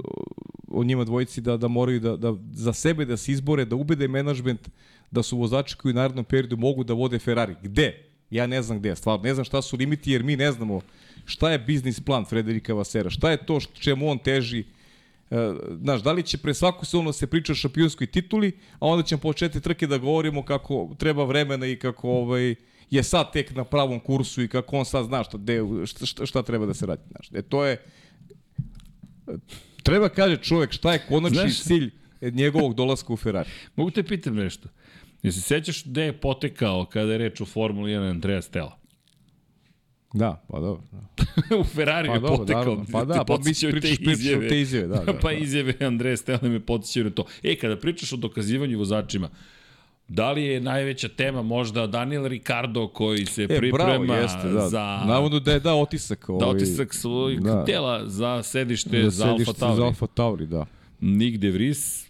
o njima dvojici, da, da moraju da, da za sebe da se izbore, da ubede menadžment da su vozači koji u narednom periodu mogu da vode Ferrari. Gde? Ja ne znam gde, stvarno, ne znam šta su limiti, jer mi ne znamo šta je biznis plan Frederika Vasera, šta je to čemu on teži, E, znaš, da li će pre svaku sezonu da se priča o šampionskoj tituli, a onda ćemo po četiri trke da govorimo kako treba vremena i kako ovaj, je sad tek na pravom kursu i kako on sad zna šta, de, šta, šta, šta treba da se radi. Znaš. E, to je... Treba kaže čovjek šta je konačni Znaš- cilj njegovog dolaska u Ferrari. Mogu te pitam nešto? Jel se sećaš gde je potekao kada je reč o Formuli 1 Andreja Stella? Da, pa dobro. Da. <laughs> u Ferrari Pa je dobro, potekao. naravno. Pa Te da, pa mi te pričaš- pričaš te izjave, da, da, <laughs> pa da. izjave Andreja Stella me podsjećaju na to. E, kada pričaš o dokazivanju vozačima, Da li je najveća tema možda Daniel Ricardo koji se E, priprema bravo, jeste, da. za Navodno da je dao otisak. da ovaj, otisak svojeg da. tela za sedište da za Alfa sedište Tauri. Za Alfa Tauri, da. Nick De Vries,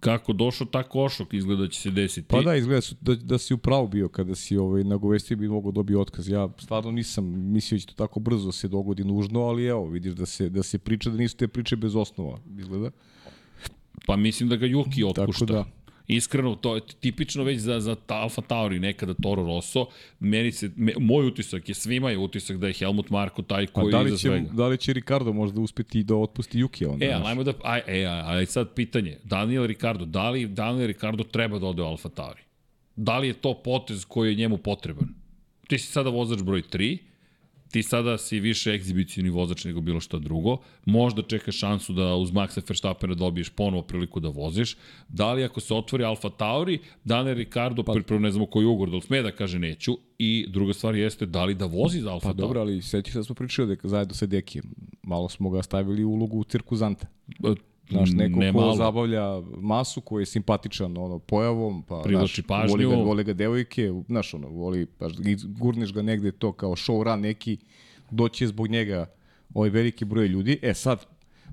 kako došao tako ošok, izgleda da će se desiti. Pa da, izgleda su, da, da si u pravu bio kada si ovaj, nagovestio bi mogao dobiti otkaz. Ja stvarno nisam mislio da će to tako brzo se dogodi nužno, ali evo, vidiš da se, da se priča, da nisu te priče bez osnova, izgleda. Pa mislim da ga Juki otpušta. Tako da. Iskreno, to je tipično već za, za Alfa Tauri, nekada Toro Rosso. Meni se, me, moj utisak je, svima je utisak da je Helmut Marko taj Pa koji da je iza će, svega. da li će Ricardo možda uspeti da otpusti Juki onda? E, ali ajmo da, aj, e, ali sad pitanje, Daniel Ricardo, da li Daniel Ricardo treba da ode u Alfa Tauri? Da li je to potez koji je njemu potreban? Ti si sada vozač broj 3, ti sada si više egzibicijni vozač nego bilo šta drugo, možda čekaš šansu da uz Maxa Verstappena dobiješ ponovo priliku da voziš, da li ako se otvori Alfa Tauri, Daniel Ricardo, pa, prvo ne znamo koji ugor, da li sme da kaže neću, i druga stvar jeste da li da vozi za Alfa Pa Tauri. dobro, ali sećaš se da smo pričali da zajedno sa Dekijem. Malo smo ga stavili u ulogu cirkuzanta. Znaš, neko ne ko malo. zabavlja masu, koji je simpatičan ono, pojavom, pa Privlači znaš, pažnju. voli ga, voli ga devojke, znaš, ono, voli, pa gurneš ga negde to kao show run neki, doći zbog njega ovaj veliki broj ljudi. E sad,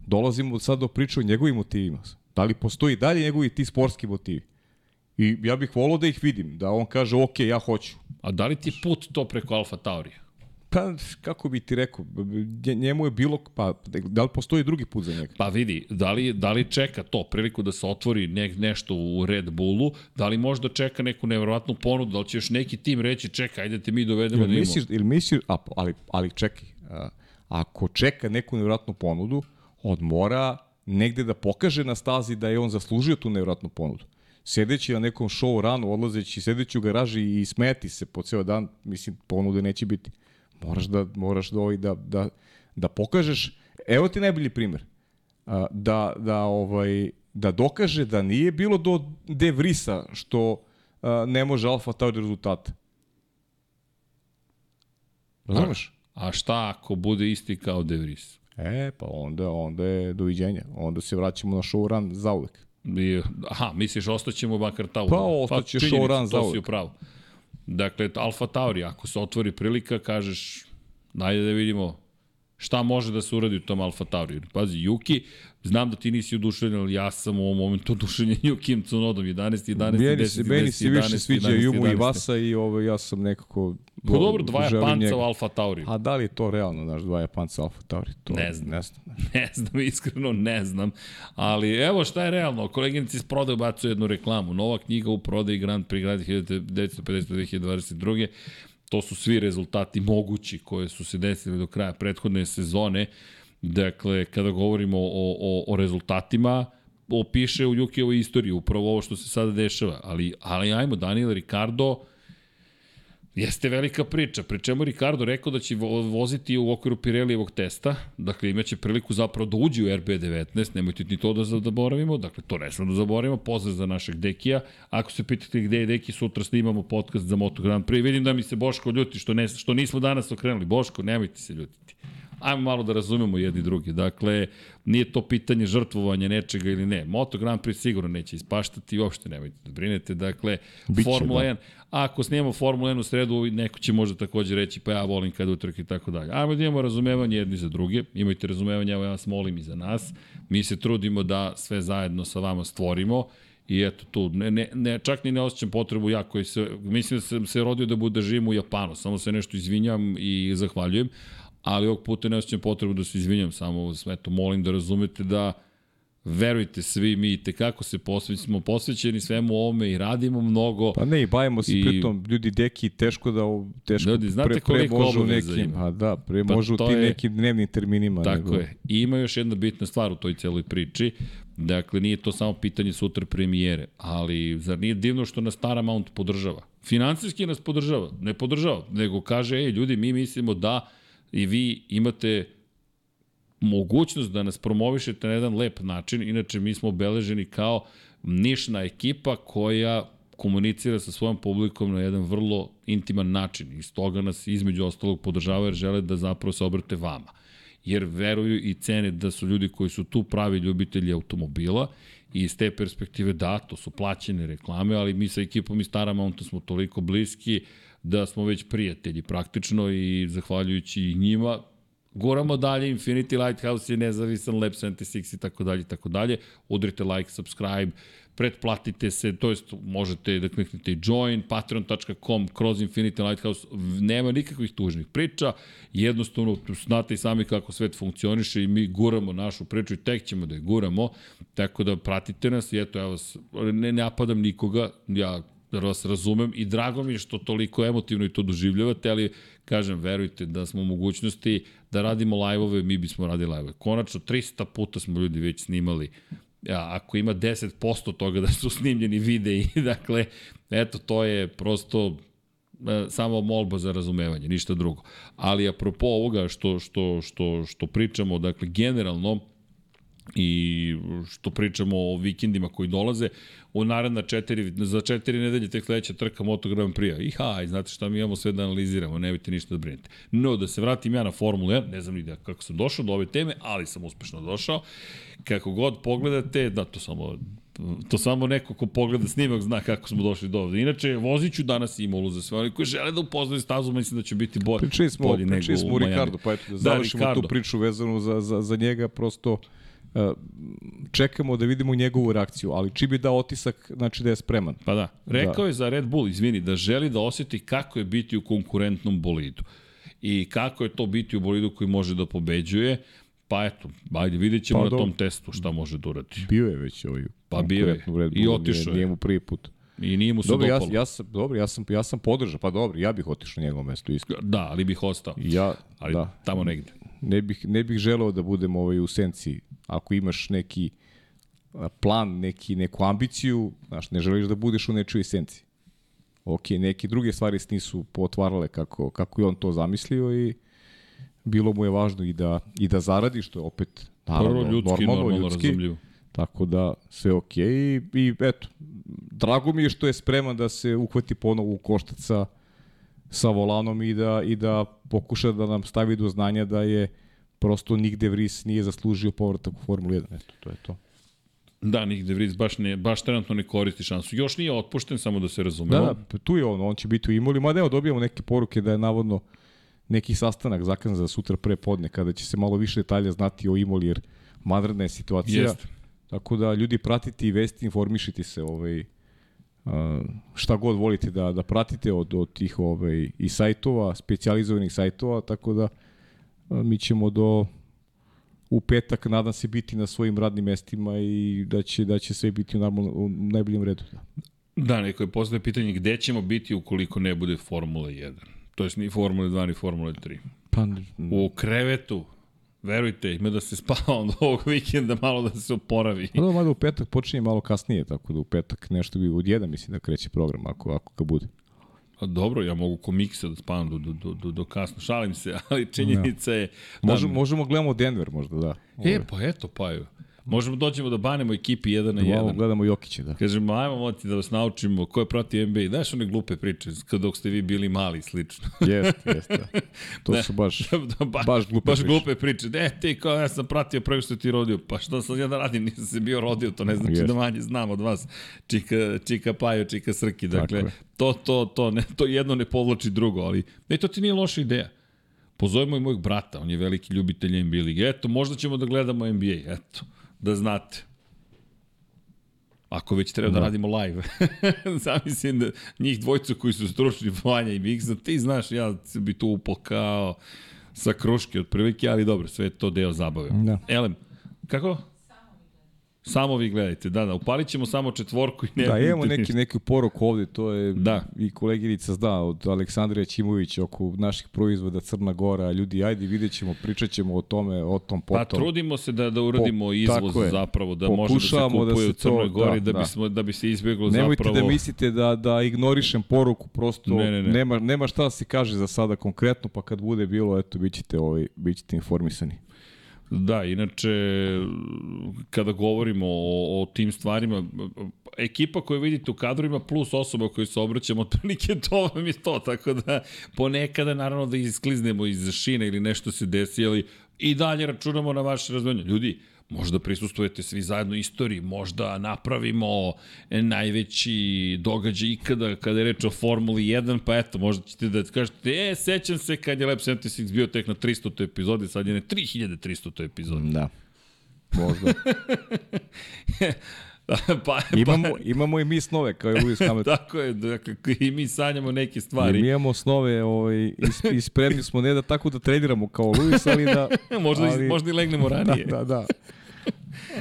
dolazimo sad do priče o njegovim motivima. Da li postoji dalje njegovi ti sportski motivi? I ja bih volao da ih vidim, da on kaže, ok, ja hoću. A da li ti put to preko Alfa Taurija? Pa, kako bi ti rekao, nje- njemu je bilo, pa, da li postoji drugi put za njega? Pa vidi, da li, da li čeka to priliku da se otvori ne, nešto u Red Bullu, da li možda čeka neku nevjerovatnu ponudu, da li će još neki tim reći čekaj, ajde te mi dovedemo Ili da imamo. misliš, ili misliš a, ali, ali čekaj, a, ako čeka neku nevjerojatnu ponudu, on mora negde da pokaže na stazi da je on zaslužio tu nevjerojatnu ponudu. Sedeći na nekom show ranu, odlazeći, sedeći u garaži i smeti se po ceo dan, mislim, ponude neće biti. Moraš da, moraš da, ovaj, da, da, da pokažeš, evo ti najbolji primer, da, da, ovaj, da dokaže da nije bilo do De Vrisa što ne može Alfa Tauri rezultate. Razumeš? A šta ako bude isti kao De Vries? E, pa onda, onda je doviđenja. Onda se vraćamo na showrun zauvek. I, aha, misliš, ostaćemo makar tamo. Pa, ostaće činjenica, showrun To zauvek. si upravo. Dakle, Alfa Tauri, ako se otvori prilika, kažeš, najde da vidimo šta može da se uradi u tom Alfa Tauri. Pazi, Juki, znam da ti nisi oduševljen, ali ja sam u ovom momentu oduševljen Jukijem Cunodom, 11, 11, Meni 10, se, meni 10, se više 11, sviđa 11, Jumu i 11. Vasa i ovo, ja sam nekako... Pa dobro, dva Japanca njega. u Alfa Tauri. A da li je to realno, znaš, dva Japanca Alfa Tauri? To, Ne znam. Ne znam. <laughs> Ne znam, iskreno ne znam. Ali evo šta je realno. Koleginici iz prodaje bacuje jednu reklamu. Nova knjiga u prodaji Grand Prix Grad 1950-2022. To su svi rezultati mogući koje su se desili do kraja prethodne sezone. Dakle, kada govorimo o, o, o rezultatima, opiše u Jukijevo istoriji upravo ovo što se sada dešava. Ali, ali ajmo, Daniel Ricardo, Jeste velika priča, pri čemu Ricardo rekao da će vo- voziti u okviru Pirelijevog testa, dakle imaće priliku zapravo da uđe u RB19, nemojte ni to da zaboravimo, dakle to ne smemo da zaboravimo, pozdrav za našeg Dekija, ako se pitate gde je Deki, sutra snimamo podcast za Moto Grand Prix, vidim da mi se Boško ljuti što, ne, što nismo danas okrenuli, Boško, nemojte se ljutiti. Ajmo malo da razumemo jedni drugi. Dakle, nije to pitanje žrtvovanja nečega ili ne. Moto Grand Prix sigurno neće ispaštati, uopšte nemojte da brinete. Dakle, Biće, Formula da. 1, a ako snimamo Formula 1 u sredu, neko će možda takođe reći pa ja volim kad utrk i tako dalje. Ajmo da imamo razumevanje jedni za druge, imajte razumevanje, evo ja vas molim i za nas. Mi se trudimo da sve zajedno sa vama stvorimo I eto tu, ne, ne, ne, čak ni ne osjećam potrebu ja koji se, mislim da sam se rodio da bude živim u Japanu, samo se nešto izvinjam i zahvaljujem, ali ovog puta ne osjećam potrebu da se izvinjam, samo sve to molim da razumete da verujte svi mi i tekako se posvećamo, posvećeni svemu ovome i radimo mnogo. Pa ne, i bavimo se I- pritom, ljudi deki teško da, teško Ljudi, znate pre, pre koliko može u obaveza nekim, ima? a da, pre Pa može u to tim je- nekim dnevnim terminima. Tako nego, je. I ima još jedna bitna stvar u toj celoj priči. Dakle, nije to samo pitanje sutra premijere, ali zar nije divno što nas Paramount podržava? Financijski nas podržava, ne podržava, nego kaže, ej, ljudi, mi mislimo da i vi imate mogućnost da nas promovišete na jedan lep način. Inače, mi smo obeleženi kao nišna ekipa koja komunicira sa svojom publikom na jedan vrlo intiman način. I stoga nas između ostalog podržavaju jer žele da zapravo se obrate vama. Jer veruju i cene da su ljudi koji su tu pravi ljubitelji automobila i iz te perspektive da, to su plaćene reklame, ali mi sa ekipom iz Taramounta smo toliko bliski da smo već prijatelji praktično i zahvaljujući njima Guramo dalje, Infinity Lighthouse je nezavisan, Lab 76 i tako dalje tako dalje. Udrite like, subscribe, pretplatite se, to jest možete da kliknete join, patreon.com, kroz Infinity Lighthouse, nema nikakvih tužnih priča, jednostavno znate i sami kako svet funkcioniše i mi guramo našu priču i tek ćemo da je guramo, tako da pratite nas i eto, ja vas, ne napadam nikoga, ja vas razumem i drago mi je što toliko emotivno i to doživljavate, ali kažem, verujte da smo u mogućnosti da radimo live-ove, mi bismo radili live-ove. Konačno, 300 puta smo ljudi već snimali ja, ako ima 10% toga da su snimljeni videi, <laughs> dakle, eto, to je prosto e, samo molba za razumevanje, ništa drugo. Ali apropo ovoga što, što, što, što pričamo, dakle, generalno, i što pričamo o vikendima koji dolaze, u naredna četiri, za četiri nedelje tek sledeća trka Moto Grand Prix-a. I haj, znate šta mi imamo sve da analiziramo, nemojte ništa da brinete. No, da se vratim ja na Formulu 1, ne znam ni da kako sam došao do ove teme, ali sam uspešno došao. Kako god pogledate, da, to samo to samo neko ko pogleda snimak zna kako smo došli do ovde. Inače, vozit ću danas Imolu za sve oni koji žele da upoznaju stazu, mislim da će biti bolje. Pričali smo, pričali smo u o. Ricardo, pa eto da završimo Ricardo. tu priču vezanu za, za, za njega, prosto čekamo da vidimo njegovu reakciju, ali či bi dao otisak, znači da je spreman. Pa da. Rekao Da. je za Red Bull, izvini, da želi da osjeti kako je biti u konkurentnom bolidu. I kako je to biti u bolidu koji može da pobeđuje. Pa eto, ajde, vidjet ćemo Pa na tom testu šta može da uradi. Bio je već ovaj Pa bio je. I otišao je. nije mu prvi put. I nije mu se Dobro, ja, dopalo. ja sam, dobro, ja sam, ja sam podržao, pa dobro, ja bih otišao na njegovo mesto, iskreno. Da, ali bih ostao. Ja, Ali da, tamo negde. Ne bih, ne bih želeo da budem ovaj u senci. Ako imaš neki plan, neki, neku ambiciju, znaš, ne želiš da budeš u nečoj senci. Ok, neke druge stvari se nisu potvarale kako, kako je on to zamislio i bilo mu je važno i da, i da zaradi, što je opet naravno, Prvo ljudski, normalno, normalno ljudski. razumljivo. Tako da sve ok i, i eto, drago mi je što je spreman da se uhvati ponovo u koštac sa, sa volanom i da, i da pokuša da nam stavi do znanja da je prosto nigde Vries nije zaslužio povratak u Formulu 1. Eto, to je to. Da, Nick De Vries baš, ne, baš trenutno ne koristi šansu. Još nije otpušten, samo da se razumemo. Da, da, tu je on, on će biti u Imoli, mada evo dobijamo neke poruke da je navodno neki sastanak zakazan za sutra pre podne, kada će se malo više detalja znati o Imoli, jer madredna je situacija. Jeste. Tako da ljudi pratite i vesti, informišite se ovaj, šta god volite da, da pratite od, od tih ovaj, i sajtova, specijalizovanih sajtova, tako da a, mi ćemo do u petak nadam se biti na svojim radnim mestima i da će da će sve biti u, normalno, u najboljem redu. Da. Neko je postoje pitanje gde ćemo biti ukoliko ne bude Formula 1. To jest ni Formula 2, ni Formula 3. Pa, U krevetu, verujte, ima da se spava <laughs> od ovog vikenda malo da se oporavi. Pa da, mada u petak počinje malo kasnije, tako da u petak nešto bi od jedan mislim da kreće program, ako, ako ga bude. A dobro, ja mogu komikse da spavam do, do, do, do, kasno. Šalim se, <laughs> ali činjenica je... Da, Možemo, možemo gledamo Denver možda, da. E, pa eto, pa. Možemo dođemo da banemo ekipi 1 na 1. Malo gledamo Jokića, da. Kažemo, ajmo moti da vas naučimo ko je proti NBA. Znaš one glupe priče, kad dok ste vi bili mali slično. <laughs> Jeste, jeste. Da. To Ne, su baš, <laughs> da, ba, baš glupe baš priče. glupe priče. Ne, ti kao ja sam pratio preko što ti rodio. Pa što sam ja da radim, <laughs> nisam se bio rodio, to ne znači Jeste. da manje znam od vas. Čika, čika Pajo, čika Srki. Dakle, to, to, to, ne, to jedno ne povlači drugo, ali ne, to ti nije loša ideja. Pozovemo i mojeg brata, on je veliki ljubitelj NBA lige. Eto, možda ćemo da gledamo NBA, eto, da znate. Ako već treba da, da radimo live. <laughs> Zamislim da njih dvojcu koji su stručni Vanja i Miksa, ti znaš, ja bi tu upao kao sa kruške otprilike, ali dobro, sve je to deo zabave. Da. Elem, kako? Samo vi gledajte, da, da, upalit ćemo samo četvorku i ne Da, imamo neki, neki poruku ovde, to je Da. i koleginica zna od Aleksandrija Ćimovića oko naših proizvoda Crna Gora. Ljudi, ajde vidjet ćemo, pričat ćemo o tome, o tom potom. Pa trudimo se da da uradimo Po- izvoz je. zapravo da može da se da kupuje se u Crnoj to- Gori da, da, da. bismo da bi se izbeglo Nemojte zapravo da mislite da, da ignorišem poruku, prosto Ne, ne, ne. Nema, nema šta da se kaže za sada konkretno, pa kad bude bilo, eto, bit ćete, ovaj, bit ćete informisani. Da, inače, kada govorimo o, o tim stvarima, ekipa koju vidite u kadrovima plus osoba koju se obraćamo, <laughs> otprilike to vam je to, tako da ponekada naravno da iskliznemo iz šine ili nešto se desi, ali i dalje računamo na vaše razvojanje. Ljudi, možda prisustujete svi zajedno istoriji, možda napravimo najveći događaj ikada kada je reč o Formuli 1, pa eto, možda ćete da kažete, e, sećam se kad je Lab 76 bio tek na 300. epizodi, sad je na 3300. epizodi. Da. Možda. <laughs> pa, imamo, pa, imamo i mi snove, kao i Lewis Hamilton. <laughs> tako je, dakle, i mi sanjamo neke I stvari. mi imamo snove ovaj, i, i spremni smo ne da tako da treniramo kao Lewis, ali da... <laughs> možda, ali, i, možda i legnemo ranije. Da, da, da.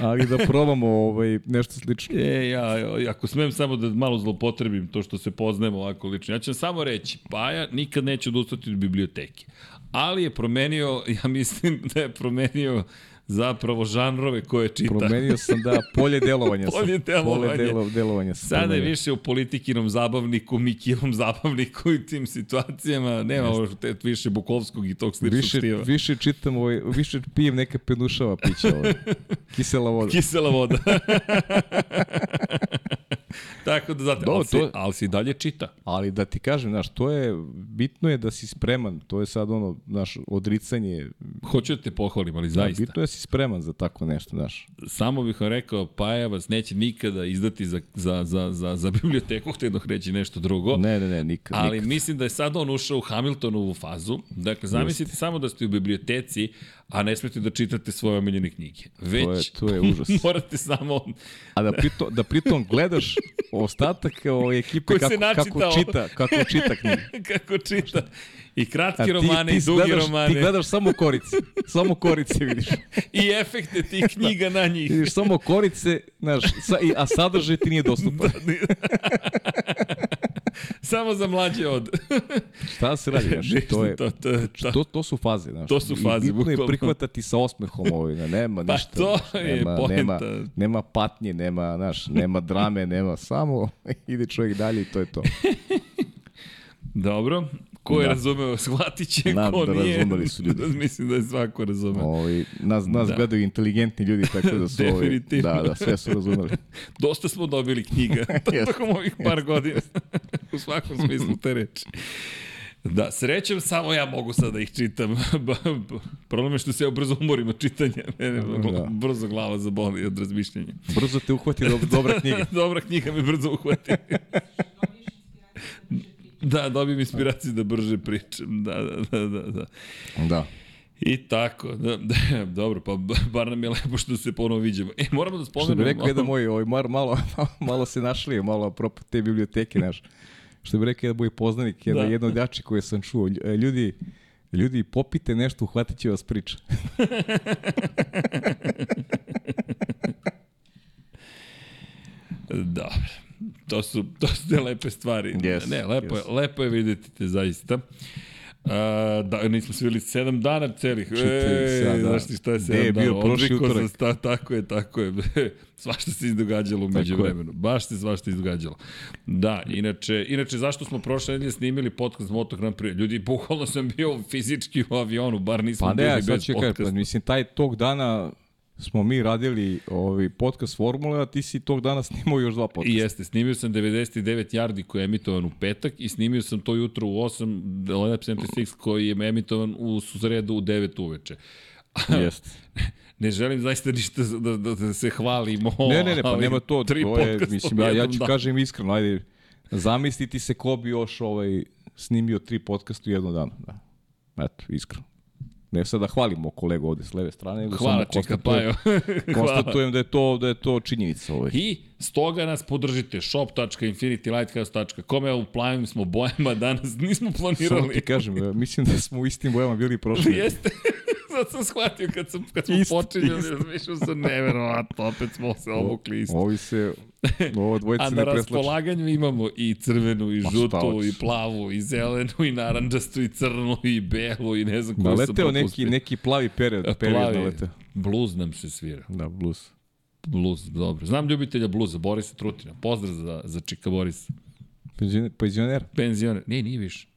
Ali da probamo ovaj, nešto slično. E, ja, ako smem samo da malo zlopotrebim to što se poznajemo ovako lično, ja ću samo reći, Paja nikad neće odustati od biblioteke. Ali je promenio, <laughs> ja mislim da je promenio zapravo žanrove koje čita. Promenio sam da polje delovanja sam. <laughs> Polje delovanja. Polje delo, delovanja sam. Sada je više u politikinom zabavniku, Mikinom zabavniku i tim situacijama. Nema ovo više Bukovskog i tog sličnog Više, stila. više čitam, ovaj, više pijem neka penušava pića. Ovaj. <laughs> Kisela voda. Kisela voda. <laughs> <laughs> Tako da, znate, Dobro, ali, si, to- ali si dalje čita. Ali da ti kažem, znaš, to je, bitno je da si spreman, to je sad ono, znaš, odricanje, Hoću da te pohvalim, ali da, zaista. bitno je da si spreman za tako nešto, znaš. Samo bih vam rekao, Paja vas neće nikada izdati za, za, za, za, za biblioteku, htio dok reći nešto drugo. Ne, ne, ne, nikad, Ali nikad. mislim da je sad on ušao u Hamiltonovu fazu. Dakle, zamislite samo da ste u biblioteci, a ne smete da čitate svoje omiljene knjige. Već to je užas. <laughs> morate samo... A da pritom, da pritom gledaš ostatak o ekipe Koji se kako, kako čita, kako čita knjige. <laughs> kako čita. I A kratke ti, romane ti i duge gledaš, romane. Ti gledaš samo korice. Samo korice vidiš. <laughs> I efekte tih <laughs> knjiga na njih. Vidiš samo korice, znaš, sa, a sadržaj ti nije dostupan. <laughs> Samo za mlađe od... Šta se radi, znaš, to je... to, to, to, To, to su faze, znaš. To su faze, I bitno je prihvatati sa osmehom ovaj, da nema Pa ništa. to znaš, je nema, poenta. nema, nema patnje, nema, znaš, nema drame, nema samo ide čovjek dalje i to je to. Dobro. Ko je Da. razumeo, <laughs> shvatit će, Nadam ko da nije. razumeli su ljudi. <laughs> Mislim da je svako razumeo. Ovaj, nas, nas Da. gledaju inteligentni ljudi, tako da su Definitivno. da, da, sve su razumeli. <laughs> Dosta smo dobili knjiga tokom ovih par godina. u svakom smislu te reči. Da, srećem, samo ja mogu sad da ih čitam. Problem je što se ja brzo umorim od čitanja. Mene da. brzo glava zaboli od razmišljanja. Brzo te uhvati do, dobra knjiga. dobra knjiga me brzo uhvati. Da, dobijem inspiraciju da brže pričam. Da, da, da, da. Da. da. I tako, da, da, dobro, pa bar nam je lepo što se ponovo viđemo. E, moramo da spomenemo... Što bi rekao jedan moj, ovaj, malo, malo, <laughs> malo se našli, malo apropo te biblioteke naš. Što bi rekao jedan moj poznanik, jedan, da. jedan od jači koje sam čuo. E, ljudi, ljudi, popite nešto, uhvatit će vas priča. <laughs> <laughs> Dobro. To su, to su te lepe stvari. Yes, ne, lepo, yes. je, lepo je videti te zaista. Uh, da, nismo se bili 7 dana celih. Čite, e, znaš ti šta je 7 dana? je bio prošli utorak? Sta, tako je, tako je. <laughs> svašta se izdogađalo umeđu vremenu. Baš se svašta izdogađalo. Da, inače, inače zašto smo prošle nedelje snimili podcast Moto Grand Prix? Ljudi, bukvalno sam bio fizički u avionu, bar nismo pa ne, bili sad bez će podcasta. Pa, mislim, taj tog dana smo mi radili ovaj podcast formule, a ti si tog dana <laughs> snimao još dva podcasta. I jeste, snimio sam 99 yardi koji je emitovan u petak i snimio sam to jutro u 8 Lab 76 koji je emitovan u sredu u 9 uveče. <laughs> Jeste. ne želim zaista ništa da, da, da se hvalimo. Ne, ne, ne, pa nema to, tri to je, mislim, ja, ja ću danu. kažem iskreno, ajde, zamisliti se ko bi još ovaj, snimio tri podcasta u jednom danu. Da. Eto, iskreno. Ne sad da hvalimo kolegu ovde s leve strane, nego Hvala, samo konstatujem. <laughs> Hvala. konstatujem da je to da je to činjenica ovaj. I stoga nas podržite shop.infinitylighthouse.com Evo u plavim smo bojama danas, nismo Samo ti planirali. kažem, mislim da smo u istim bojama bili prošli. <laughs> Jeste. <laughs> Sad sam shvatio kad, sam, kad smo počinjali, isto. razmišljao sam, neverovatno, opet smo se obukli isto. Ovi se, ovo dvojice <laughs> A ne na preslače. raspolaganju imamo i crvenu, i šta žutu, i plavu, i zelenu, i naranđastu, i crnu, i belu, i ne znam koju sam Naleteo neki, propustio. neki plavi period, period Plavi, naleteo. bluz nam se svira. Da, blues. Bluz, dobro. Znam ljubitelja bluza, Borisa Trutina. Pozdrav za, za Čika Borisa. Penzioner, penzioner. Penzioner. Nije, nije više.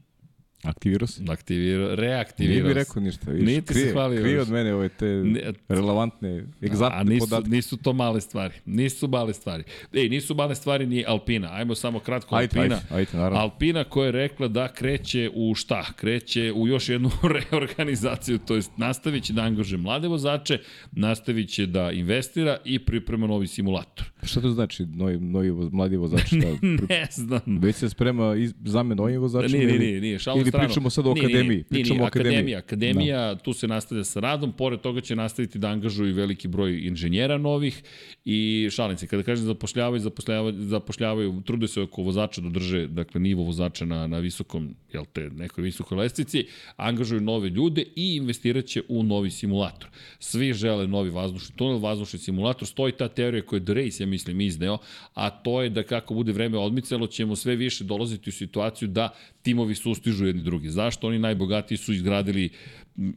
Aktivirao se. Aktivirao, Nije reaktivirao mi se. rekao ništa. Viš, Nije ti se krije, hvalio Krije od mene ove te Ne, relevantne, A egzaktne nisu, podatke. nisu to male stvari. Nisu male stvari. Ej, nisu male stvari ni Alpina. Ajmo samo kratko Ajde, Alpina. ajde, ajde, naravno. Alpina koja je rekla da kreće u šta? Kreće u još jednu <laughs> reorganizaciju, to jest nastavit će da angaže mlade vozače, nastavit će da investira i priprema novi simulator. Šta to znači, novi, novi mladi vozač? Pri- <laughs> Ne znam. Već se sprema iz, zamen novim vozačima? Nije, nije, nije, nije, šalu Ili stranu. pričamo sad o Nije, nije, akademiji? Nije, Pričamo nije, akademiji. akademija. Akademija, tu se nastavlja sa radom, pored toga će nastaviti da angažuju veliki broj inženjera novih i šalim se, kada kažem zapošljavaju, zapošljavaju, zapošljavaju trude se oko vozača da drže dakle, nivo vozača na, na visokom, jel te, nekoj visokoj lestvici, angažuju nove ljude i investirat će u novi simulator. Svi žele novi vazdušni tunel, vazdušni simulator, stoji ta teorija koju je The Race, ja mislim, izneo, a to je da kako bude vreme odmicalo, ćemo sve više dolaziti u situaciju da timovi sustižu jedni drugi. Zašto? Oni najbogatiji su izgradili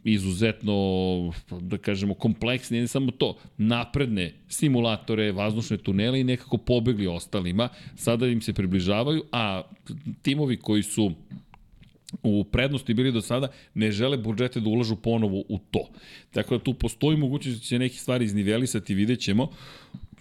izuzetno, da kažemo, kompleksne, ne samo to, napredne simulatore, vazdušne tunele i nekako pobegli ostalima. Sada im se približavaju, a timovi koji su u prednosti bili do sada, ne žele budžete da ulažu ponovo u to. Tako da tu postoji mogućnost da će neke stvari iznivelisati, vidjet ćemo.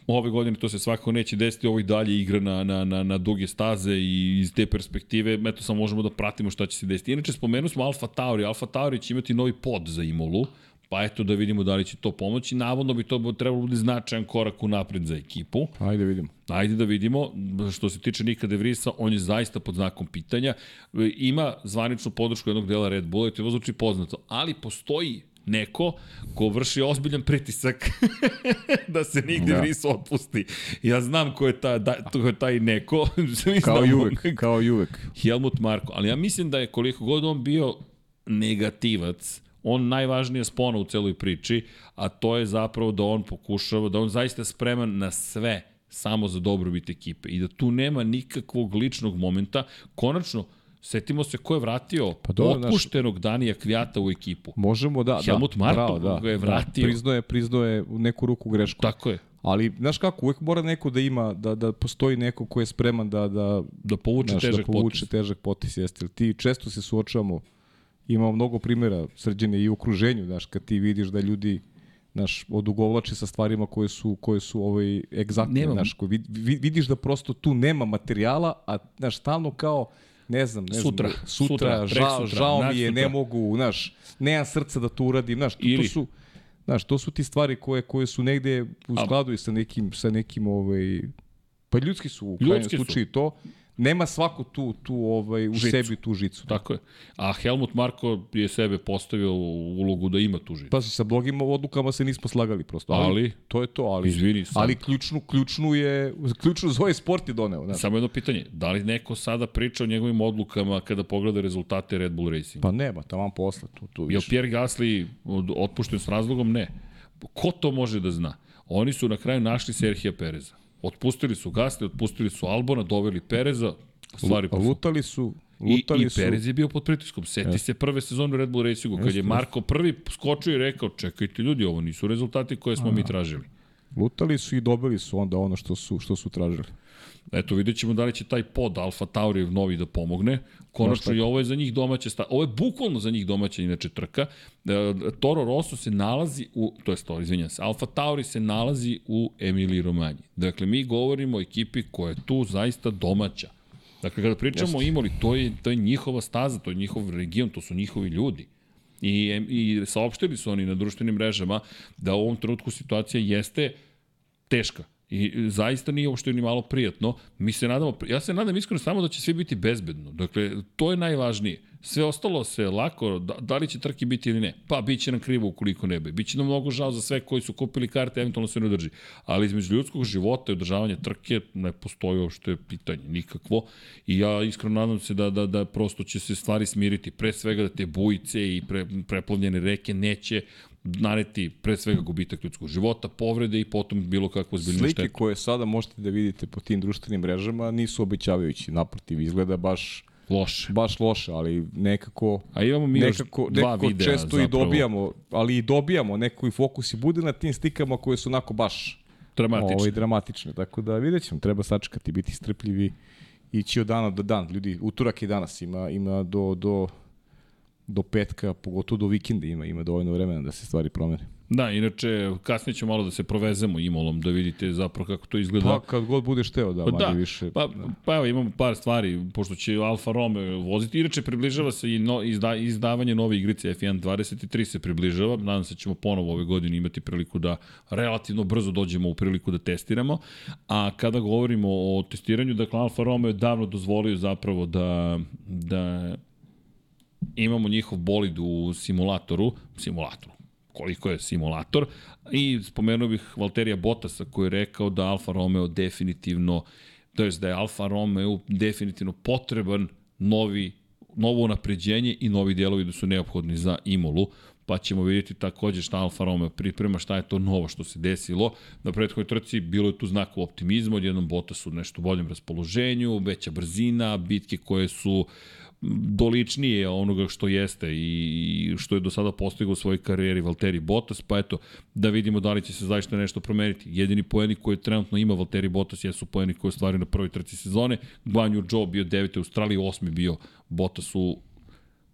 Ove godine to se svakako neće desiti, ovo i dalje igra na, na, na, na duge staze i iz te perspektive, eto samo možemo da pratimo šta će se desiti. Inače, spomenuli smo Alfa Tauri. Alfa Tauri će imati novi pod za Imolu, pa eto da vidimo da li će to pomoći. Navodno bi to trebalo biti značajan korak u napred za ekipu. Ajde vidimo. Ajde da vidimo, što se tiče Nika De Vrisa, on je zaista pod znakom pitanja. E, Ima zvaničnu podršku jednog dela Red Bulla i to zvuči poznato, ali postoji neko ko vrši ozbiljan pritisak <laughs> da se Nik De Da. Vries otpusti. Ja znam ko je, ta, da, ko je taj neko. <laughs> Kao i znamo. uvek, kao i uvek. Helmut Marko, ali ja mislim da je koliko god on bio negativac, on najvažnija spona u celoj priči, a to je zapravo da on pokušava, da on zaista spreman na sve samo za dobrobit ekipe i da tu nema nikakvog ličnog momenta. Konačno, setimo se ko je vratio Pa dobro, otpuštenog Danija Kvijata u ekipu. Možemo da, Helmut da, Marko da, ga je da, vratio. priznaje, priznaje u neku ruku grešku. Tako je. Ali, znaš kako, uvek mora neko da ima, da, da postoji neko ko je spreman da, da, Da povuče znaš, težak da povuče potez. težak potis, jeste. Ti često se suočavamo, imamo mnogo primjera srđene i u okruženju, znaš, kad ti vidiš da ljudi znaš, odugovlače sa stvarima koje su, koje su ovaj, egzaktne, koji vid- vidiš da prosto tu nema materijala, a znaš, stalno kao ne znam, ne Sutra, znam, sutra, sutra, žao, preksutra, žao mi je, naksutra. ne mogu, znaš, nemam srca da to uradim, znaš, to, to su, znaš, to su ti stvari koje, koje su negde u skladu i sa nekim, sa nekim, ovaj, pa ljudski su u krajnjem slučaju to, nema svako tu, tu ovaj, u Žicu. sebi tu žicu. Tako je. A Helmut Marko je sebe postavio u ulogu da ima tu žicu. Pazi, sa blogim odlukama se nismo slagali prosto. Ali, Ali- to je to, ali, Izvini, sam- ali ključnu, ključnu je, ključnu za ovaj sport je doneo. Znaš. Samo jedno pitanje, da li neko sada priča o njegovim odlukama kada pogleda rezultate Red Bull Racing? Pa nema, tamo posle. Tu, tu Je li više. Pierre Gasly otpušten s razlogom? Ne. Ko to može da zna? Oni su na kraju našli Serhija Pereza. Otpustili su Gasly, otpustili su Albona, doveli Pereza, stvari A Lutali su, I, lutali I su. Perez je bio pod pritiskom. Seti se prve sezone Red Bull Racingu, kad je Marko prvi skočio i rekao, čekajte ljudi, ovo nisu rezultati koje smo mi tražili. Lutali su i dobili su onda ono što su, što su tražili. Eto, vidjet ćemo da li će taj pod Alfa Taurijev novi da pomogne. Konačno i ovo je za njih domaća sta... Ovo je bukvalno za njih domaća inače trka. E, Toro Rosso se nalazi u, to je to, izvinjam se, Alfa Tauri se nalazi u Emiliji Romanji. Dakle, mi govorimo o ekipi koja je tu zaista domaća. Dakle, kada pričamo o Imoli, to je, to je njihova staza, to je njihov region, to su njihovi ljudi. I, I saopštili su oni na društvenim mrežama da u ovom trenutku situacija jeste teška. I zaista nije uopšte ni malo prijatno. Mi se nadamo, ja se nadam iskreno samo da će sve biti bezbedno. Dakle, to je najvažnije. Sve ostalo se lako, da, da li će trke biti ili ne. Pa, bit će nam krivo ukoliko ne bi. Biće nam mnogo žao za sve koji su kupili karte, eventualno se ne održi. Ali između ljudskog života i održavanja trke ne postoji uopšte pitanje, nikakvo. I ja iskreno nadam se da, da, da prosto će se stvari smiriti. Pre svega da te bujice i pre, preplavljene reke neće naneti pre svega gubitak ljudskog života, povrede i potom bilo kakvo zbiljno Slike štetu. koje sada možete da vidite po tim društvenim mrežama nisu obećavajući. Naprotiv, izgleda baš Loše. baš loše, ali nekako A imamo mi još nekako, dva nekako videa često i zapravo. dobijamo, ali i dobijamo neko i fokus i bude na tim slikama koje su onako baš Dramatične. Ovaj, dramatične. Tako da vidjet ćemo, treba sačekati, biti strpljivi, ići od dana do dan. Ljudi, utorak i danas ima, ima do, do, do petka, pogotovo do vikenda ima, ima dovoljno vremena da se stvari promene. Da, inače, kasnije ćemo malo da se provezemo imolom, da vidite zapravo kako to izgleda. Pa kad god budeš teo, da, Pa manje da, više. pa, pa evo imamo par stvari, pošto će Alfa Romeo voziti. Inače, približava se i no, izda, izdavanje nove igrice F1 23 se približava. Nadam se da ćemo ponovo ove godine imati priliku da relativno brzo dođemo u priliku da testiramo. A kada govorimo o testiranju, dakle Alfa Romeo je davno dozvolio zapravo da, da imamo njihov bolid u simulatoru, simulatoru, koliko je simulator, i spomenuo bih Valterija Bottasa koji je rekao da Alfa Romeo definitivno, to jest da je Alfa Romeo definitivno potreban novi, novo napređenje i novi delovi da su neophodni za Imolu, pa ćemo vidjeti takođe šta Alfa Romeo priprema, šta je to novo što se desilo. Na prethodnoj trci bilo je tu znakova optimizma, odjednom Bottas u boljem raspoloženju, veća brzina, bitke koje su doličnije onoga što jeste i što je do sada postigao u svojoj karijeri Valtteri Bottas, pa eto, da vidimo da li će se zaista nešto promeniti. Jedini poeni koji trenutno ima Valtteri Bottas jesu poeni koji ostvario na prvoj trci sezone. Guan Yu Zhou bio 9. u Australiji, 8. bio Bottas u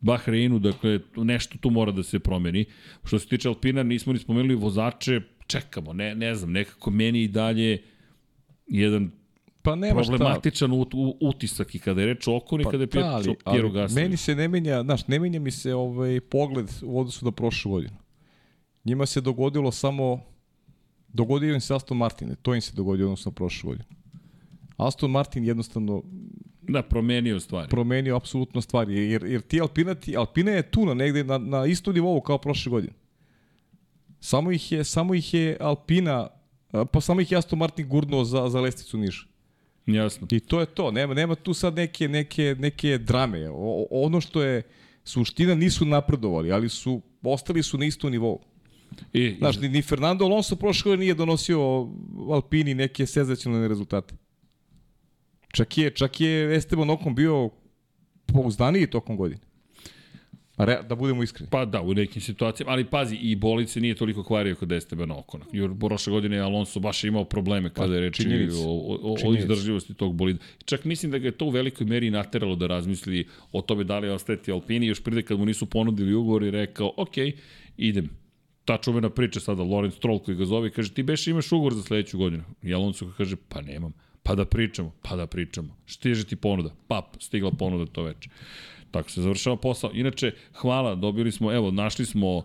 Bahreinu, dakle nešto tu mora da se promeni. Što se tiče Alpina, nismo ni spomenuli vozače, čekamo, ne, ne znam, nekako meni i dalje jedan pa nema šta. problematičan ut, u, utisak i kada je reč o Okon i Pa kada je da, Piero, ali, Piero Gasly. meni se ne menja, znaš, ne menja mi se ovaj pogled u odnosu na prošlu godinu. Njima se dogodilo samo dogodio im se Aston Martin, to im se dogodio odnosno na prošlu godinu. Aston Martin jednostavno Da, promenio stvari. promenio apsolutno stvari, jer, jer ti Alpinati, Alpina je tu na negde na, na istom nivou kao prošle godine. Samo ih je, samo ih je Alpina, pa samo ih je Aston Martin gurnuo za, za lesticu niže. Jasno. I to je to, nema, nema tu sad neke, neke, neke drame. O, ono što je suština nisu napredovali, ali su ostali su na istom nivou. I, Znaš, ni, ni Fernando Alonso prošle godine nije donosio Alpini neke senzacionalne rezultate. Čak je, čak je Esteban Ocon bio pouzdaniji tokom godine. Re, da budemo iskreni. Pa da, u nekim situacijama, ali pazi, i bolid se nije toliko kvario kod Esteban Okona. Jer prošle godine je Alonso baš imao probleme kada je reč o, o, o, o izdržljivosti tog bolida. Čak mislim da ga je to u velikoj meri nateralo da razmisli o tome da li je ostati Alpini, još pride kad mu nisu ponudili ugovor i rekao, ok, idem. Ta čuvena priča sada, Lorenz Stroll koji ga zove i kaže, ti beš imaš ugovor za sledeću godinu. I Alonso kaže, pa nemam. Pa da pričamo, pa da pričamo. Stiže ti ponuda, pap, stigla ponuda to veče. Tako se završava posao. Inače, hvala, dobili smo, evo, našli smo uh,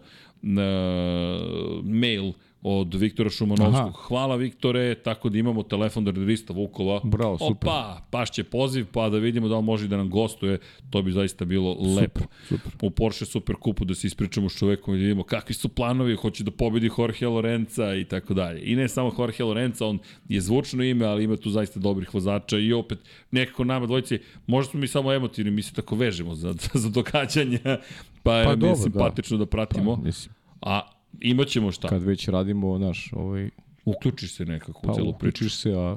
mail od Viktora Šumanovskog. Aha. Hvala Viktore, tako da imamo telefon da Rista Vukova. Bravo, super. Opa, pašće poziv, pa da vidimo da li može da nam gostuje. To bi zaista bilo lepo. super. U Porsche Super Kupu da se ispričamo s čovekom i da vidimo kakvi su planovi, hoće da pobedi Jorge Lorenza i tako dalje. I ne samo Jorge Lorenza, on je zvučno ime, ali ima tu zaista dobrih vozača i opet nekako nama dvojici, možda smo mi samo emotivni, mi se tako vežemo za, <laughs> za događanja, pa, pa je dobro, da. simpatično da, da pratimo. Pa, mislim, A imaćemo šta? kad već radimo, naš, ovaj, Uključiš se nekako u pa celu priču. uključiš se, a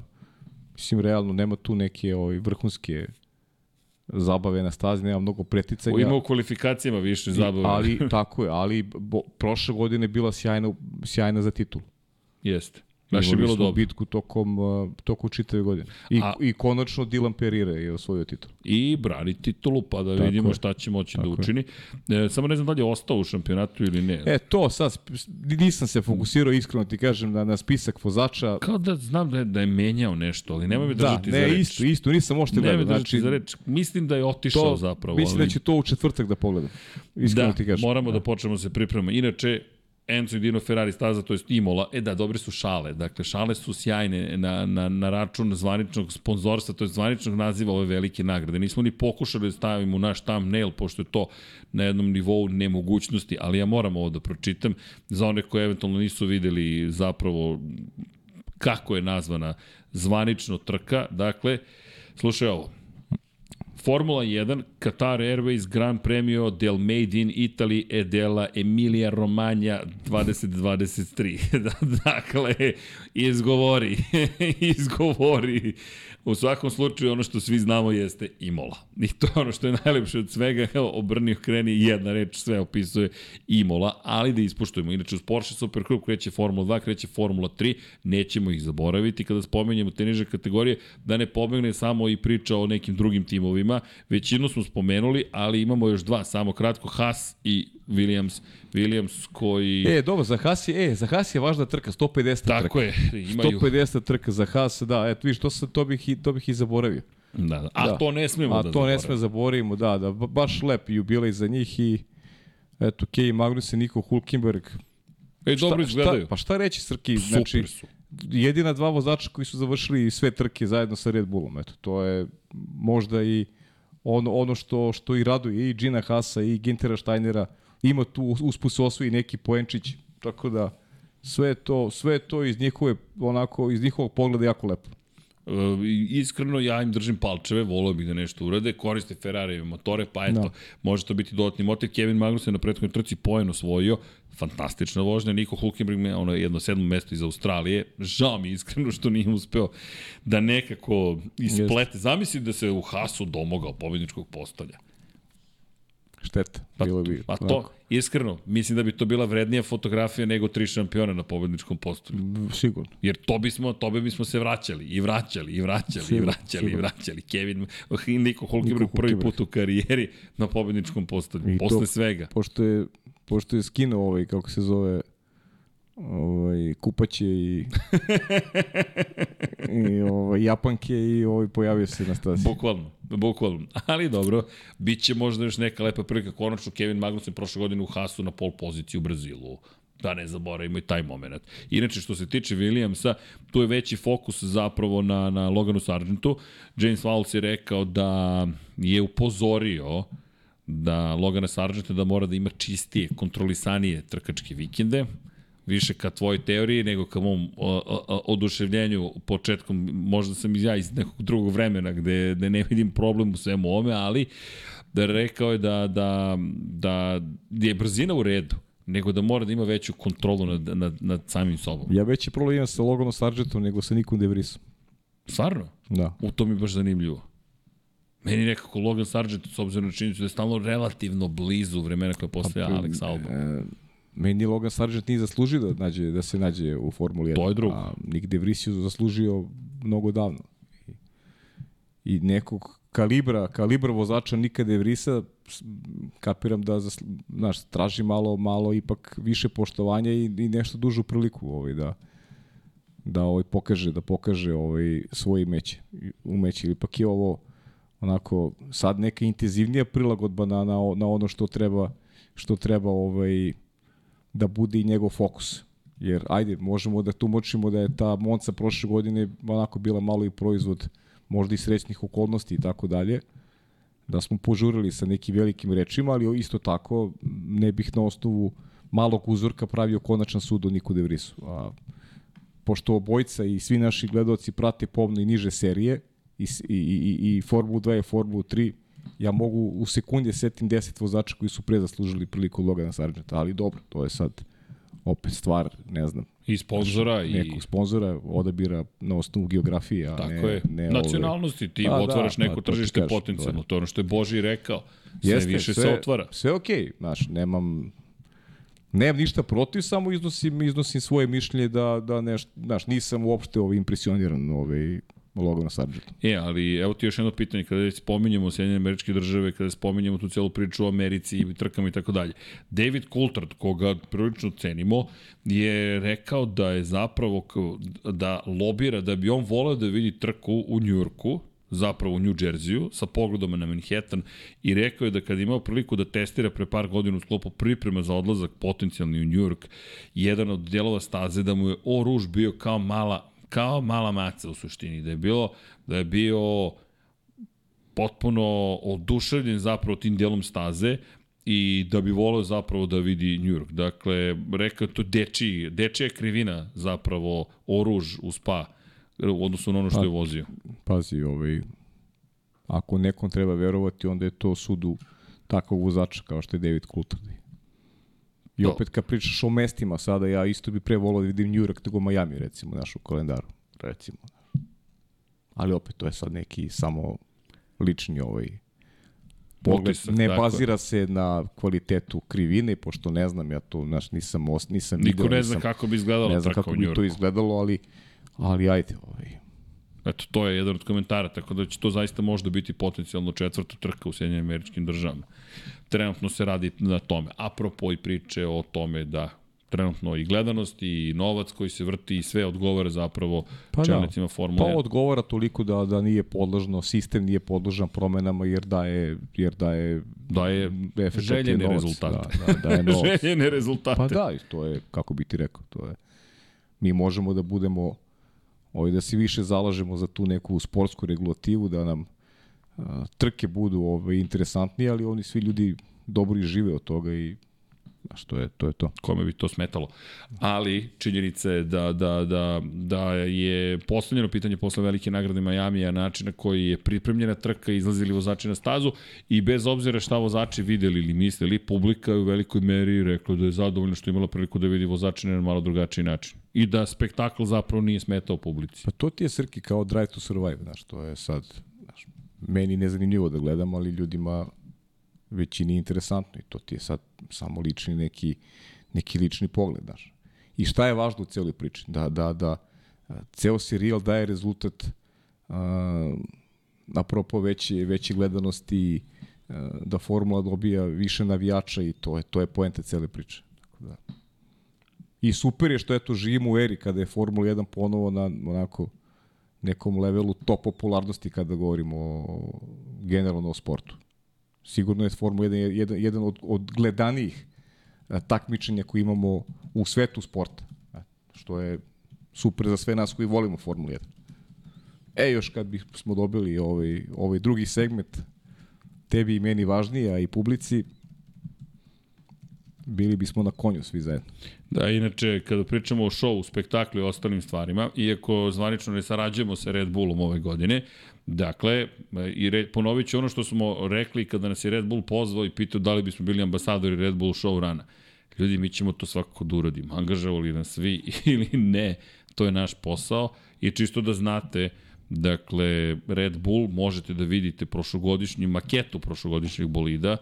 mislim, realno, nema tu neke ovaj, vrhunske zabave na stazi, nema mnogo preticanja. Ima u kvalifikacijama više zabave. Ali, <laughs> tako je, ali bo, prošle godine je bila sjajna, sjajna za titul. Jeste. Baš je bilo dobro. bitku tokom, uh, tokom čitave godine. I, A- I konačno Dylan Perire je osvojio titul. I brani titulu, pa da Tako vidimo je. šta će moći da Tako je. učini. E, samo ne znam da li je ostao u šampionatu ili ne. E, to sad, nisam se fokusirao iskreno ti kažem na, na spisak vozača. Kao da znam da je, da je menjao nešto, ali nema me Da, držati za ne, reč. isto, isto, nisam me gledao. držati Znači, za reč. Mislim da je otišao to, zapravo. mislim ali... da će to u četvrtak da pogledam. Iskreno da, ti kažem. moramo da počnemo da se pripremamo. Inače, Enzo i Dino Ferrari staza, to je Imola. E da, dobre su šale. Dakle, šale su sjajne na, na, na račun zvaničnog sponzorstva, to je zvaničnog naziva ove velike nagrade. Nismo ni pokušali da stavimo naš thumbnail, pošto je to na jednom nivou nemogućnosti, ali ja moram ovo da pročitam za one koji eventualno nisu videli zapravo kako je nazvana zvanično trka. Dakle, slušaj ovo. Formula 1, Qatar Airways Grand Premio del Made in Italy e della Emilia Romagna 2023. <laughs> dakle, izgovori, <laughs> izgovori. U svakom slučaju ono što svi znamo jeste Imola. I to je ono što je najlepše od svega. Evo, obrni, kreni, jedna reč sve opisuje Imola, ali da ispuštujemo. Inače, uz Porsche Super Cup kreće Formula 2, kreće Formula 3, nećemo ih zaboraviti kada spomenjemo te niže kategorije, da ne pobegne samo i priča o nekim drugim timovima. Većinu smo spomenuli, ali imamo još dva, samo kratko, Haas i Williams. Williams koji... E, dobro, za Haas je, e, za Haas je važna trka, 150 trka. Tako je, imaju... 150 trka za Haas, da, eto vidiš, to, sam, to, bih, i, to bih i zaboravio. Da, da. A Da. to ne smemo A da to ne sme zaboravimo, da, da, ba- baš lep jubilej za njih i eto, Kej Magnussen, Niko Hulkenberg. E, dobro izgledaju. Šta, pa šta reći, Srki? Super znači, su. jedina dva vozača koji su završili sve trke zajedno sa Red Bullom, eto, to je možda i ono, ono što, što i raduje i Gina Hasa i Gintera Steinera, ima tu usput se osvoji neki poenčić, tako da sve to, sve to iz njihove, onako, iz njihovog pogleda jako lepo. E, iskreno ja im držim palčeve, volio bih da nešto urade, koriste Ferrarijeve motore, pa eto, Da. može to biti dodatni motiv. Kevin Magnussen na prethodnoj trci poen osvojio, fantastična vožnja, Niko Hulkenberg me ono jedno sedmo mesto iz Australije, žao mi iskreno što nije uspeo da nekako isplete. Zamisli da se u Hasu domogao pobedničkog postolja. Šteta, Pa, bilo bi. pa to, onako, iskreno, mislim da bi to bila vrednija fotografija nego tri šampiona na pobedničkom postolju. Sigurno. Jer to bismo, to bi bismo se vraćali i vraćali i vraćali i Sigurno, vraćali i sigurno. vraćali. Kevin, Niko Hulkenberg Niko prvi Hulkenberg. put u karijeri na pobedničkom postolju. I Posle to- svega. Pošto je, pošto je skinuo ovaj, kako se zove, ovaj, kupaće i, <laughs> i ovaj, japanke i ovaj, pojavio se na stazi. Bukvalno, bukvalno. Ali dobro, bit će možda još neka lepa prilika. Konačno Kevin Magnussen prošle godine u Hasu na pol poziciji u Brazilu. Da ne zaboravimo i taj moment. Inače, što se tiče Williamsa, tu je veći fokus zapravo na, na Loganu Sargentu. James Fowles je rekao da je upozorio da Logana Sargenta da mora da ima čistije, kontrolisanije trkačke vikende, više ka tvojoj teoriji nego ka mom o, o, o, oduševljenju početkom, možda sam ja iz nekog drugog vremena gde, gde ne vidim problem u svemu ome, ali da rekao je da, da, da je brzina u redu, nego da mora da ima veću kontrolu nad, nad, nad samim sobom. Ja veći problem imam sa Loganom Sargentom nego sa Nikom Devrisom. Stvarno? Da. U to mi baš zanimljivo. Meni nekako Logan Sargent, s obzirom na činjenicu da je stalno relativno blizu vremena koje postoja Alex Albon. E, meni Logan Sargent nije zaslužio da, nađe, da se nađe u Formuli 1. To je drugo. A Nick De Vries je zaslužio mnogo davno. I, i nekog kalibra, kalibra vozača Nika De Vriesa, s- kapiram da zaslu, znaš, traži malo, malo ipak više poštovanja i, i nešto dužu priliku ovaj, da, da ovaj pokaže da pokaže ovaj svoje umeće ili pak je ovo onako sad neka intenzivnija prilagodba na, na, na ono što treba što treba ovaj da bude i njegov fokus jer ajde možemo da tumačimo da je ta Monca prošle godine onako bila malo i proizvod možda i srećnih okolnosti i tako dalje da smo požurili sa nekim velikim rečima, ali isto tako ne bih na osnovu malog uzorka pravio konačan sud o Niku De Vrisu. A, pošto obojca i svi naši gledoci prate pomno i niže serije, i, i, i, i Formulu 2 i Formulu 3, ja mogu u sekunde setim 10 vozača koji su pre zaslužili priliku Logana Sargenta, ali dobro, to je sad opet stvar, ne znam. I sponzora i... Nekog sponzora odabira na osnovu geografije, a Tako ne, je. ne Nacionalnosti, ti Pa, otvaraš da, neko da, to tržište kažem, potencijalno. to To je ono što je Boži rekao. Sve Jeste, više sve, se otvara. Sve okej, okay, znaš, nemam nemam ništa protiv, samo iznosim iznosim svoje mišljenje da da nešto, znaš, nisam uopšte ovaj impresioniran ovaj Logana Sargenta. E, ali evo ti još jedno pitanje, kada spominjemo Sjedinjene američke države, kada spominjemo tu celu priču o Americi i trkama i tako dalje. David Coulthard, koga prilično cenimo, je rekao da je zapravo da lobira, da bi on voleo da vidi trku u Njujorku, zapravo u New Jerseyu, sa pogledom na Manhattan i rekao je da kad imao priliku da testira pre par godina u sklopu priprema za odlazak potencijalni u New York, jedan od dijelova staze da mu je o ruž bio kao mala kao mala maca u suštini, da je bilo da je bio potpuno oduševljen zapravo tim delom staze i da bi voleo zapravo da vidi New York. Dakle, rekao to deči, dečija krivina zapravo oruž u spa u odnosu na ono što je vozio. Pazi, ovaj, ako nekom treba verovati, onda je to sudu takvog vozača kao što je David Coulthard. I opet kad pričaš o mestima sada, ja isto bi pre volao da vidim New York nego Miami, recimo, naš u kalendaru. Recimo. Ali opet, to je sad neki samo lični ovaj pogled. Utisak, ne tako je. bazira se na kvalitetu krivine, pošto ne znam, ja to, znaš, nisam, os, nisam Niko video, ne zna nisam, kako bi izgledala ne znam kako bi to izgledalo, ali, ali ajde, ovaj, Eto, to je jedan od komentara, tako da će to zaista možda biti potencijalno četvrta trka u Sjedinjenim američkim državama. Trenutno se radi na tome. Apropo i priče o tome da trenutno i gledanost i novac koji se vrti i sve odgovara zapravo pa čelnicima Formule Pa 1. odgovara toliko da da nije podložno, sistem nije podložan promenama jer da je jer da je Da je efekat je željene novac, rezultate. Da, da, da je <laughs> novac. željene rezultate. Pa da, to je kako bi ti rekao, to je mi možemo da budemo ovaj da se više zalažemo za tu neku sportsku regulativu da nam trke budu ovaj interesantnije, ali oni svi ljudi dobro i žive od toga i znaš, to je to je to. kome bi to smetalo. Ali činjenica je da, da, da, da je postavljeno pitanje posle velike nagrade Majamija način na koji je pripremljena trka, izlazili vozači na stazu i bez obzira šta vozači videli ili mislili, publika je u velikoj meri rekla da je zadovoljna što je imala priliku da vidi vozače na malo drugačiji način. I da spektakl zapravo nije smetao publici. Pa to ti je Srki kao Drive to Survive, znaš, to je sad, meni nezanimljivo da gledam, ali ljudima većini interesantno i to ti je sad samo lični neki, neki lični pogled, znaš. I šta je važno u cijeloj priči? Da, da, da ceo serijal daje rezultat a, apropo veće, veće gledanosti, da formula dobija više navijača i to je, to je poenta cele priče. Tako da, I super je što eto živimo u eri kada je Formula 1 ponovo na onako nekom levelu top popularnosti kada govorimo o, generalno o sportu. Sigurno je Formula 1 jedan, jedan od, od gledanijih takmičenja koji imamo u svetu sporta. Što je super za sve nas koji volimo Formulu 1. E, još kad bismo dobili ovaj, ovaj drugi segment, tebi i meni važniji, a i publici, bili bismo na konju svi zajedno. Da, inače, kada pričamo o šovu, spektaklu i ostalim stvarima, iako zvanično ne sarađujemo sa Red Bullom ove godine, dakle, i re, ponovit ću ono što smo rekli kada nas je Red Bull pozvao i pitao da li bismo bili ambasadori Red Bull show rana. Ljudi, mi ćemo to svakako da uradimo. Angažavali nas svi <laughs> ili ne, to je naš posao. I čisto da znate, dakle, Red Bull možete da vidite prošlogodišnju maketu prošlogodišnjeg bolida,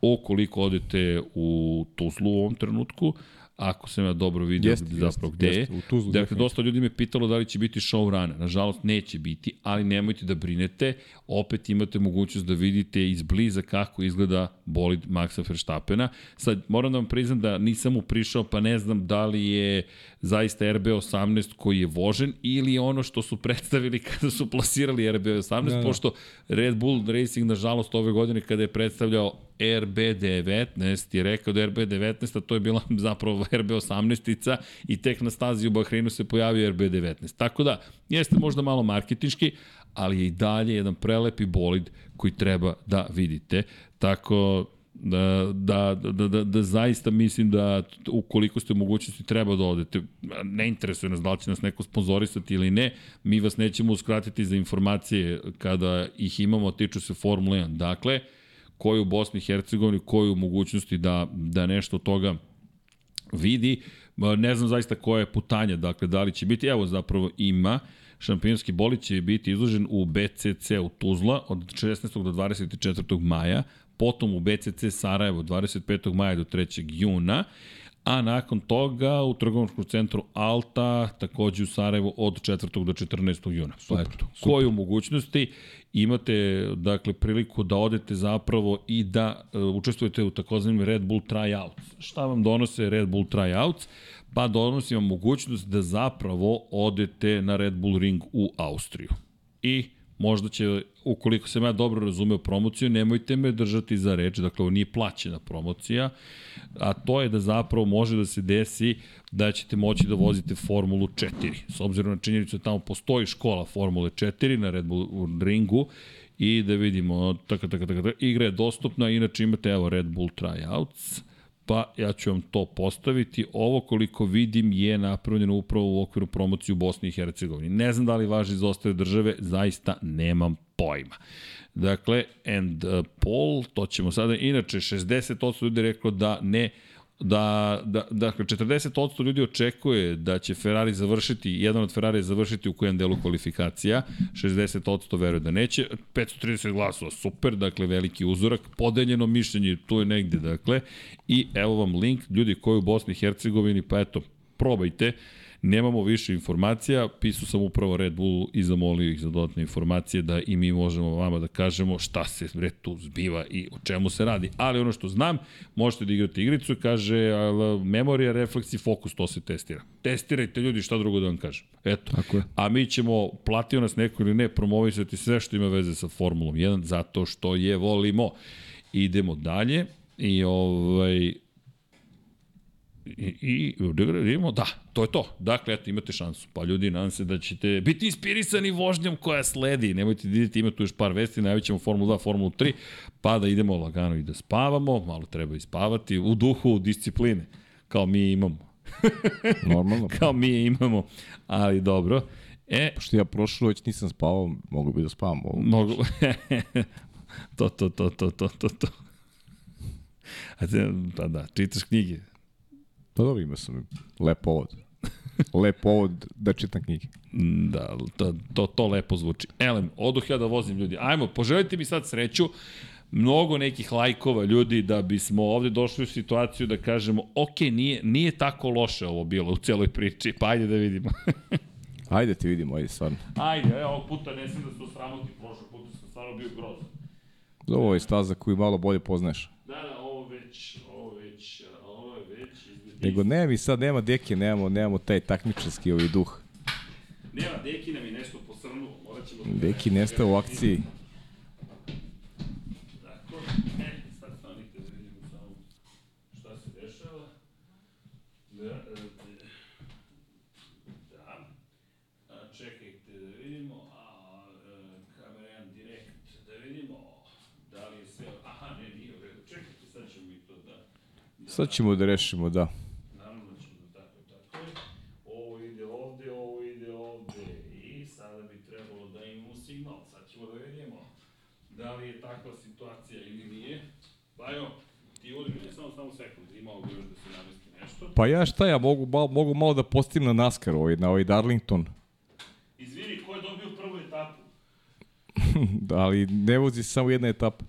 ukoliko odete u Tuzlu u ovom trenutku, ako sam ja dobro vidio Jeste, zapravo jeste, gde je. Tuzlu dakle, definitivno. dosta ljudi me pitalo da li će biti show run. Nažalost, neće biti, ali nemojte da brinete. Opet imate mogućnost da vidite izbliza kako izgleda bolid Maxa Verstappena. Sad, moram da vam priznam da nisam mu prišao, pa ne znam da li je zaista RB18 koji je vožen ili ono što su predstavili <laughs> kada su plasirali RB18, Da, da. pošto Red Bull Racing, nažalost, ove godine kada je predstavljao RB19 je rekao da je RB19, a to je bila <laughs> zapravo RB18-ica i tek na stazi u Bahreinu se pojavio RB19. Tako da, jeste možda malo marketinški, ali je i dalje jedan prelepi bolid koji treba da vidite. Tako da, da, da, da, da zaista mislim da ukoliko ste u mogućnosti treba da odete, ne interesuje nas da li će nas neko sponzorisati ili ne, mi vas nećemo uskratiti za informacije kada ih imamo, tiču se Formule 1. Dakle, koji u Bosni i Hercegovini, koji u mogućnosti da, da nešto toga vidi. Ne znam zaista koja je putanja, dakle, da li će biti, evo zapravo ima, šampionski bolid će biti izložen u BCC u Tuzla od 16. do 24. maja, potom u BCC Sarajevo 25. maja do 3. juna, a nakon toga u trgovačkom centru Alta, takođe u Sarajevu od 4. do 14. juna. Super, Eto, koju mogućnosti imate dakle priliku da odete zapravo i da uh, učestvujete u takozvanim Red Bull tryouts. Šta vam donose Red Bull tryouts? Pa donosi vam mogućnost da zapravo odete na Red Bull ring u Austriju. I možda će, ukoliko sam ja dobro razumeo promociju, nemojte me držati za reč, dakle ovo nije plaćena promocija, a to je da zapravo može da se desi da ćete moći da vozite Formulu 4. S obzirom na činjenicu da tamo postoji škola Formule 4 na Red Bull ringu i da vidimo, taka, taka, taka, taka, igra je dostupna, inače imate evo Red Bull tryouts, pa ja ću vam to postaviti. Ovo koliko vidim je napravljeno upravo u okviru promocije u Bosni i Hercegovini. Ne znam da li važi za ostale države, zaista nemam pojma. Dakle, and uh, Paul, to ćemo sada, inače 60% ljudi reklo da ne da, da, dakle, 40% ljudi očekuje da će Ferrari završiti, jedan od Ferrari završiti u kojem delu kvalifikacija, 60% veruje da neće, 530 glasova, super, dakle, veliki uzorak, podeljeno mišljenje, tu je negde, dakle, i evo vam link, ljudi koji u Bosni i Hercegovini, pa eto, probajte, Nemamo više informacija, pisao sam upravo Red Bullu i zamolio ih za dodatne informacije da i mi možemo vama da kažemo šta se bre tu zbiva i o čemu se radi. Ali ono što znam, možete da igrate igricu, kaže memorija, refleks i fokus, to se testira. Testirajte ljudi, šta drugo da vam kažem. Eto. Tako je. A mi ćemo, platio nas neko ili ne, promovisati sve što ima veze sa Formulom 1, zato što je volimo. Idemo dalje i ovaj, I, i vidimo, da, to je to. Dakle, eto, imate šansu. Pa ljudi, nadam se da ćete biti inspirisani vožnjom koja sledi. Nemojte da idete, ima tu još par vesti, najavit ćemo Formulu 2, Formulu 3, pa da idemo lagano i da spavamo, malo treba i spavati, u duhu discipline, kao mi imamo. <laughs> Normalno. kao mi imamo, ali dobro. E, Pošto ja prošlu noć nisam spavao, mogu bi da spavam ovo. Mogu... <laughs> to, to, to, to, to, to, to. A te, pa da, čitaš knjige. Pa dobro, imao sam lep povod. <laughs> lep povod da čitam knjige. Da, to, to, to lepo zvuči. Elem, oduh ja da vozim ljudi. Ajmo, poželite mi sad sreću. Mnogo nekih lajkova ljudi da bismo ovde došli u situaciju da kažemo ok, nije, nije tako loše ovo bilo u celoj priči, pa ajde da vidimo. <laughs> Ajde ti vidimo, ajde stvarno. ajde, evo, ovog puta ne sam da se osramoti, prošlog puta sam stvarno bio grozan. Ovo je staza koju malo bolje poznaješ. Da, da, ovo već, ovo je već izgleda. Nego ne, mi sad nema deke, nemamo, nemamo taj takmičarski ovaj duh. Nema, Deki nam je nešto posrnuo, morat ćemo... da- Deki nestao u akciji. Sad stanite da vidimo samo šta se dešava. Da, e, da. A, čekajte da vidimo, a, e, kamera 1 direkt, da vidimo da li je sve, aha, ne, nije u redu, čekajte, sad ćemo mi to da... Sad ćemo da rešimo, da. Naravno da ćemo da tako, tako je. Ovo ide ovde, ovo ide ovde i sada bi trebalo da imamo signal. Sad ćemo da vidimo da li je takva situacija ili nije. Pa evo, ti udi mi samo, samo sekund, imao bi još da se namesti nešto. Pa ja šta ja, mogu, malo, mogu malo da postim na NASCAR, ovaj, na ovaj Darlington. Izvini, ko je dobio prvu etapu? <laughs> Da, ali ne vozi samo jedna etapa.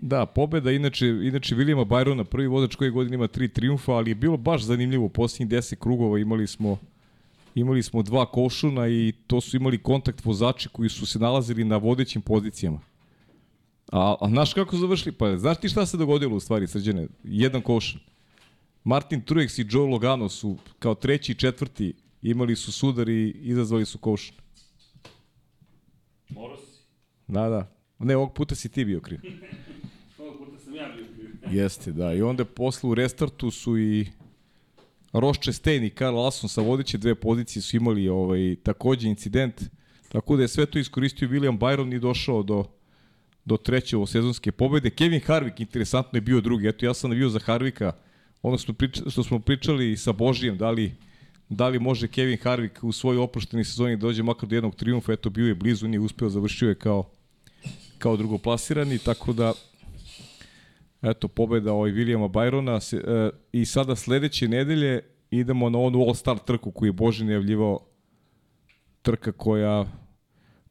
Da, pobeda, inače, inače Vilijama Bajrona, prvi vozač koji godin ima tri triumfa, ali je bilo baš zanimljivo. U posljednjih 10 krugova imali smo imali smo dva košuna i to su imali kontakt vozači koji su se nalazili na vodećim pozicijama. A, a znaš kako završili? Pa znaš ti šta se dogodilo u stvari, srđane? Jedan košun. Martin Truex i Joe Logano su kao treći i četvrti imali su sudar i izazvali su košen. Morao si. Da, da. Ne, ovog puta si ti bio kriv. <laughs> Ovog puta sam ja bio kriv. <laughs> Jeste, da. I onda posle u restartu su i Ross Chastain i Karl Lawson sa vodeće dve pozicije su imali ovaj, takođe incident. Tako da je sve to iskoristio William Byron i došao do, do treće ovo sezonske pobede. Kevin Harvick, interesantno je bio drugi. Eto, ja sam navio za Harvika, ono što, priča, što smo pričali sa Božijem, da li, da li može Kevin Harvick u svojoj oprošteni sezoni da dođe makar do jednog triumfa, eto bio je blizu, nije uspeo, završio je kao, kao drugoplasirani, tako da eto, pobeda ovaj Williama Byrona se, e, i sada sledeće nedelje idemo na onu All-Star trku koju je Boži najavljivao trka koja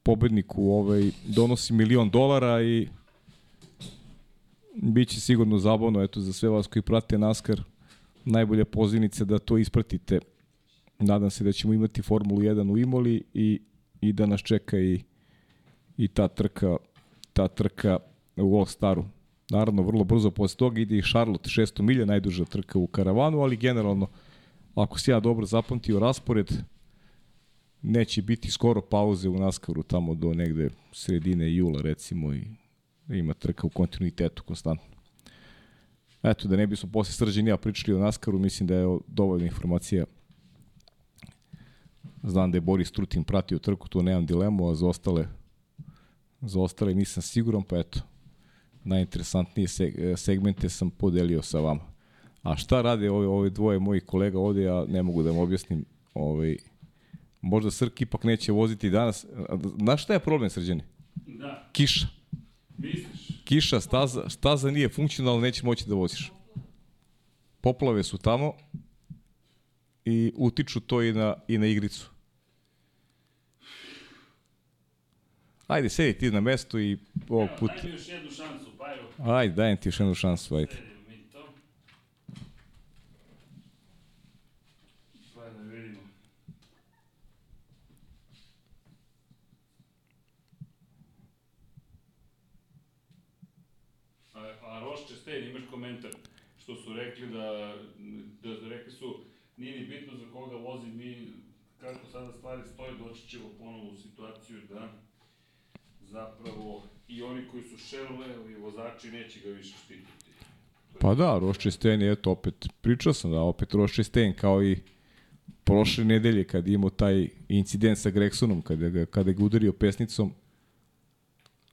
pobedniku ovaj, donosi milion dolara i Biće sigurno zabavno, eto, za sve vas koji prate NASCAR, najbolja pozivnica da to ispratite. Nadam se da ćemo imati Formulu 1 u Imoli i, i da nas čeka i, i ta trka, ta trka u All Staru. Naravno, vrlo brzo posle toga ide i Charlotte, 600 milja, najduža trka u karavanu, ali generalno, ako se ja dobro zapamtio raspored, neće biti skoro pauze u Naskaru tamo do negde sredine jula recimo i ima trka u kontinuitetu konstantno. Eto, da ne bismo posle srđeni ja pričali o Naskaru, mislim da je dovoljna informacija. Znam da je Boris Trutin pratio trku, tu nemam dilemu, a za ostale, za ostale nisam siguran, pa eto, najinteresantnije segmente sam podelio sa vama. A šta rade ove, ove dvoje mojih kolega ovde, ja ne mogu da vam objasnim. Ovaj, možda Srki ipak neće voziti danas. Znaš šta je problem, Srđane? Da. Kiša. Misliš? Kiša, staza, staza nije funkcionalna, neće moći da voziš. Poplave su tamo i utiču to i na, i na igricu. Ajde, sedi ti na mesto i ovog puta... Mi još jednu šansu, pa evo. Ajde, dajem ti još jednu šansu, ajde. Sedimo mi to. Pa da vidimo. A, a Roš Čestein, imaš komentar? Što su rekli da, da rekli su, nije ni bitno za koga vozi, mi, kako sada stvari stoje, doći ćemo ponovo u situaciju da zapravo i oni koji su Chevrolet i vozači neće ga više štititi. Pa da, Rošče Sten je, eto, opet, pričao sam da opet Rošče Sten kao i prošle nedelje kad imao taj incident sa Gregsonom, kada ga, kada ga udario pesnicom,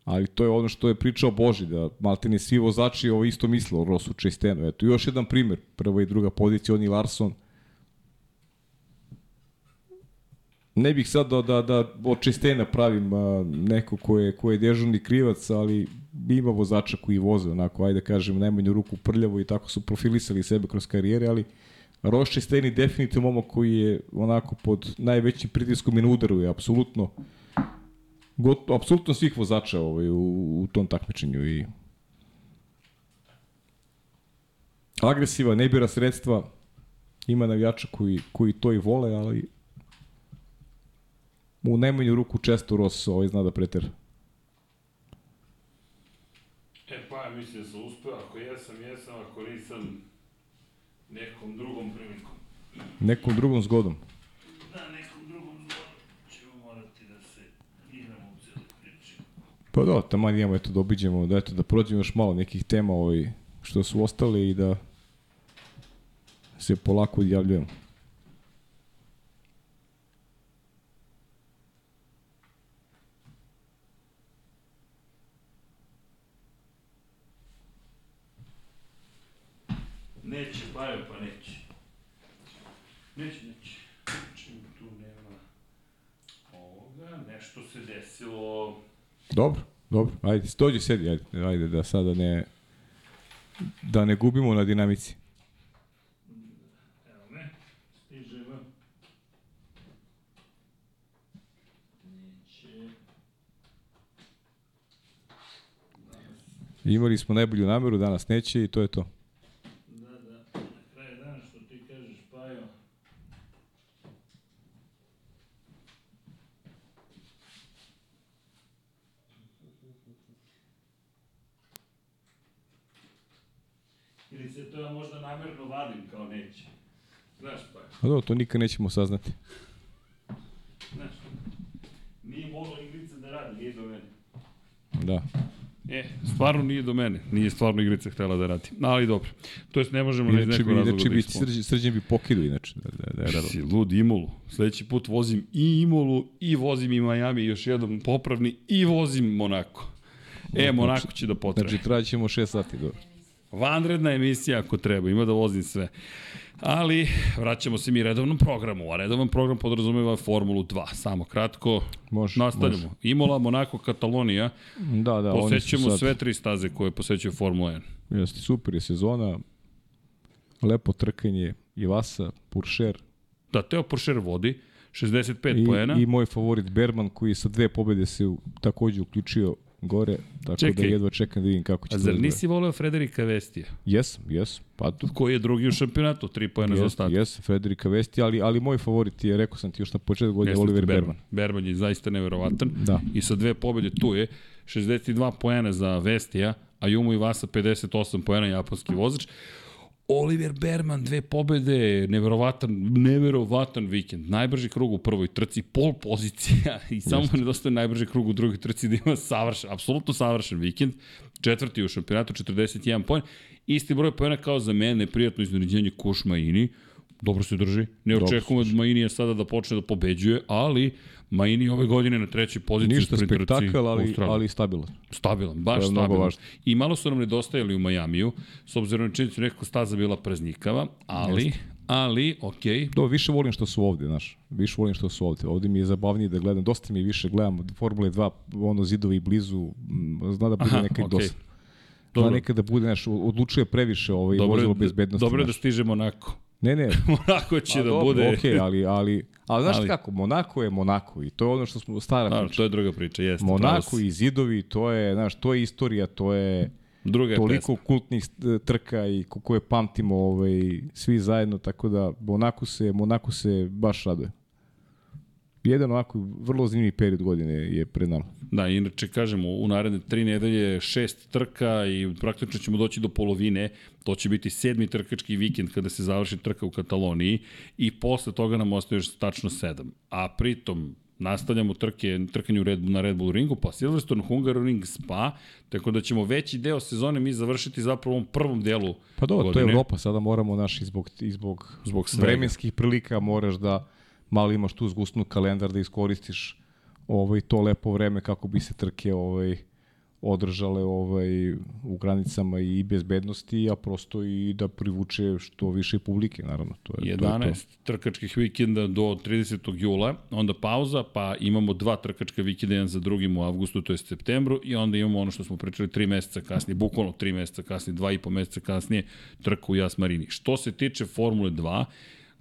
ali to je ono što je pričao Boži, da maltene svi vozači ovo isto misle o Rosu Čestenu. Eto, još jedan primer, prva i druga pozicija, oni Larson. Ne bih sad da, da, da od Čestena pravim a, neko ko je, ko je dežurni krivac, ali ima vozača koji voze onako, ajde da kažem, najmanju ruku prljavo i tako su profilisali sebe kroz karijere, ali Roš Česteni definitivno momak koji je onako pod najvećim pritiskom i na udaru je apsolutno got, apsolutno svih vozača ovaj, u, u tom takmičenju i agresiva, ne bira sredstva, ima navijača koji, koji to i vole, ali u najmanju ruku često Ross ovaj zna da pretera. E pa, mislim da sam uspeo, ako jesam, jesam, ako nisam, nekom drugom prilikom. Nekom drugom zgodom. Da, nekom drugom zgodom ćemo morati da se igramo u cijelu priči. Pa da, tamo imamo eto da obiđemo, da eto da prođemo još malo nekih tema ovaj, što su ostale i da se polako odjavljujemo. Neće, Bajo, pa neće. Neće, neće. Čim tu nema ovoga, nešto se desilo. Dobro, dobro. Ajde, dođi sedi, ajde, ajde da sada ne da ne gubimo na dinamici. Evo me, stižemo. Neće. Imali smo najbolju nameru, danas neće i to je to. Da, da, na kraju dana što ti kažeš, Pajo. Ili se to ja možda namerno vadim kao neće. Znaš pa, A dobro, to nikad nećemo saznati. znaš. Nije mogla igrica da radi, nije do mene. Da. E, stvarno nije do mene. Nije stvarno igrica htela da radi. Ali dobro. To jest ne možemo iz Inače nekog bi, razloga inače da bi srđan, srđan bi pokidu inače. Da, da, da, je radilo. Si lud Imolu. Sledeći put vozim i Imolu, i vozim i Miami, još jedan popravni, i vozim Monako. E, Monako će da potraje. Znači, trajat ćemo 6 sati. Dobro. Vanredna emisija ako treba, ima da vozim sve. Ali, vraćamo se mi redovnom programu, a redovan program podrazumeva Formulu 2. Samo kratko, Može, nastavljamo. može. Imola, Monako, Katalonija. Da, da, Posećujemo sad, sve tri staze koje posećuje Formula 1. Jeste, super je sezona. Lepo trkanje. Ivasa, Puršer Da, Teo Poršer vodi, 65 i, poena. i moj favorit Berman koji sa dve pobede se takođe uključio gore, tako Čekaj. da jedva čekam da vidim kako će A to zar da nisi voleo Frederika Vestija? Jesam, jesam. Pa tu Koji je drugi u šampionatu, 3 poena za Jes, ostatak. jes, Frederika Vesti, ali, ali moj favorit je, rekao sam ti još na početku godine, Jeste Oliver Berman. Berman. Berman je zaista neverovatan. Da. I sa dve pobjede tu je. 62 poena za Vestija, a Jumu i Vasa 58 poena japanski vozač. Oliver Berman, dve pobede, neverovatan, neverovatan vikend. Najbrži krug u prvoj trci, pol pozicija i samo mu nedostaje najbrži krug u drugoj trci da ima savršen, apsolutno savršen vikend. Četvrti u šampionatu, 41 poen. Isti broj poena kao za mene, prijatno iznenađenje Kuš Maini. Dobro se drži. Ne očekujemo od Mainija sada da počne da pobeđuje, ali Maini ove godine na trećoj poziciji Ništa u spektakl, ali, ali stabilan. Stabilan, baš stabilan. važno. I malo su nam nedostajali u Majamiju, s obzirom na činjenicu nekako staza bila praznikava, ali, ali, okej, okay, Do, više volim što su ovde, znaš. Više volim što su ovde. Ovde mi je zabavnije da gledam. Dosta mi više gledam Formule 2, ono zidovi blizu. m, Zna da bude Aha, nekad okej. dosta. Dobro. da bude, znaš, odlučuje previše ovaj, dobro, vozilo je- bezbednosti. dobro je da znaš. stiže Monako. Ne, ne, <laughs> Monako će A da dobro, bude... Okej, ali, ali, ali znaš Ali- kako, Monako je Monako i to je ono što smo stara Da, priča. to je druga priča, jeste. Monako i zidovi, to je, znaš, to je istorija, to je Druga je toliko pesma. kultnih e, trka i ko- koje pamtimo ovaj, svi zajedno, tako da Monako se, Monako se baš raduje. Jedan ovako vrlo zanimljiv period godine je pred nama. Da, inače kažemo, u naredne tri nedelje šest trka i praktično ćemo doći do polovine. To će biti sedmi trkački vikend kada se završi trka u Kataloniji i posle toga nam ostaje još tačno sedam. A pritom nastavljamo trke, trkanje u Red, na Red Bull ringu, pa Silverstone, Hungaroring, Spa, tako da ćemo veći deo sezone mi završiti zapravo u ovom prvom delu Pa dobro, to je. Evropa, sada moramo naš i zbog, i zbog, Zbog svega. vremenskih prilika moraš da malo imaš tu zgusnu kalendar da iskoristiš ovaj, to lepo vreme kako bi se trke ovaj, održale ovaj, u granicama i bezbednosti, a prosto i da privuče što više publike, naravno. To je, to je 11 trkačkih vikenda do 30. jula, onda pauza, pa imamo dva trkačka vikenda, jedan za drugim u avgustu, to je septembru, i onda imamo ono što smo pričali tri meseca kasnije, bukvalno tri meseca kasnije, dva i po meseca kasnije, trka u Jas Marini. Što se tiče Formule 2,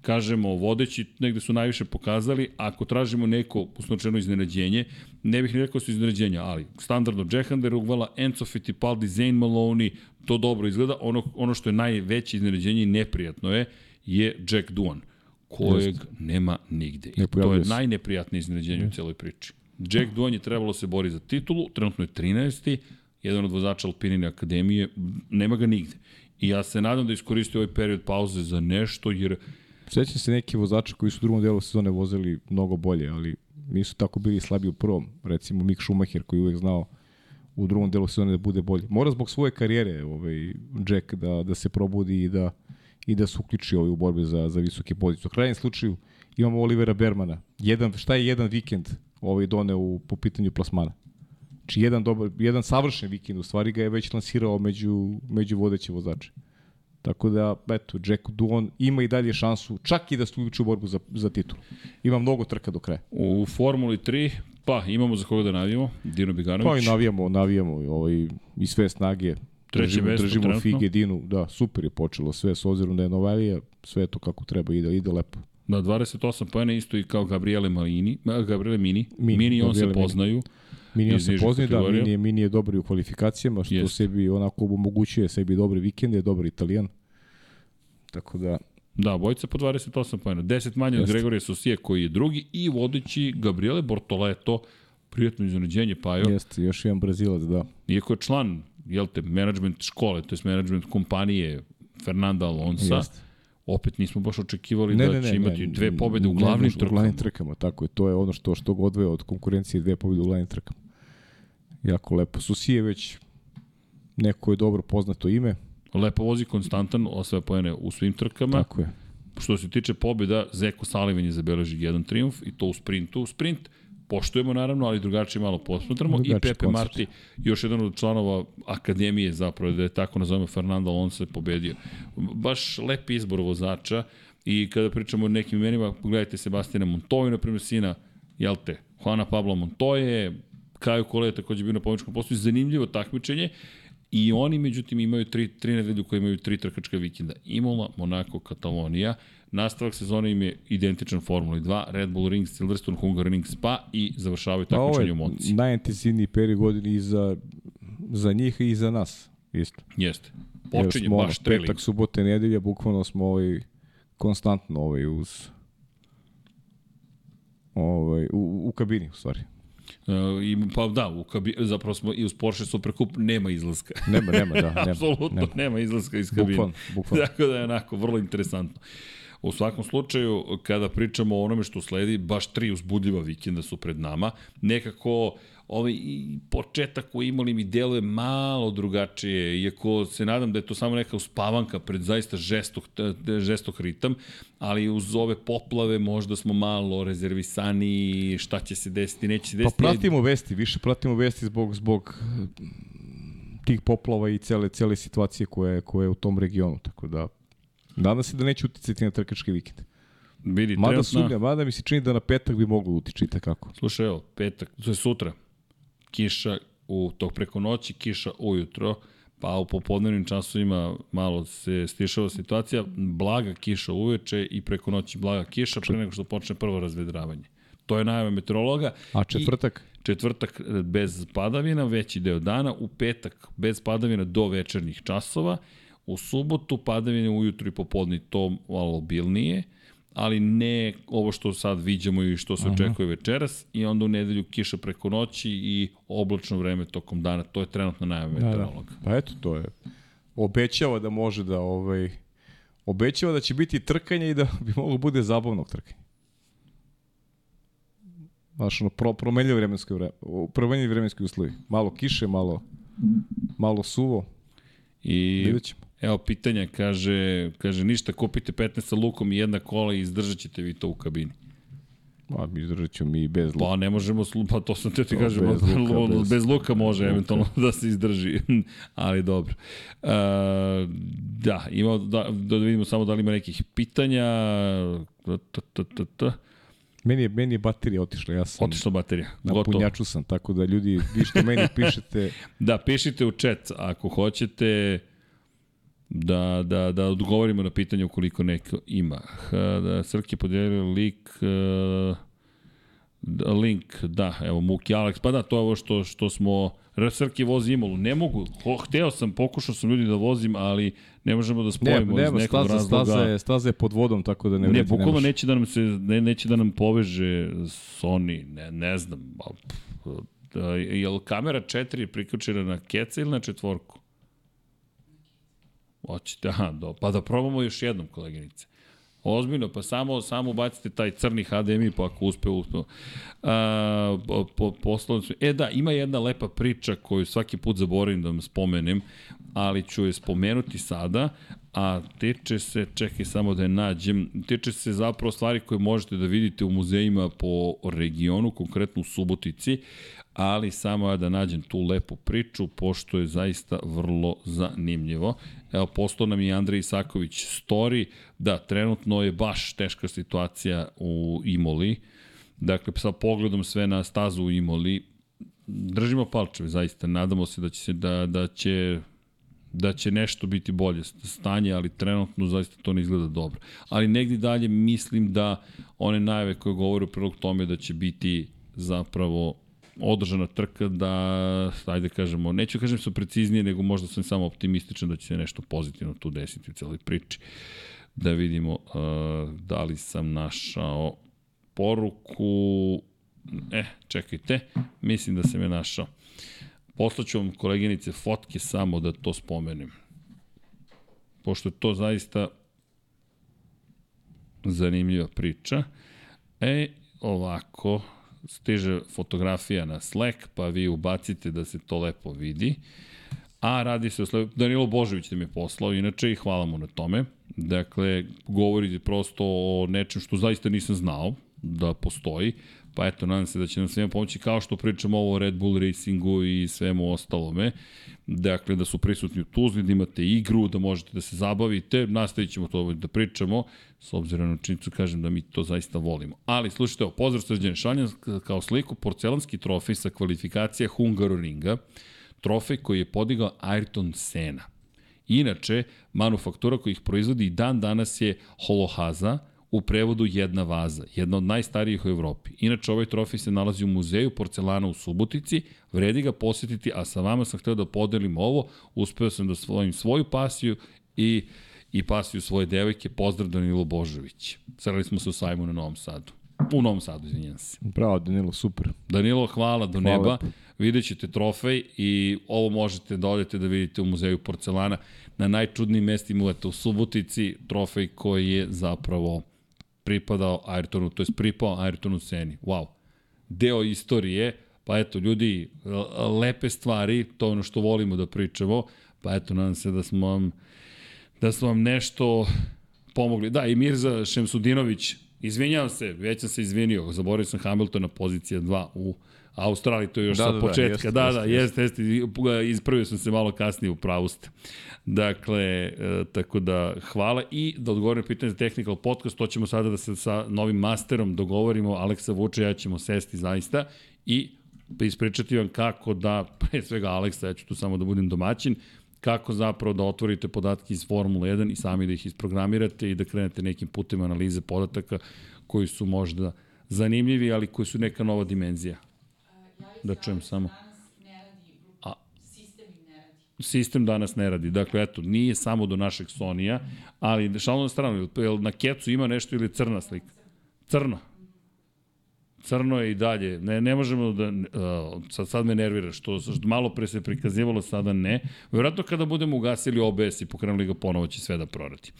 kažemo, vodeći negde su najviše pokazali, ako tražimo neko usnočeno iznenađenje, ne bih ni rekao da su iznenađenja, ali standardno Jehander ugvala, Enzo Fittipaldi, Zane Maloney, to dobro izgleda. Ono, ono što je najveće iznenađenje i neprijatno je, je Jack Duan, kojeg nema nigde. I to je najneprijatnije iznenađenje u celoj priči. Jack Duan je trebalo se bori za titulu, trenutno je 13. Jedan od vozača Alpinine akademije, nema ga nigde. I ja se nadam da iskoristi ovaj period pauze za nešto, jer Sećam se neki vozača koji su u drugom delu sezone vozili mnogo bolje, ali nisu tako bili slabi u prvom. Recimo Mick Schumacher koji uvek znao u drugom delu sezone da bude bolji. Mora zbog svoje karijere ovaj, Jack da, da se probudi i da, i da se uključi ovaj, u borbe za, za visoke pozicije. U krajnjem slučaju imamo Olivera Bermana. Jedan, šta je jedan vikend ovaj doneo u, po pitanju plasmana? Znači jedan, dobar, jedan savršen vikend, u stvari ga je već lansirao među, među vodeće vozače. Tako da, eto, Jack Duon ima i dalje šansu, čak i da se uključi u borbu za, za titul. Ima mnogo trka do kraja. U Formuli 3, pa imamo za koga da navijemo, Dino Biganović. Kao i navijamo, navijamo ovaj, i sve snage. Treće držimo, mesto držimo trenutno. fige Dinu, da, super je počelo sve, s obzirom da je Novalija, sve to kako treba, ide, ide lepo. Da, 28 pojene isto i kao Gabriele Malini, a, Gabriele Mini. Mini, Mini, on se Gabriele Mini. poznaju. Mini Iz se poznaje, da, kategorija. Mini je, Mini je dobar u kvalifikacijama, što Jeste. sebi onako omogućuje sebi dobre vikende, je dobar italijan. Tako da, Da, bojica po 28 pojena. 10 manje od Jeste. Gregorija Sosije koji je drugi i vodeći Gabriele Bortoleto, prijatno iznenađenje Pajo. jeste, još jedan Brazilac, da. Iako je član, jel te, management škole, to je management kompanije Fernanda Alonsa. Jeste. Opet nismo baš očekivali da će imati dve pobede u glavnim može, U trkama. glavnim trkama, tako je. To je ono što, što ga odvoje od konkurencije dve pobede u glavnim trkama. Jako lepo. Susi je već neko je dobro poznato ime. Lepo vozi konstantan, osvaja pojene u svim trkama. Tako je. Što se tiče pobjeda, Zeko Salivan je zabeleži jedan triumf i to u sprintu. Sprint poštujemo naravno, ali drugačije malo posmatramo. I Pepe koncept. Marti, još jedan od članova akademije zapravo, da je tako nazovemo Fernando Alonso je pobedio. Baš lep izbor vozača i kada pričamo o nekim imenima, pogledajte Sebastina Montoya, na primjer sina, jel te, Juana Pablo Montoya, Kaju Kole takođe bio na pomoćkom postoju, zanimljivo takmičenje I oni, međutim, imaju tri, tri nedelju koje imaju tri trkačka vikenda. Imola, Monaco, Katalonija. Nastavak sezone im je identičan Formuli 2, Red Bull Ring, Silverstone, Hungaroring, Spa i završavaju Pa ovo takmičenje je u Monci. najintenzivniji period godine i za, za njih i za nas. Isto. Jeste. Počinje smo, baš ono, trailing. Petak, subota, nedelja, bukvalno smo ovaj, konstantno ovaj, uz ovaj, u, u kabini, u stvari. Uh, i, pa da, u kabi, zapravo smo i uz Porsche Supercup nema izlaska. Nema, nema, da, <laughs> nema, Apsolutno nema. nema. izlaska iz kabine. Bukvalno, bukvalno. Tako da je onako vrlo interesantno. U svakom slučaju, kada pričamo o onome što sledi, baš tri uzbudljiva vikenda su pred nama. Nekako ovaj početak u imali mi deluje malo drugačije, iako se nadam da je to samo neka uspavanka pred zaista žestok, žestok ritam, ali uz ove poplave možda smo malo rezervisani, šta će se desiti, neće se Pa desiti. pratimo vesti, više pratimo vesti zbog, zbog mm, tih poplava i cele, cele situacije koje, koje je u tom regionu, tako da nadam se da neće uticati na trkački vikend. Vidi, Mada trenutno- sumnja, mada mi se čini da na petak bi moglo utiči kako. Slušaj, evo, petak, to je sutra. Kiša u tog preko noći, kiša ujutro, pa u popodnevnim časovima malo se stišava situacija, blaga kiša uveče i preko noći blaga kiša pre nego što počne prvo razvedravanje. To je najava meteorologa. A četvrtak? I četvrtak bez padavina, veći deo dana, u petak bez padavina do večernjih časova, u subotu padavine ujutru i popodne to malo obilnije, ali ne ovo što sad viđamo i što se Aha. očekuje večeras i onda u nedelju kiša preko noći i oblačno vreme tokom dana. To je trenutno najava Da, da. meteorologa. Pa eto, to je. Obećava da može da ovaj obećava da će biti trkanje i da <laughs> bi moglo bude zabavnog trkanja. Znaš, ono, pro, promenljive vremenske, vre, promenljivi vremenski uslovi. Malo kiše, malo, malo suvo. I Vidjet ćemo. Evo pitanja, kaže, kaže ništa, kupite 15 sa lukom i jedna kola i izdržat ćete vi to u kabini. Ma, izdržat ćemo mi i bez luka. Pa ne možemo, pa to sam te ti kažem, bez <laughs> bez, luka, bez- bez luka može luka. eventualno <laughs> da se izdrži, <laughs> ali dobro. Uh, da, ima, da, da vidimo samo da li ima nekih pitanja. T, t, t, t, t. Meni je, meni je baterija otišla, ja sam... Otišla baterija, Na gotovo. punjaču sam, tako da ljudi, vi što meni pišete, Da, pišite u chat ako hoćete da, da, da odgovorimo na pitanje ukoliko neko ima. Da, Srki podelio lik, uh, link, da, evo Muki Alex, pa da, to je ovo što, što smo. Srki vozi Imolu, ne mogu, ho, hteo sam, pokušao sam ljudi da vozim, ali ne možemo da ne, spojimo iz nema, nekog staza, razloga. staza, je, staza je pod vodom, tako da ne Ne, vredi, bukvalno može. neće da nam se ne, neće da nam poveže Sony, ne, ne znam. a, pff, Da, je li kamera 4 priključena na keca ili na četvorku? Hoćete, aha, do, pa da probamo još jednom, koleginice. Ozbiljno, pa samo, samo ubacite taj crni HDMI, pa ako uspe, uspe. A, po, po, su- E da, ima jedna lepa priča koju svaki put zaboravim da vam spomenem, ali ću je spomenuti sada, a tiče se, čekaj samo da je nađem, tiče se zapravo stvari koje možete da vidite u muzejima po regionu, konkretno u Subotici, ali samo ja da nađem tu lepu priču, pošto je zaista vrlo zanimljivo. Evo, poslao nam je Andrej Isaković story, da, trenutno je baš teška situacija u Imoli, dakle, sa pogledom sve na stazu u Imoli, držimo palčeve, zaista, nadamo se da će se, da, da će da će nešto biti bolje stanje, ali trenutno zaista to ne izgleda dobro. Ali negdje dalje mislim da one najave koje govore u prilog tome da će biti zapravo održana trka da, ajde kažemo, neću kažem su preciznije, nego možda sam samo optimističan da će se nešto pozitivno tu desiti u celoj priči. Da vidimo uh, da li sam našao poruku. E, čekajte, mislim da sam je našao. Poslaću vam koleginice fotke samo da to spomenem. pošto je to zaista zanimljiva priča. E, ovako, stiže fotografija na Slack, pa vi ubacite da se to lepo vidi. A radi se o sledećem, Danilo Božović nam je poslao, inače i hvala mu na tome. Dakle, govori prosto o nečem što zaista nisam znao da postoji. Pa eto, nadam se da će nam svima pomoći kao što pričamo ovo o Red Bull Racingu i svemu ostalome. Dakle, da su prisutni u Tuzli, da imate igru, da možete da se zabavite. Nastavit ćemo to da pričamo, s obzirom na činjenicu kažem da mi to zaista volimo. Ali, slušajte, ovo, pozdrav Srđane Šaljan kao sliku porcelanski trofej sa kvalifikacija Hungaroringa. Trofej koji je podigao Ayrton Sena. Inače, manufaktura koja ih proizvodi i dan danas je Holohaza, u prevodu jedna vaza, jedna od najstarijih u Evropi. Inače, ovaj trofej se nalazi u muzeju porcelana u Subotici, vredi ga posetiti, a sa vama sam hteo da podelim ovo, uspeo sam da svojim svoju pasiju i, i pasiju svoje devojke, pozdrav Danilo Božović. Sreli smo se u sajmu na Novom Sadu. U Novom Sadu, izvinjam se. Bravo, Danilo, super. Danilo, hvala do Hvala neba. lepo. Vidjet ćete trofej i ovo možete da odete da vidite u muzeju porcelana. Na najčudnijim mestima uvete u Subotici trofej koji je zapravo pripadao Ayrtonu, to je pripao Ayrtonu Seni. Wow. Deo istorije, pa eto, ljudi, lepe stvari, to je ono što volimo da pričamo, pa eto, nadam se da smo vam, da smo vam nešto pomogli. Da, i Mirza Šemsudinović, izvinjavam se, već sam se izvinio, zaboravio sam Hamiltona pozicija 2 u Australiji, to je još Da, sa da, da, početka. jeste, da, jeste, da, jeste, jeste, ispravio sam se malo kasnije u pravu ste. Dakle, e, tako da hvala i da odgovorim pitanje za Technical Podcast, to ćemo sada da se sa novim masterom dogovorimo, Aleksa Vuče, ja ćemo sesti zaista i ispričati vam kako da, <laughs> pre svega Aleksa, ja ću tu samo da budem domaćin, kako zapravo da otvorite podatke iz Formule 1 i sami da ih isprogramirate i da krenete nekim putem analize podataka koji su možda zanimljivi, ali koji su neka nova dimenzija. Da čujem samo. Sistem danas ne radi. Dakle, eto, nije samo do našeg Sonija, ali šalno na stranu, jel na kecu ima nešto ili crna slika? Crno. Crno je i dalje. Ne, ne možemo da... Uh, sad, sad me nervira, što, što malo pre se prikazivalo, sada ne. Vjerojatno kada budemo ugasili OBS i pokrenuli ga ponovo će sve da proradi.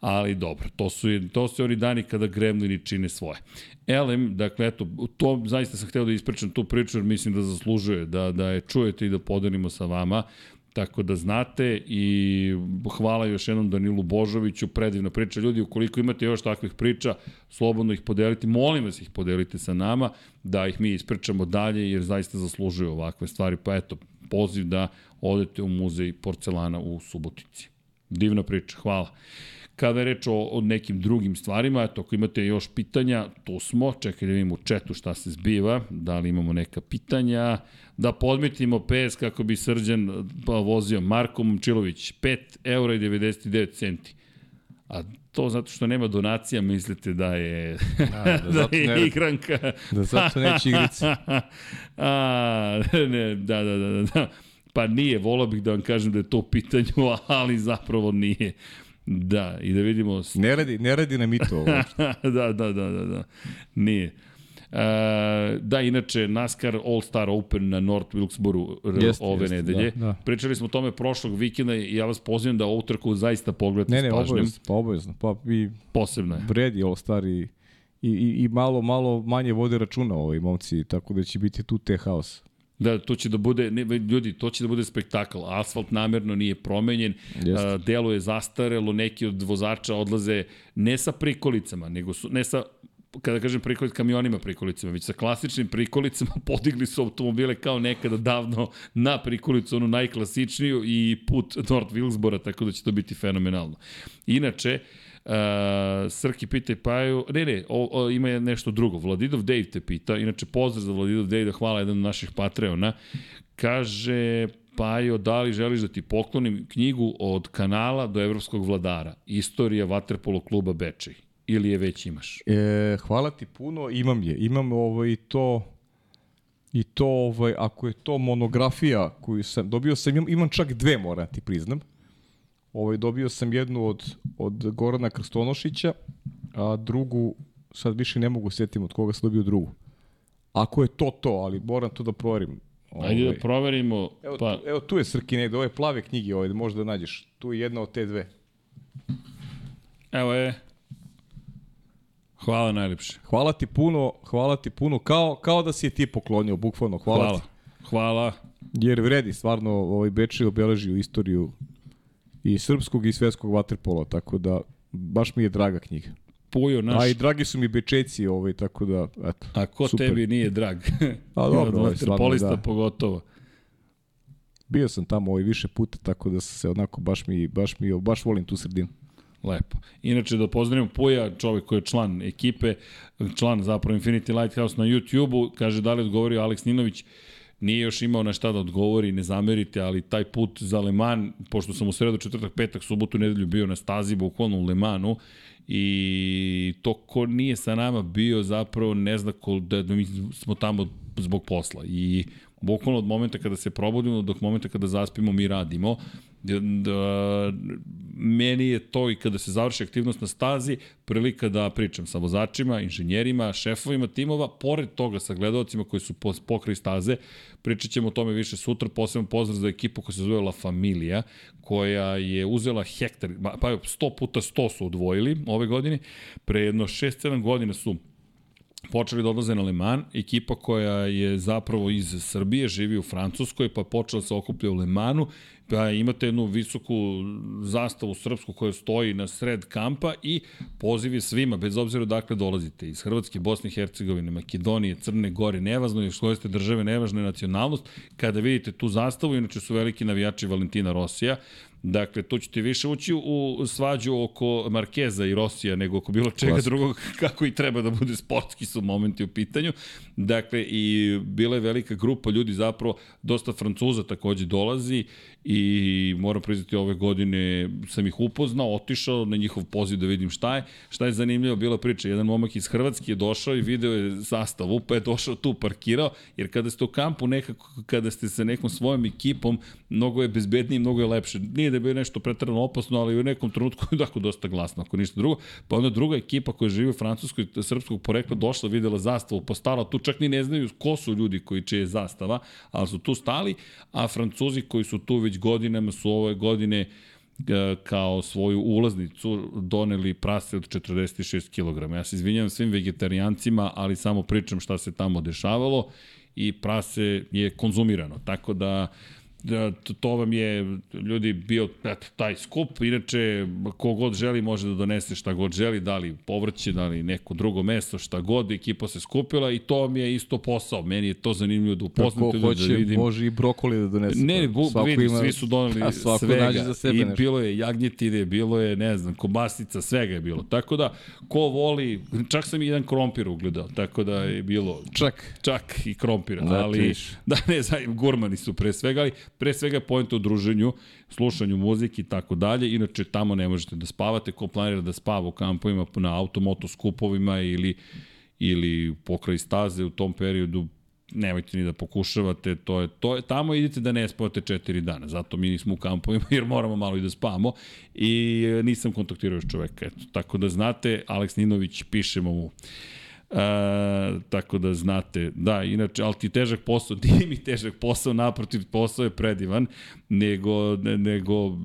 Ali dobro, to su, to su oni dani kada gremlini čine svoje. Elem, dakle, eto, to zaista sam hteo da ispričam tu priču, jer mislim da zaslužuje da, da je čujete i da podelimo sa vama. Tako da znate i hvala još jednom Danilu Božoviću, predivna priča. Ljudi, ukoliko imate još takvih priča, slobodno ih podelite. Molim vas ih podelite sa nama, da ih mi ispričamo dalje, jer zaista zaslužuju ovakve stvari. Pa eto, poziv da odete u muzej porcelana u Subotici. Divna priča, hvala. Kada je reč o, o nekim drugim stvarima, eto, ako imate još pitanja, tu smo, čekaj da vidimo u četu šta se zbiva, da li imamo neka pitanja, da podmetimo PS kako bi Srđan pa, vozio Marko Momčilović, 5 eura i 99 centi. A to zato što nema donacija, mislite da je, Da, da, <laughs> da je ne- igranka. da zato neće igrice. <laughs> A, ne, da, da, da, da. Pa nije, volao bih da vam kažem da je to u pitanju, <laughs> ali zapravo nije. Da, i da vidimo... Ne radi, ne radi nam i to ovo. <laughs> da, da, da, da, da. Nije. E, da, inače, NASCAR All-Star Open na North Wilkesboro r- Jeste, ove jeste, nedelje. da, da. Pričali smo o tome prošlog vikenda i ja vas pozivam da ovu trku zaista pogledate Ne, ne, s pažnjom. obavezno, pa obavezno. Pa i Posebno je. vredi ovo stari i, i, i malo, malo manje vode računa ovi momci, tako da će biti tu te haos. Da, to će da bude, ne, ljudi, to će da bude spektakl. Asfalt namerno nije promenjen, Jeste. a, delo je zastarelo, neki od vozača odlaze ne sa prikolicama, nego su, ne sa kada kažem prikolic, kamionima prikolicama, već sa klasičnim prikolicama <laughs> podigli su automobile kao nekada davno na prikolicu, onu najklasičniju i put North Wilkesbora, tako da će to biti fenomenalno. Inače, Uh, Srki pita i Paju, ne ne, o, o, ima nešto drugo, Vladidov Dave te pita, inače pozdrav za Vladidov Dave, hvala jedan od naših Patreona, kaže Pajo, da li želiš da ti poklonim knjigu od kanala do evropskog vladara, istorija Vaterpolo kluba Bečej, ili je već imaš? E, hvala ti puno, imam je. Imam ovaj, to i to, ovaj, ako je to monografija koju sam, dobio sam, imam, imam čak dve, moram ti priznam. Ovaj, dobio sam jednu od, od Gorana Krstonošića, a drugu, sad više ne mogu setim od koga sam dobio drugu. Ako je to to, ali moram to da proverim. Ajde da Ovaj, proverimo, Evo, pa tu, evo tu je Srki negde, ove plave knjige, ovaj, možda nađeš. Tu je jedna od te dve. Evo je. Hvala najlepše. Hvala ti puno, hvala ti puno, kao, kao da si je ti poklonio, bukvalno, hvala, Hvala. ti. Hvala. Jer vredi, stvarno, ovaj Bečej obeležio istoriju i srpskog i svetskog vaterpola, tako da baš mi je draga knjiga. Pujo naš. A i dragi su mi Bečejci, ovaj, tako da, eto. A ko super. tebi nije drag? <laughs> A dobro, <laughs> ovaj, stvarno, da. pogotovo. Bio sam tamo ovaj više puta, tako da se onako baš mi, baš mi, baš volim tu sredinu. Lepo. Inače, da pozdravim Puja, čovjek koji je član ekipe, član zapravo Infinity Lighthouse na YouTube-u, kaže da li odgovorio Aleks Ninović, nije još imao na šta da odgovori, ne zamerite, ali taj put za Le Mans, pošto sam u sredu, četvrtak, petak, subotu, nedelju bio na stazi, bukvalno u Le Mansu, i to ko nije sa nama bio zapravo ne zna ko, da, da mi smo tamo zbog posla. I bukvalno od momenta kada se probudimo do momenta kada zaspimo mi radimo. Da, da, meni je to i kada se završi aktivnost na stazi prilika da pričam sa vozačima, inženjerima, šefovima timova, pored toga sa gledalcima koji su pokraj staze, pričat ćemo o tome više sutra, posebno pozdrav za ekipu koja se zove La Familia, koja je uzela hektar, pa 100 puta 100 su odvojili ove godine, pre jedno 6-7 godina su počeli da odlaze na Le Mans, ekipa koja je zapravo iz Srbije, živi u Francuskoj, pa počela da se okuplja u Le Mansu, pa imate jednu visoku zastavu srpsku koja stoji na sred kampa i poziv je svima, bez obzira dakle dolazite, iz Hrvatske, Bosne i Hercegovine, Makedonije, Crne Gore, nevažno je koje ste države, nevažna je nacionalnost, kada vidite tu zastavu, inače su veliki navijači Valentina Rosija, Dakle, tu ćete više ući u svađu oko Markeza i Rosija nego oko bilo čega Klasika. drugog, <laughs> kako i treba da bude sportski su momenti u pitanju. Dakle, i bila je velika grupa ljudi, zapravo dosta Francuza takođe dolazi i moram priznati ove godine sam ih upoznao, otišao na njihov poziv da vidim šta je. Šta je zanimljivo, bila priča, jedan momak iz Hrvatske je došao i video je zastavu, pa je došao tu, parkirao, jer kada ste u kampu nekako, kada ste sa nekom svojom ekipom, mnogo je bezbednije, mnogo je lepše. Nije da je bilo nešto pretrano opasno, ali u nekom trenutku je tako dosta glasno, ako ništa drugo. Pa onda druga ekipa koja živi u Francuskoj, srpskog porekla, došla, videla zastavu, postala tu, čak ni ne znaju ko su ljudi koji čije je zastava, ali su tu stali, a Francuzi koji su tu već godinama su ove godine e, kao svoju ulaznicu doneli prase od 46 kg. Ja se izvinjam svim vegetarijancima, ali samo pričam šta se tamo dešavalo i prase je konzumirano. Tako da, to- to vam je, ljudi, bio eto, taj skup. Inače, kogod želi može da donese šta god želi, da li povrće, da li neko drugo meso, šta god, ekipa se skupila i to vam je isto posao. Meni je to zanimljivo da upoznate, Ko da, hoće, da vidim. može i brokoli da donese. Ne, bu, Svako vidi, ima- svi su doneli <laughs> a svako svega. nađe za sebe I nešto. bilo je jagnjetine, bilo je, ne znam, kobasica, svega je bilo. Tako da, ko voli, čak sam i jedan krompir ugledao, tako da je bilo... Čak. Čak i krompir, Da, ali... <laughs> Da, ne, za, gurmani su pre svega, ali pre svega je pojenta u druženju, slušanju muzike i tako dalje. Inače, tamo ne možete da spavate. Ko planira da spava u kampovima na automoto skupovima ili, ili pokraj staze u tom periodu, nemojte ni da pokušavate, to je, to je, tamo idete da ne spavate četiri dana, zato mi nismo u kampovima <laughs> jer moramo malo i da spavamo. I e, nisam kontaktirao još čoveka, eto, tako da znate, Aleks Ninović, pišemo mu, E, tako da znate, da, inače, ali ti težak posao, <laughs> nije mi težak posao, naprotiv, posao je predivan, nego, ne, nego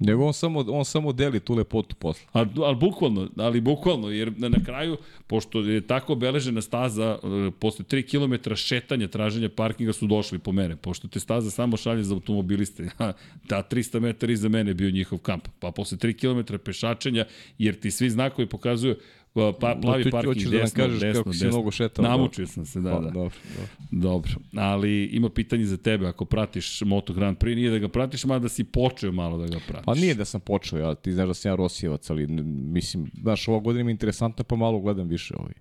Nego on samo, on samo deli tu lepotu posla. A, ali bukvalno, ali bukvalno, jer na, na kraju, pošto je tako obeležena staza, e, posle 3 km šetanja, traženja parkinga su došli po mene, pošto te staza samo šalje za automobiliste. da, 300 metara iza mene je bio njihov kamp. Pa posle 3 km pešačenja, jer ti svi znakovi pokazuju pa, pa, plavi ti parking, hoćeš da nam desno, kažeš desno, kako si desno. mnogo šetao, Namučio dobro. sam se, da, Pa, da. dobro, dobro. Dobro, ali ima pitanje za tebe, ako pratiš Moto Grand Prix, nije da ga pratiš, mada si počeo malo da ga pratiš. Pa nije da sam počeo, ja, ti znaš da sam ja Rosijevac, ali mislim, znaš, ova godina mi je interesantna, pa malo gledam više ovaj.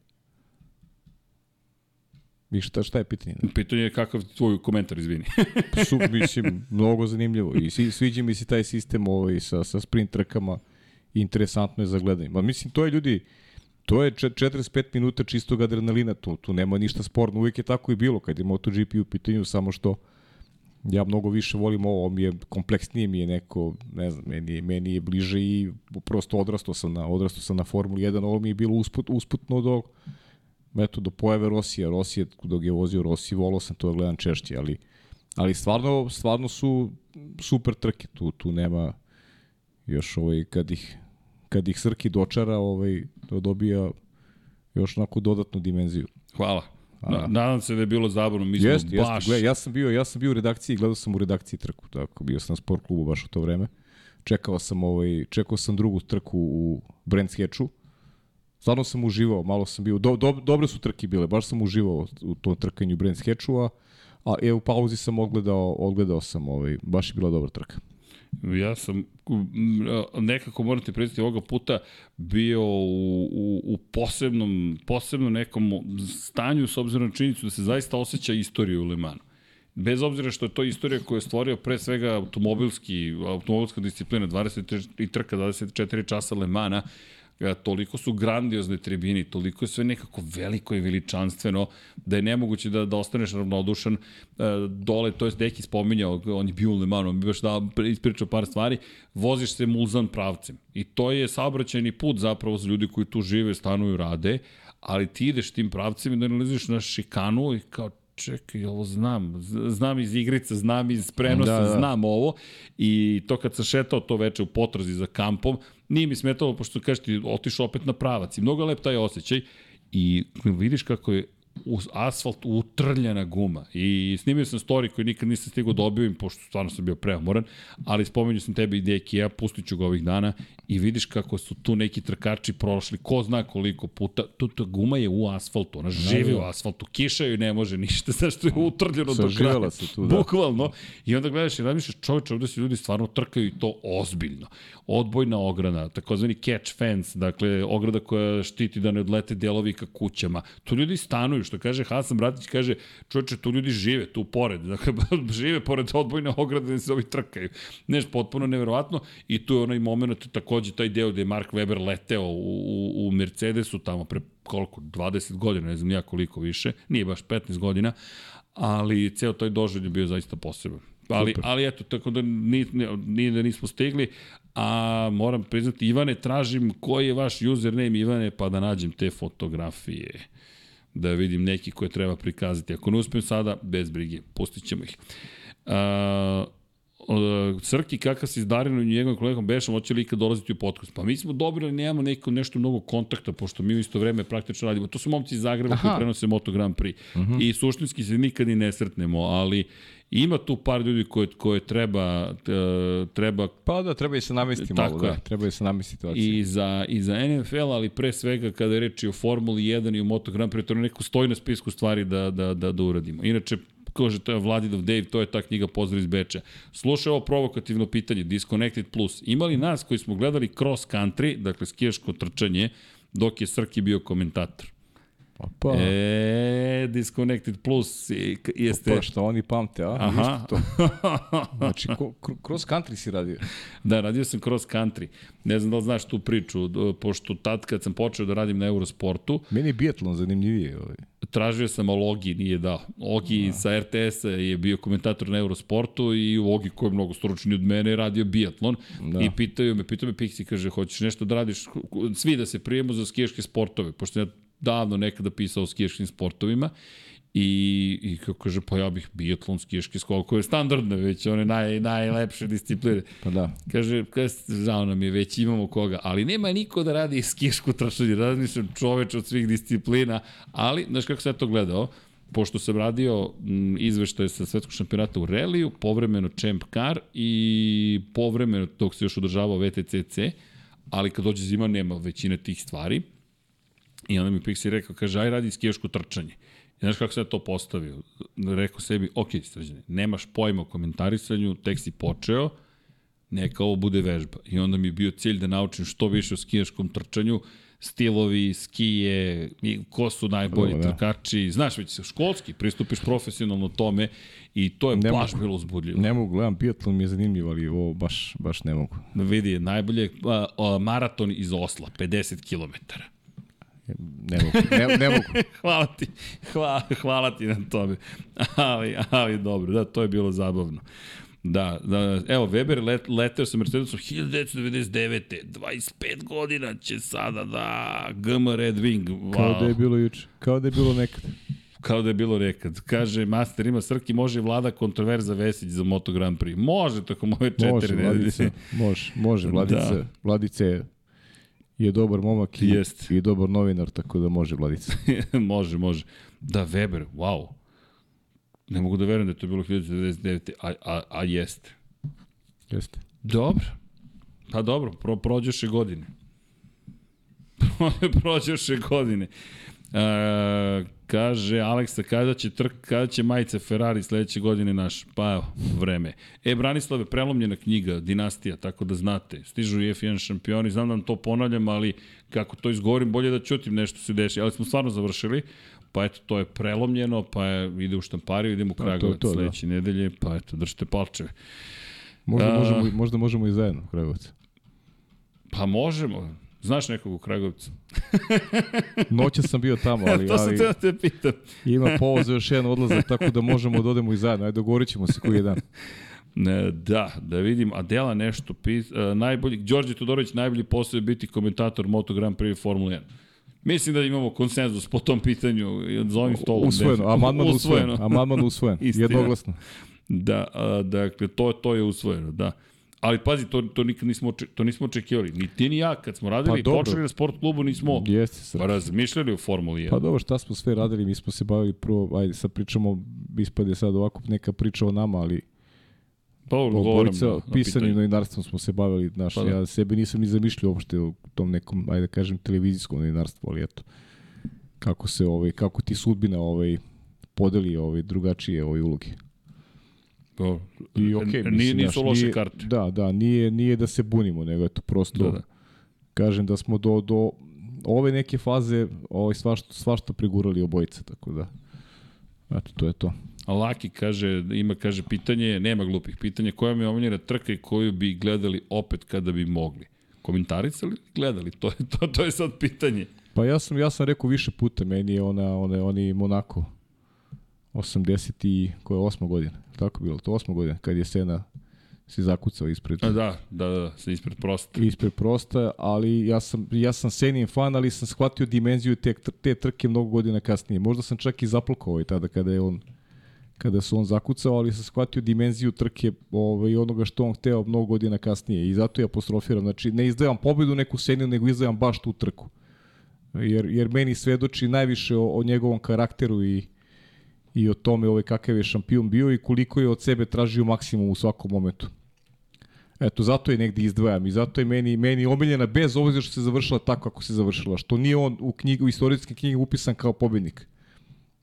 I šta, šta je pitanje? Pitanje je kakav tvoj komentar, izvini. Su, <laughs> mislim, mnogo zanimljivo. I svi, sviđa mi se taj sistem ovaj, sa, sa sprint trkama. Interesantno je za gledanje. Ma, mislim, to je ljudi, to je čet- 45 minuta čistog adrenalina, tu, tu nema ništa sporno. Uvijek je tako i bilo kad je MotoGP u pitanju, samo što ja mnogo više volim ovo, mi je kompleksnije mi je neko, ne znam, meni, meni je bliže i prosto odrastao sam na, odrastao sam na Formuli 1, ovo mi je bilo usput, usputno do, eto, do pojave Rosija. Rosije, dok je vozio Rosije, volao sam to da gledam češće, ali, ali stvarno, stvarno su super trke, tu, tu nema još ovaj, kad ih kad ih Srki dočara, ovaj, to dobija još onako dodatnu dimenziju. Hvala. Na, nadam se da je bilo zabavno. Mi smo Jeste, jeste. baš... Gle, ja sam bio, ja sam bio u redakciji, gledao sam u redakciji trku, tako bio sam na sport klubu baš u to vreme. Čekao sam ovaj, čekao sam drugu trku u Brands Hatchu. Stvarno sam uživao, malo sam bio, do, do, dobre su trke bile, baš sam uživao u tom trkanju Brands Hatchu, a, a e, u pauzi sam ogledao, ogledao sam, ovaj, baš je bila dobra trka. Ja sam nekako morate predstaviti ovoga puta bio u, u, u posebnom, posebnom nekom stanju s obzirom na činjenicu da se zaista osjeća istorija u Lemanu. Bez obzira što je to istorija koju je stvorio pre svega automobilski, automobilska disciplina, 23 trka, 24 časa Lemana, toliko su grandiozne tribini, toliko je sve nekako veliko i veličanstveno, da je nemoguće da, da ostaneš ravnodušan e, dole, to je Deki spominjao, on je bio u Lemanu, on bi baš da ispričao par stvari, voziš se mulzan pravcem. I to je saobraćajni put zapravo za ljudi koji tu žive, stanuju, rade, ali ti ideš tim pravcem i da nalaziš na šikanu i kao čekaj, ovo znam, znam iz igrica, znam iz prenosa, da, da. znam ovo. I to kad sam šetao to veče u potrazi za kampom, nije mi smetalo, pošto kažeš ti, otišao opet na pravac. I mnogo lep taj osjećaj. I vidiš kako je uz asfalt utrljena guma. I snimio sam story koji nikad nisam stigao da objavim, pošto stvarno sam bio preumoran, ali spomenuo sam tebe i Deki, ja pustit ću ga ovih dana i vidiš kako su tu neki trkači prošli, ko zna koliko puta, tu ta guma je u asfaltu, ona živi u asfaltu, kiša joj ne može ništa, <laughs> zašto je utrljeno do kraja. se tu, da. Bukvalno. I onda gledaš i razmišljaš, čovječe, ovde se ljudi stvarno trkaju i to ozbiljno. Odbojna ograna, takozvani catch fence, dakle, ograda koja štiti da ne odlete delovi ka kućama. Tu ljudi stanuju, što kaže Hasan Bratić, kaže, čovječe, tu ljudi žive, tu pored, <laughs> dakle, žive pored odbojne ograde da se ovi trkaju. Neš, potpuno neverovatno i tu je onaj moment, takođe taj deo gde je Mark Weber leteo u, u, u Mercedesu tamo pre koliko, 20 godina, ne znam nija koliko više, nije baš 15 godina, ali ceo taj doželj je bio zaista poseban. Ali, Super. ali eto, tako da nije, nije da nismo stigli, a moram priznati, Ivane, tražim koji je vaš username Ivane, pa da nađem te fotografije da vidim neki koje treba prikazati. Ako ne uspijem sada, bez brige, pustit ćemo ih. Uh, Srki, kakav si s Darinom i njegovim kolegom Bešom, hoće li ikad dolaziti u podcast? Pa mi smo dobri, ali nemamo neko, nešto mnogo kontakta, pošto mi u isto vreme praktično radimo. To su momci iz Zagreba Aha. koji prenose Moto Grand Prix. Uh mhm. -huh. I suštinski se nikad i ne sretnemo, ali ima tu par ljudi koje, koje treba, treba... Pa da, treba i se namestiti malo, da, treba i se namestiti situacija. I za, I za NFL, ali pre svega kada je reči o Formuli 1 i o Moto Grand Prix, to neko stoji na spisku stvari da, da, da, da uradimo. Inače, kaže to je Vladidov Dave, to je ta knjiga Pozdrav iz Beča. Slušaj ovo provokativno pitanje, Disconnected Plus. Imali nas koji smo gledali cross country, dakle skijaško trčanje, dok je Srki bio komentator? Opa. E, Disconnected Plus jeste... Opa, što oni pamte, a? Aha. to. <laughs> Znači, ko, cross country si radio? Da, radio sam cross country. Ne znam da li znaš tu priču, pošto tad kad sam počeo da radim na Eurosportu... Meni je biatlon zanimljivije. Ovaj. Tražio sam Logi, nije dao. Ogi da. sa RTS-a je bio komentator na Eurosportu i Ogi koji je mnogo stručni od mene je radio biatlon da. i pitaju me, pitaju me Pixi, kaže, hoćeš nešto da radiš, svi da se prijemo za skijaške sportove, pošto ja davno nekada pisao o skijaškim sportovima I, i kako kaže, pa ja bih biatlon, skijaški skok, koje je standardne već, one naj, najlepše discipline. Pa da. Kaže, kaže, žao nam je, već imamo koga, ali nema niko da radi skijašku trašanje, razmišljam čoveč od svih disciplina, ali, znaš kako sam ja to gledao, pošto sam radio izveštaje sa svetskog šampionata u reliju, povremeno Champ Car i povremeno dok se još održavao VTCC, ali kad dođe zima nema većine tih stvari, I onda mi Pixi rekao, kaže, aj radi skijaško trčanje. I znaš kako se ja to postavio? Rekao sebi, ok, srđane, nemaš pojma o komentarisanju, tek si počeo, neka ovo bude vežba. I onda mi je bio cilj da naučim što više o skijaškom trčanju, stilovi, skije, ko su najbolji da. trkači, znaš već školski, pristupiš profesionalno tome i to je ne baš mogu, bilo uzbudljivo. Ne mogu, gledam, biatlon mi je zanimljiv, ali ovo baš, baš ne mogu. Vidi, najbolje, a, maraton iz Osla, 50 kilometara. Ne mogu, ne, ne mogu. <laughs> hvala ti, hvala, hvala ti na tome. Ali, ali dobro, da, to je bilo zabavno. Da, da, evo, Weber let, leteo sa Mercedesom 1999. 25 godina će sada da GM Red Wing. Wow. Kao da je bilo juče, kao da je bilo nekad. Kao da je bilo nekad. Kaže, Master ima Srki, može vlada kontroverza Vesić za Moto Grand Prix. Može, tako moje četiri može, Vladice, može, može, Vladice, da. Vladice je dobar momak i, Jest. i dobar novinar, tako da može Vladica. <laughs> može, može. Da, Weber, wow. Ne mogu da verujem da je to bilo 1999. A, a, a jeste. Jeste. Dobro. Pa dobro, pro, prođeše godine. <laughs> prođeše godine. E, kaže Aleksa, kada će trk, kada će majice Ferrari sledeće godine naš? Pa evo, vreme. E, Branislave, prelomljena knjiga, Dinastija, tako da znate. Stižu i F1 šampioni, znam da vam to ponavljam, ali kako to izgovorim, bolje da čutim nešto se deši. Ali smo stvarno završili, pa eto, to je prelomljeno, pa je, ide u štampariju, idemo u Kragovac to, da. sledeće nedelje, pa eto, držite palčeve. Možda, A- možemo, možda možemo i zajedno, Kragovac. Pa možemo. Znaš nekog u Kragovcu? <laughs> Noća sam bio tamo, <laughs> ali, to sam ali te da te pitam. <laughs> ima povod za još jedan odlazak, tako da možemo da odemo i zajedno. Ajde, dogovorit ćemo se koji je dan. Ne, da, da vidim, Adela nešto pis, uh, najbolji, Đorđe Todorović najbolji posao je biti komentator Moto Grand Prix Formula 1. Mislim da imamo konsenzus po tom pitanju za ovim stolom. Usvojeno, amandman usvojen. Amandman usvojen, jednoglasno. Da, a, dakle, to, to je usvojeno, da. Ali pazi, to, to nikad nismo, oče- to nismo očekivali. Ni ti ni ja, kad smo radili Pa počeli na sport klubu, nismo Jeste, razmišljali o Formuli 1. Pa dobro, šta smo sve radili, mi smo se bavili prvo, ajde, sad pričamo, ispade sad ovako neka priča o nama, ali pa, obojica na, na pisanim novinarstvom smo se bavili, znaš, Pa da. ja sebe nisam ni zamišljao uopšte u tom nekom, ajde da kažem, televizijskom novinarstvu, ali eto, kako se, ovaj, kako ti sudbina ovaj, podeli ovaj, drugačije ovaj, uloge. Dobro. I okej, Nije- mislim, nisu loše nije, karte. Da, da, nije, nije da se bunimo, nego eto prosto, Da, da. kažem da smo do, do ove neke faze ovaj, svašta, svašta prigurali obojica, tako da, eto, to je to. A Laki kaže, ima kaže pitanje, nema glupih pitanja, koja mi je omiljena trka i koju bi gledali opet kada bi mogli? Komentarisali ili gledali? To je, to, to je sad pitanje. Pa ja sam, ja sam rekao više puta, meni je ona, ona, oni Monako 80 i, koja je osma godina, tako bilo, to osma godina, kad je Sena se zakucao ispred, A da, da, da, se ispred prosta. ispred prosta, ali ja sam, ja sam Senin fan, ali sam shvatio dimenziju te, te trke mnogo godina kasnije. Možda sam čak i zaplakao ovaj tada kada je on kada se on zakucao, ali sam shvatio dimenziju trke ovaj, onoga što on hteo mnogo godina kasnije i zato je apostrofiram. Znači, ne izdajam pobedu neku Seninu, nego izdajam baš tu trku. Jer, jer meni svedoči najviše o, o njegovom karakteru i, i o tome ovaj, kakav je šampion bio i koliko je od sebe tražio maksimum u svakom momentu. Eto, zato je negdje izdvajam i zato je meni, meni omiljena bez obzira što se završila tako kako se završila. Što nije on u, knjig, u istorijske knjige upisan kao pobednik,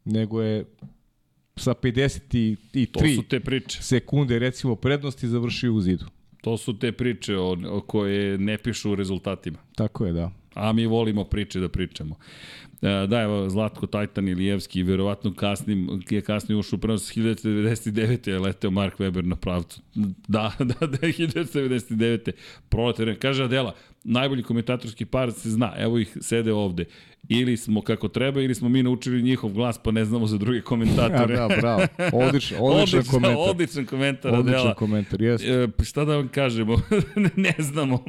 nego je sa 53 To su te priče. sekunde recimo prednosti završio u zidu. To su te priče o, o koje ne pišu u rezultatima. Tako je, da. A mi volimo priče da pričamo. E, da, evo, Zlatko Tajtan Ilijevski, verovatno kasnim, je kasnije ušao u prenos 1999. je leteo Mark Weber na pravcu. Da, da, <laughs> da, 1999. Proletar, kaže Adela, najbolji komentatorski par se zna, evo ih sede ovde. Ili smo kako treba, ili smo mi naučili njihov glas, pa ne znamo za druge komentatore. <laughs> da, bravo. <laughs> Odličan, odličan komentar. Odličan komentar, Odličan Adela. komentar, jeste. E, pa šta da vam kažemo, <laughs> ne znamo,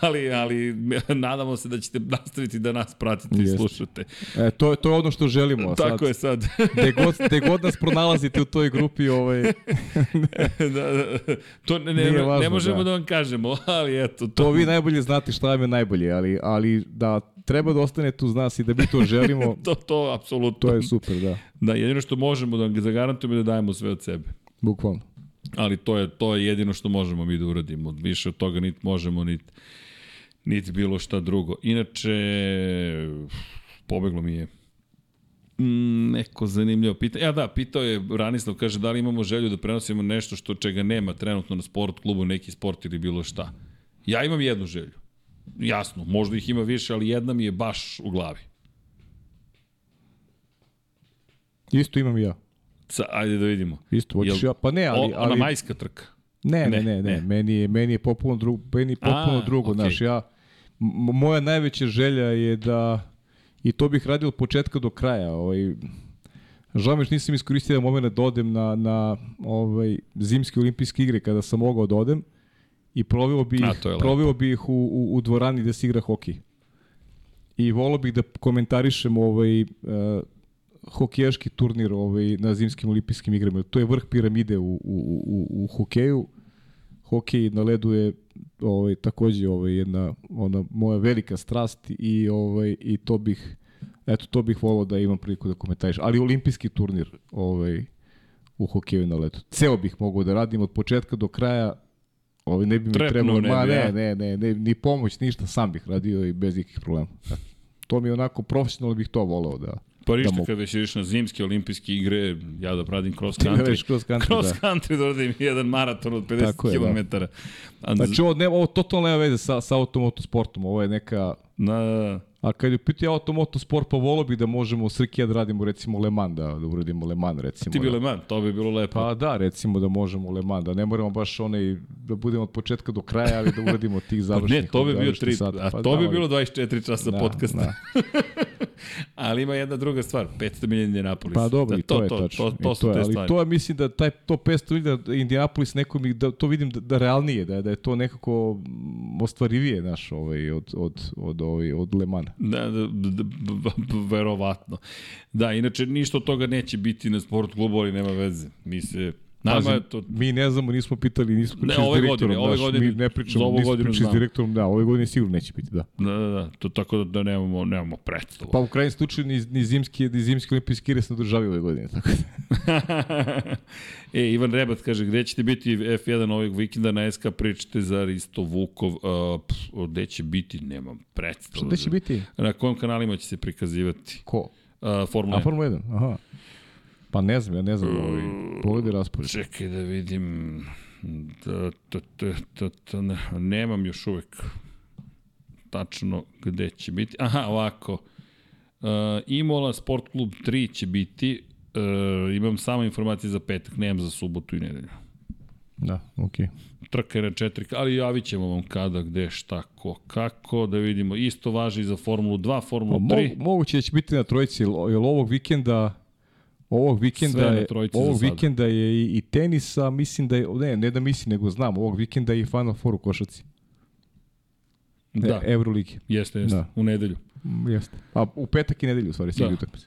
ali, ali nadamo se da ćete nastaviti da nas pratite i Jeste. slušate. E, to, je- to je ono što želimo. Tako sad, je sad. Gde god, gde god nas pronalazite u toj grupi, ovaj, da, da, to ne, ne, ne, važno, možemo da. da. vam kažemo, ali eto. To, to vi najbolje znate šta vam je najbolje, ali, ali da treba da ostanete uz nas i da mi to želimo, <laughs> to, to, apsolutno. to je super, da. Da, jedino što možemo da zagarantujemo je da dajemo sve od sebe. Bukvalno. Ali to je, to je jedino što možemo mi da uradimo. Više od toga niti možemo, niti niti bilo šta drugo. Inače, pobeglo mi je Mm, neko zanimljivo pitanje. Ja da, pitao je Ranislav, kaže da li imamo želju da prenosimo nešto što čega nema trenutno na sport klubu, neki sport ili bilo šta. Ja imam jednu želju. Jasno, možda ih ima više, ali jedna mi je baš u glavi. Isto imam i ja. Sa, ajde da vidimo. Isto, hoćeš ja, pa ne, ali... O, ona ali majska trka. Ne, ne, Ne, ne, ne. Meni, je, meni je popuno drugo, meni je popuno A, drugo, okej. znaš, ja, moja najveća želja je da, i to bih radio od početka do kraja, ovaj, žao mi što nisam iskoristio da moment da odem na, na ovaj, zimske olimpijske igre kada sam mogao da odem i proveo bi, lepo. proveo bi ih u, u, u dvorani gde se igra hokej. I volao bih da komentarišem ovaj, uh, hokejaški turnir ovaj, na zimskim olimpijskim igrama. To je vrh piramide u, u, u, u hokeju. hokej na ledu je ovaj takođe ovaj jedna ona moja velika strast i ovaj i to bih eto to bih voleo da imam priliku da komentarišem. Ali olimpijski turnir ovaj u hokeju na ledu. Ceo bih mogao da radim od početka do kraja. Ovaj ne bi mi Trepnuo trebalo, ne ma bi, ne, ne, ne, ne, ni pomoć, ništa, sam bih radio i bez ikakvih problema. To mi je onako profesionalno bih to voleo da Pa ništa, mogu. kad već ideš na zimske olimpijske igre, ja da pradim cross Ti da country. radiš cross country, cross da. country da radim jedan maraton od 50 Tako je, da. km. A, Znači ovo, ne, ovo totalno nema veze sa, sa automotosportom, ovo je neka... Na, A kad je u pitanju automotosport, pa volio bih da možemo u Srkija da radimo recimo Le Mans, da, da uradimo Le Mans recimo. ti da. bile man, to bi bilo lepo. Pa da, recimo da možemo Le Mans, da ne moramo baš onaj, da budemo od početka do kraja, ali da uradimo tih <laughs> Pa završnih. ne, to bi bio završnih tri, sata. a Pa to da, bi bilo 24 časa Da, podcasta. da. <laughs> Ali ima jedna druga stvar, 500 milija Indianapolis. Pa dobro, Da, i to, je tačno. To, i to, su je, te ali stvari. to je, mislim da taj, to 500 milija Indianapolis neko mi, da, to vidim da, da realnije, da, da je to nekako ostvarivije, naš, ovaj, od, od, od, ovaj, od Le Mana. Da, da, da, verovatno. Da, inače ništa od toga neće biti na sport klubu, ali nema veze. Mi se, nama Pazi, je to... Mi ne znamo, nismo pitali, nismo pričali ove s direktorom. godine, ove godine- mi ne pričamo, ovu nismo pričali s znamo. direktorom, da, ove godine sigurno neće biti, da. Da, da, da, to tako da, da nemamo, nemamo predstavu. Pa u krajnjem slučaju ni, ni zimski, ni zimski olimpijski igre se ne održavaju ove godine, tako da. <laughs> e, Ivan Rebat kaže, gde ćete biti F1 ovog vikenda na SK, pričate za Risto Vukov, uh, pff, gde će biti, nemam predstavu. Šta gde će biti? Na kojim kanalima će se prikazivati? Ko? Uh, Formula A 1. Formula 1, aha. Pa ne znam, ja ne znam, ovaj, pogledaj raspored. Čekaj da vidim. Da, da, da, da, da, ne, nemam još uvek tačno gde će biti. Aha, ovako. Uh, Imola Sport Klub 3 će biti. Uh, imam samo informacije za petak, nemam za subotu i nedelju. Da, okej. Okay. Trka je na četiri, ali javit ćemo vam kada, gde, šta, ko, kako, da vidimo. Isto važi i za Formulu 2, Formulu Pa, 3. mo, moguće da će biti na trojici, jel ovog vikenda ovog vikenda je, ovog vikenda je i, i tenisa, mislim da je, ne, ne da mislim, nego znam, ovog vikenda je i Final Four u košaci. Da, E, Euroligi. jeste, jeste, Da. u nedelju. Mm, Jeste. A u petak i nedelju, u stvari, svi da. utakmice.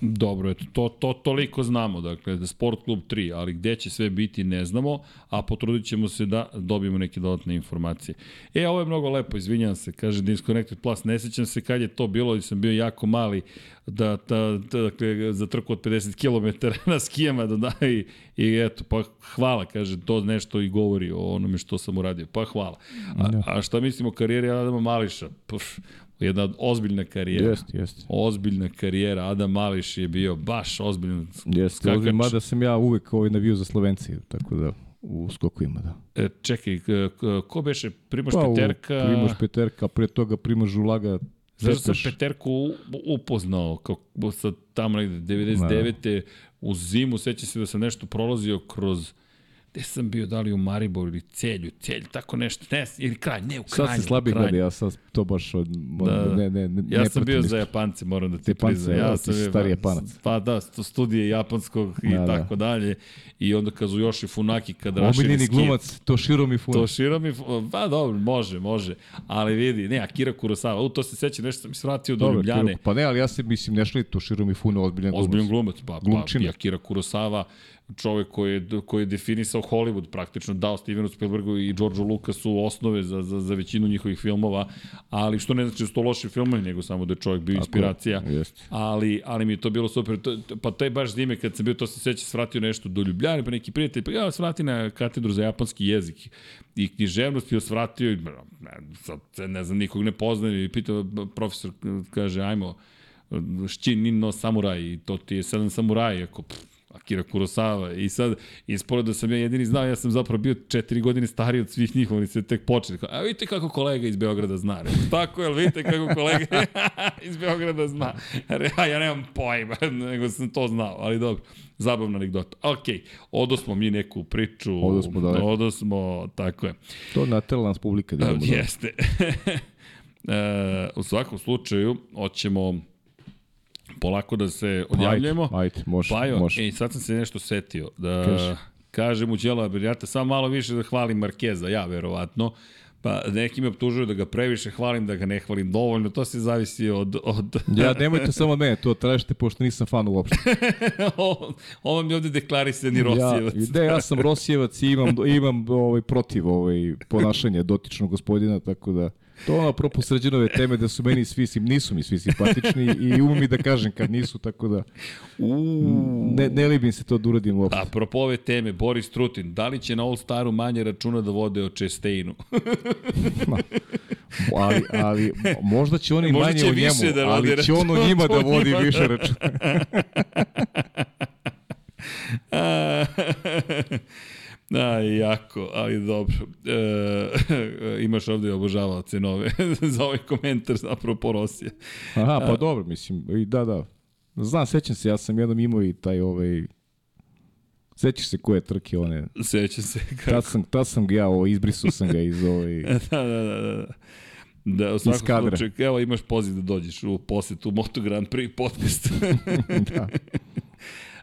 Dobro, eto, to, to toliko znamo, dakle, da Sport Klub 3, ali gde će sve biti ne znamo, a potrudit ćemo se da dobijemo neke dodatne informacije. E, ovo je mnogo lepo, izvinjam se, kaže Disconnected Plus, ne sećam se kad je to bilo, sam bio jako mali, da, da, da dakle, za trku od 50 km <laughs> na skijama da da i, i eto, pa hvala, kaže, to nešto i govori o onome što sam uradio, pa hvala. A, a šta mislimo o karijeri Adama Mališa? Puf, jedna ozbiljna karijera. Jeste, jeste. Ozbiljna karijera, Adam Mališ je bio baš ozbiljan Jeste, skakač. ozbiljno, mada sam ja uvek ovaj navio za Slovenci, tako da u skokovima, da. E, čekaj, ko beše Primoš Pa, Peterka? Primoš Peterka, pre toga Primoš Žulaga, Zašto sam. Peterku upoznao kako sa tamo negde 99. u zimu, seća se da sam nešto prolazio kroz gde sam bio, da li u Mariboru ili Celju, Celju, tako nešto, ne, ili kraj, ne, u Sad Kranju. se Kranju. gleda, ja sad to baš od, Da, da. ne, ne, ne, Ja sam bio za. Japance, moram da ti Japance, priznam. da, Ja ti sam bio- stari Japanac. Pa da, sto studije japanskog i Da, da. tako dalje. I onda Kazuyoshi Funaki kad raširi Omiljeni glumac, Toshiro Mifune. Toshiro mi, pa dobro, može, može. Ali vidi, ne, Akira Kurosawa, u to se seća, nešto sam svratio do Dobro, Ljubljane. Pa ne, ali ja se mislim, ne šli Toshiro Mifune, ozbiljan glumac. Ozbiljan glumac, pa, pa Glumčina. i Akira Kurosawa, čovek koji je, koji je definisao Hollywood, praktično dao Stevenu Spielbergu i Georgeu Lucasu osnove za, za, za većinu njihovih filmova, ali što ne znači da su to loši filmovi, nego samo da je čovjek bio Tako inspiracija. Ali, ali mi je to bilo super. To, to- pa taj baš zime kad sam bio, to se seća, svratio nešto do Ljubljane, pa neki prijatelj, pa ja svrati na katedru za japanski jezik i književnost i svratio, i, ne, sad ne znam, nikog ne poznajem i pitao profesor, kaže, ajmo, Šćin no samuraj to ti je sedam samuraj, ako pff, Akira Kurosawa i sad ispore da sam ja jedini znao, ja sam zapravo bio četiri godine stariji od svih njih, oni se tek počeli. A vidite kako kolega iz Beograda zna. Rekao, Tako je, vidite kako kolega <laughs> iz Beograda zna. A ja nemam pojma, <laughs> nego sam to znao, ali dobro. Zabavna anegdota. Ok, odosmo mi neku priču. Odosmo daleko. Odosmo, tako je. To naterala nas publika da. <laughs> Jeste. e, u svakom slučaju, hoćemo polako da se odjavljujemo. Ajde, ajde, može, Pajo, može. ej, sad sam se nešto setio. Da Kaži. kažem u Đelo Abirjata, samo malo više da hvalim Markeza, ja verovatno. Pa neki me optužuju da ga previše hvalim, da ga ne hvalim dovoljno, to se zavisi od... od... <laughs> Ja, nemojte samo od mene, to tražite, pošto nisam fan uopšte. <laughs> ovo, ovo mi ovde deklarisani Rosijevac. Ja, ne, ja sam Rosijevac i imam, imam ovaj, protiv ovaj, ponašanja dotičnog gospodina, tako da... To apropo sređenove teme da su meni svi, sim- nisu mi svi simpatični i umem i da kažem kad nisu, tako da ne, ne libim se to da uradim uopšte. Apropo ove teme, Boris Trutin, da li će na All Staru manje računa da vode o Chesteinu? <laughs> ali, ali možda će oni Možda manje će o njemu, da ali će on o njima da vodi njima. više računa. <laughs> <laughs> Da, jako, ali dobro. E, <laughs> imaš ovde obožavaoce nove <laughs> za ovaj komentar apropo Rosije. Aha, pa dobro, mislim, i da, da. Znam, sećam se, ja sam jednom imao i taj ovaj... Sećaš se koje trke one? Sećam se kako. Tad sam, tad sam ga ja, ovo, izbrisao sam ga iz ovaj... <laughs> da, da, da, da. Da, u svakom slučaju, evo imaš poziv da dođeš u posetu Moto Grand Prix podcast. da.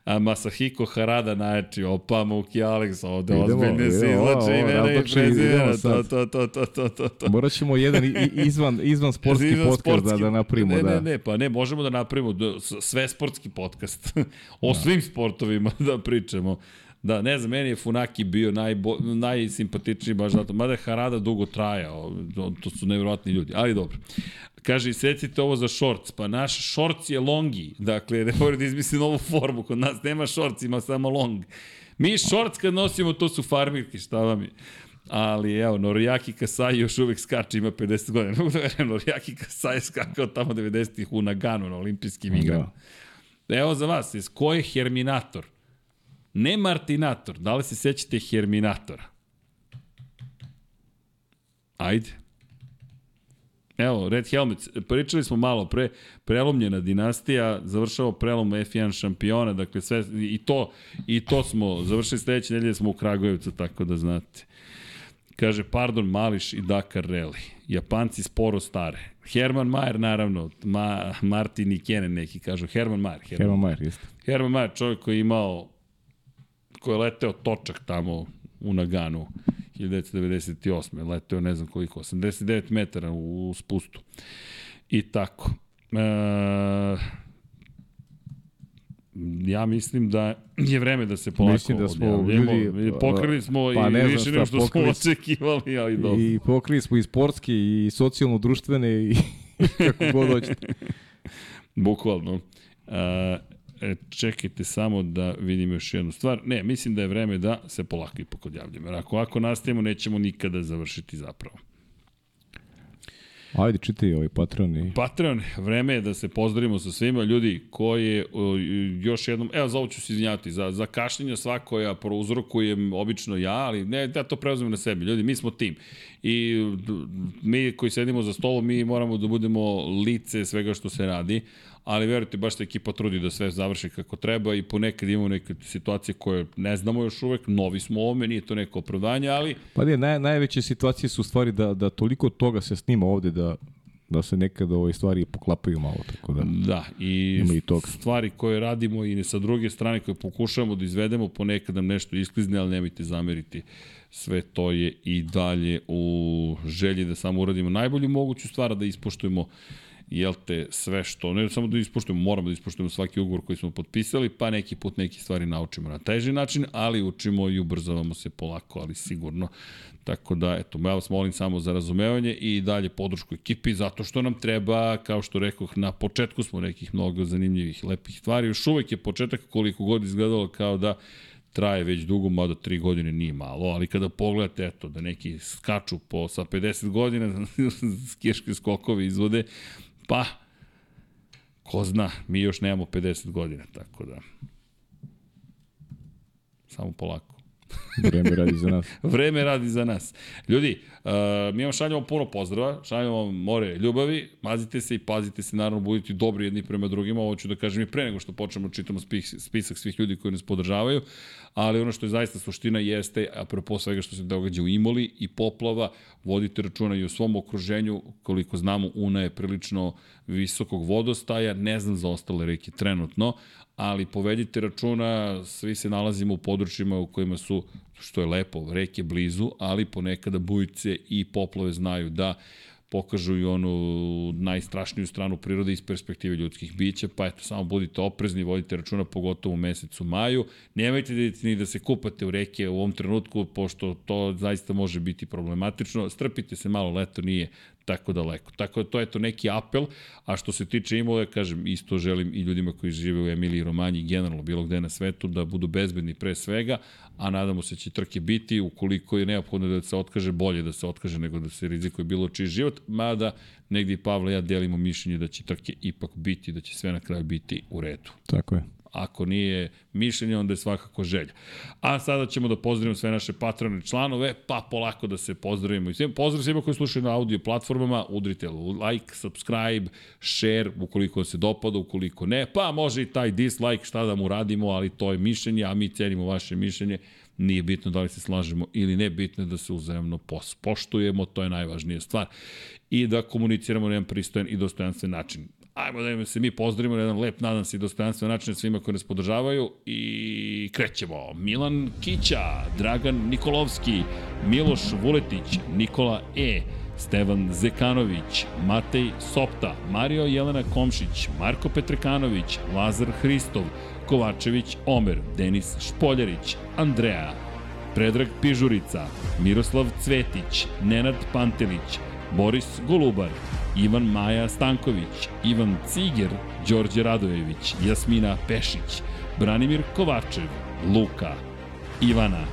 A Masahiko Harada najjači, opa Muki Alex, ovde Idemo, ozbiljne se idemo, izlače imena i prezimena, idemo to, to, to, to, to, to, to. Morat ćemo jedan izvan, izvan sportski Izvan podcast da, sportski- da napravimo, ne, da. Ne, ne, pa ne, možemo da napravimo da, sve sportski podcast. <laughs> o svim sportovima <laughs> da pričamo. Da, ne znam, meni je Funaki bio najbo, najsimpatičniji baš zato. Mada je Harada dugo trajao, to su nevjerojatni ljudi, ali dobro. Kaže, isecite ovo za shorts, pa naš shorts je longi, dakle, ne mora da izmisli novu formu, kod nas nema shorts, ima samo long. Mi shorts kad nosimo, to su farmirke, šta vam je? Ali evo, Norijaki Kasai još uvek skače, ima 50 godina. Ne <laughs> mogu da verujem, Norijaki Kasai je skakao tamo 90-ih u Naganu na olimpijskim igrama. Evo za vas, iz ko je Herminator? Ne Martinator, da li se sećate Herminatora? Ajde. Evo, Red Helmets, pričali smo malo pre, prelomljena dinastija, završava prelom F1 šampiona, dakle sve, i to, i to smo završili sledeće nedelje smo u Kragujevcu, tako da znate. Kaže, pardon, Mališ i Dakar Rally. Japanci sporo stare. Herman Mayer, naravno, Ma, Martin i Kenen neki kažu. Herman Mayer. Herman Mayer, jeste. Herman Mayer, čovjek koji je imao, koji je leteo točak tamo u Naganu 1998. Leteo ne znam koliko, 89 metara u, u spustu. I tako. E, ja mislim da je vreme da se polako Mislim da smo ljudi, Pokrili smo pa i ne više nego što smo očekivali, ali dobro. I pokrili smo i sportski, i socijalno-društvene, i <laughs> kako god hoćete. Bukvalno. A, e, čekajte samo da vidim još jednu stvar. Ne, mislim da je vreme da se polako ipak odjavljamo. Jer ako ovako nastavimo, nećemo nikada završiti zapravo. Ajde, čitaj ovaj Patreon i... Patreon, vreme je da se pozdravimo sa svima. Ljudi, koje o, još jednom, evo za ovo ću se izvinjavati, za, za kašnjenje svako ja prouzrokujem obično ja, ali ne, ja to preuzmem na sebi. Ljudi, mi smo tim. I mi koji sedimo za stolom, mi moramo da budemo lice svega što se radi, ali verujte, baš se ekipa trudi da sve završi kako treba i ponekad imamo neke situacije koje ne znamo još uvek, novi smo ovome, nije to neko opravdanje, ali Pa ne, naj, najveće situacije su u stvari da, da toliko toga se snima ovde da, da se nekada ove stvari poklapaju malo, tako da... Da, i, i toga. stvari koje radimo i sa druge strane koje pokušavamo da izvedemo, ponekad nam nešto isklizne, ali nemojte zameriti. Sve to je i dalje u želji da samo uradimo najbolju moguću stvar, da ispoštujemo jel te, sve što, ne samo da ispoštujemo, moramo da ispoštujemo svaki ugovor koji smo potpisali, pa neki put neki stvari naučimo na teži način, ali učimo i ubrzavamo se polako, ali sigurno. Tako da, eto, ja vas molim samo za razumevanje i dalje podršku ekipi, zato što nam treba, kao što rekoh, na početku smo nekih mnogo zanimljivih, lepih stvari. Još uvek je početak koliko god izgledalo kao da traje već dugo, mada tri godine nije malo, ali kada pogledate, eto, da neki skaču po, sa 50 godina, <laughs> skijaške skokovi izvode, pa, ko zna, mi još nemamo 50 godina, tako da, samo polako. Vreme radi za nas. <laughs> Vreme radi za nas. Ljudi, uh, mi vam šaljamo puno pozdrava, šaljamo vam more ljubavi, mazite se i pazite se, naravno budite dobri jedni prema drugima, ovo ću da kažem i pre nego što počnemo da čitamo spis, spisak svih ljudi koji nas podržavaju, ali ono što je zaista suština jeste, apropo svega što se događa u Imoli i poplava, vodite računa i o svom okruženju, koliko znamo, Una je prilično visokog vodostaja, ne znam za ostale reke trenutno, ali povedite računa, svi se nalazimo u područjima u kojima su što je lepo, reke blizu, ali ponekada bujice i poplove znaju da pokažu i onu najstrašniju stranu prirode iz perspektive ljudskih bića, pa eto, samo budite oprezni, vodite računa pogotovo u mesecu maju. Nemojte da, ni da se kupate u reke u ovom trenutku, pošto to zaista može biti problematično. Strpite se malo, leto nije tako daleko. Tako da to je to neki apel, a što se tiče imole, kažem, isto želim i ljudima koji žive u Emiliji, Romanji, generalno bilo gde na svetu, da budu bezbedni pre svega, a nadamo se da će trke biti, ukoliko je neophodno da se otkaže, bolje da se otkaže nego da se rizikuje bilo čiji život, mada negdje i Pavle ja delimo mišljenje da će trke ipak biti, da će sve na kraju biti u redu. Tako je. Ako nije mišljenje, onda je svakako želja. A sada ćemo da pozdravimo sve naše patrone članove, pa polako da se pozdravimo. I pozdrav svima koji slušaju na audio platformama, udrite like, subscribe, share, ukoliko se dopada, ukoliko ne, pa može i taj dislike, šta da mu radimo, ali to je mišljenje, a mi cenimo vaše mišljenje. Nije bitno da li se slažemo ili ne, bitno je da se uzajemno poštujemo, to je najvažnija stvar. I da komuniciramo na jedan pristojan i dostojanstven način ajmo da se mi pozdravimo na jedan lep, nadam se, dostojanstven način svima koji nas podržavaju i krećemo. Milan Kića, Dragan Nikolovski, Miloš Vuletić, Nikola E, Stevan Zekanović, Matej Sopta, Mario Jelena Komšić, Marko Petrekanović, Lazar Hristov, Kovačević Omer, Denis Špoljarić, Andreja, Predrag Pižurica, Miroslav Cvetić, Nenad Pantelić, Boris Golubar, Ivan Maja Stanković, Ivan Ciger, Đorđe Radojević, Jasmina Pešić, Branimir Kovačev, Luka, Ivana,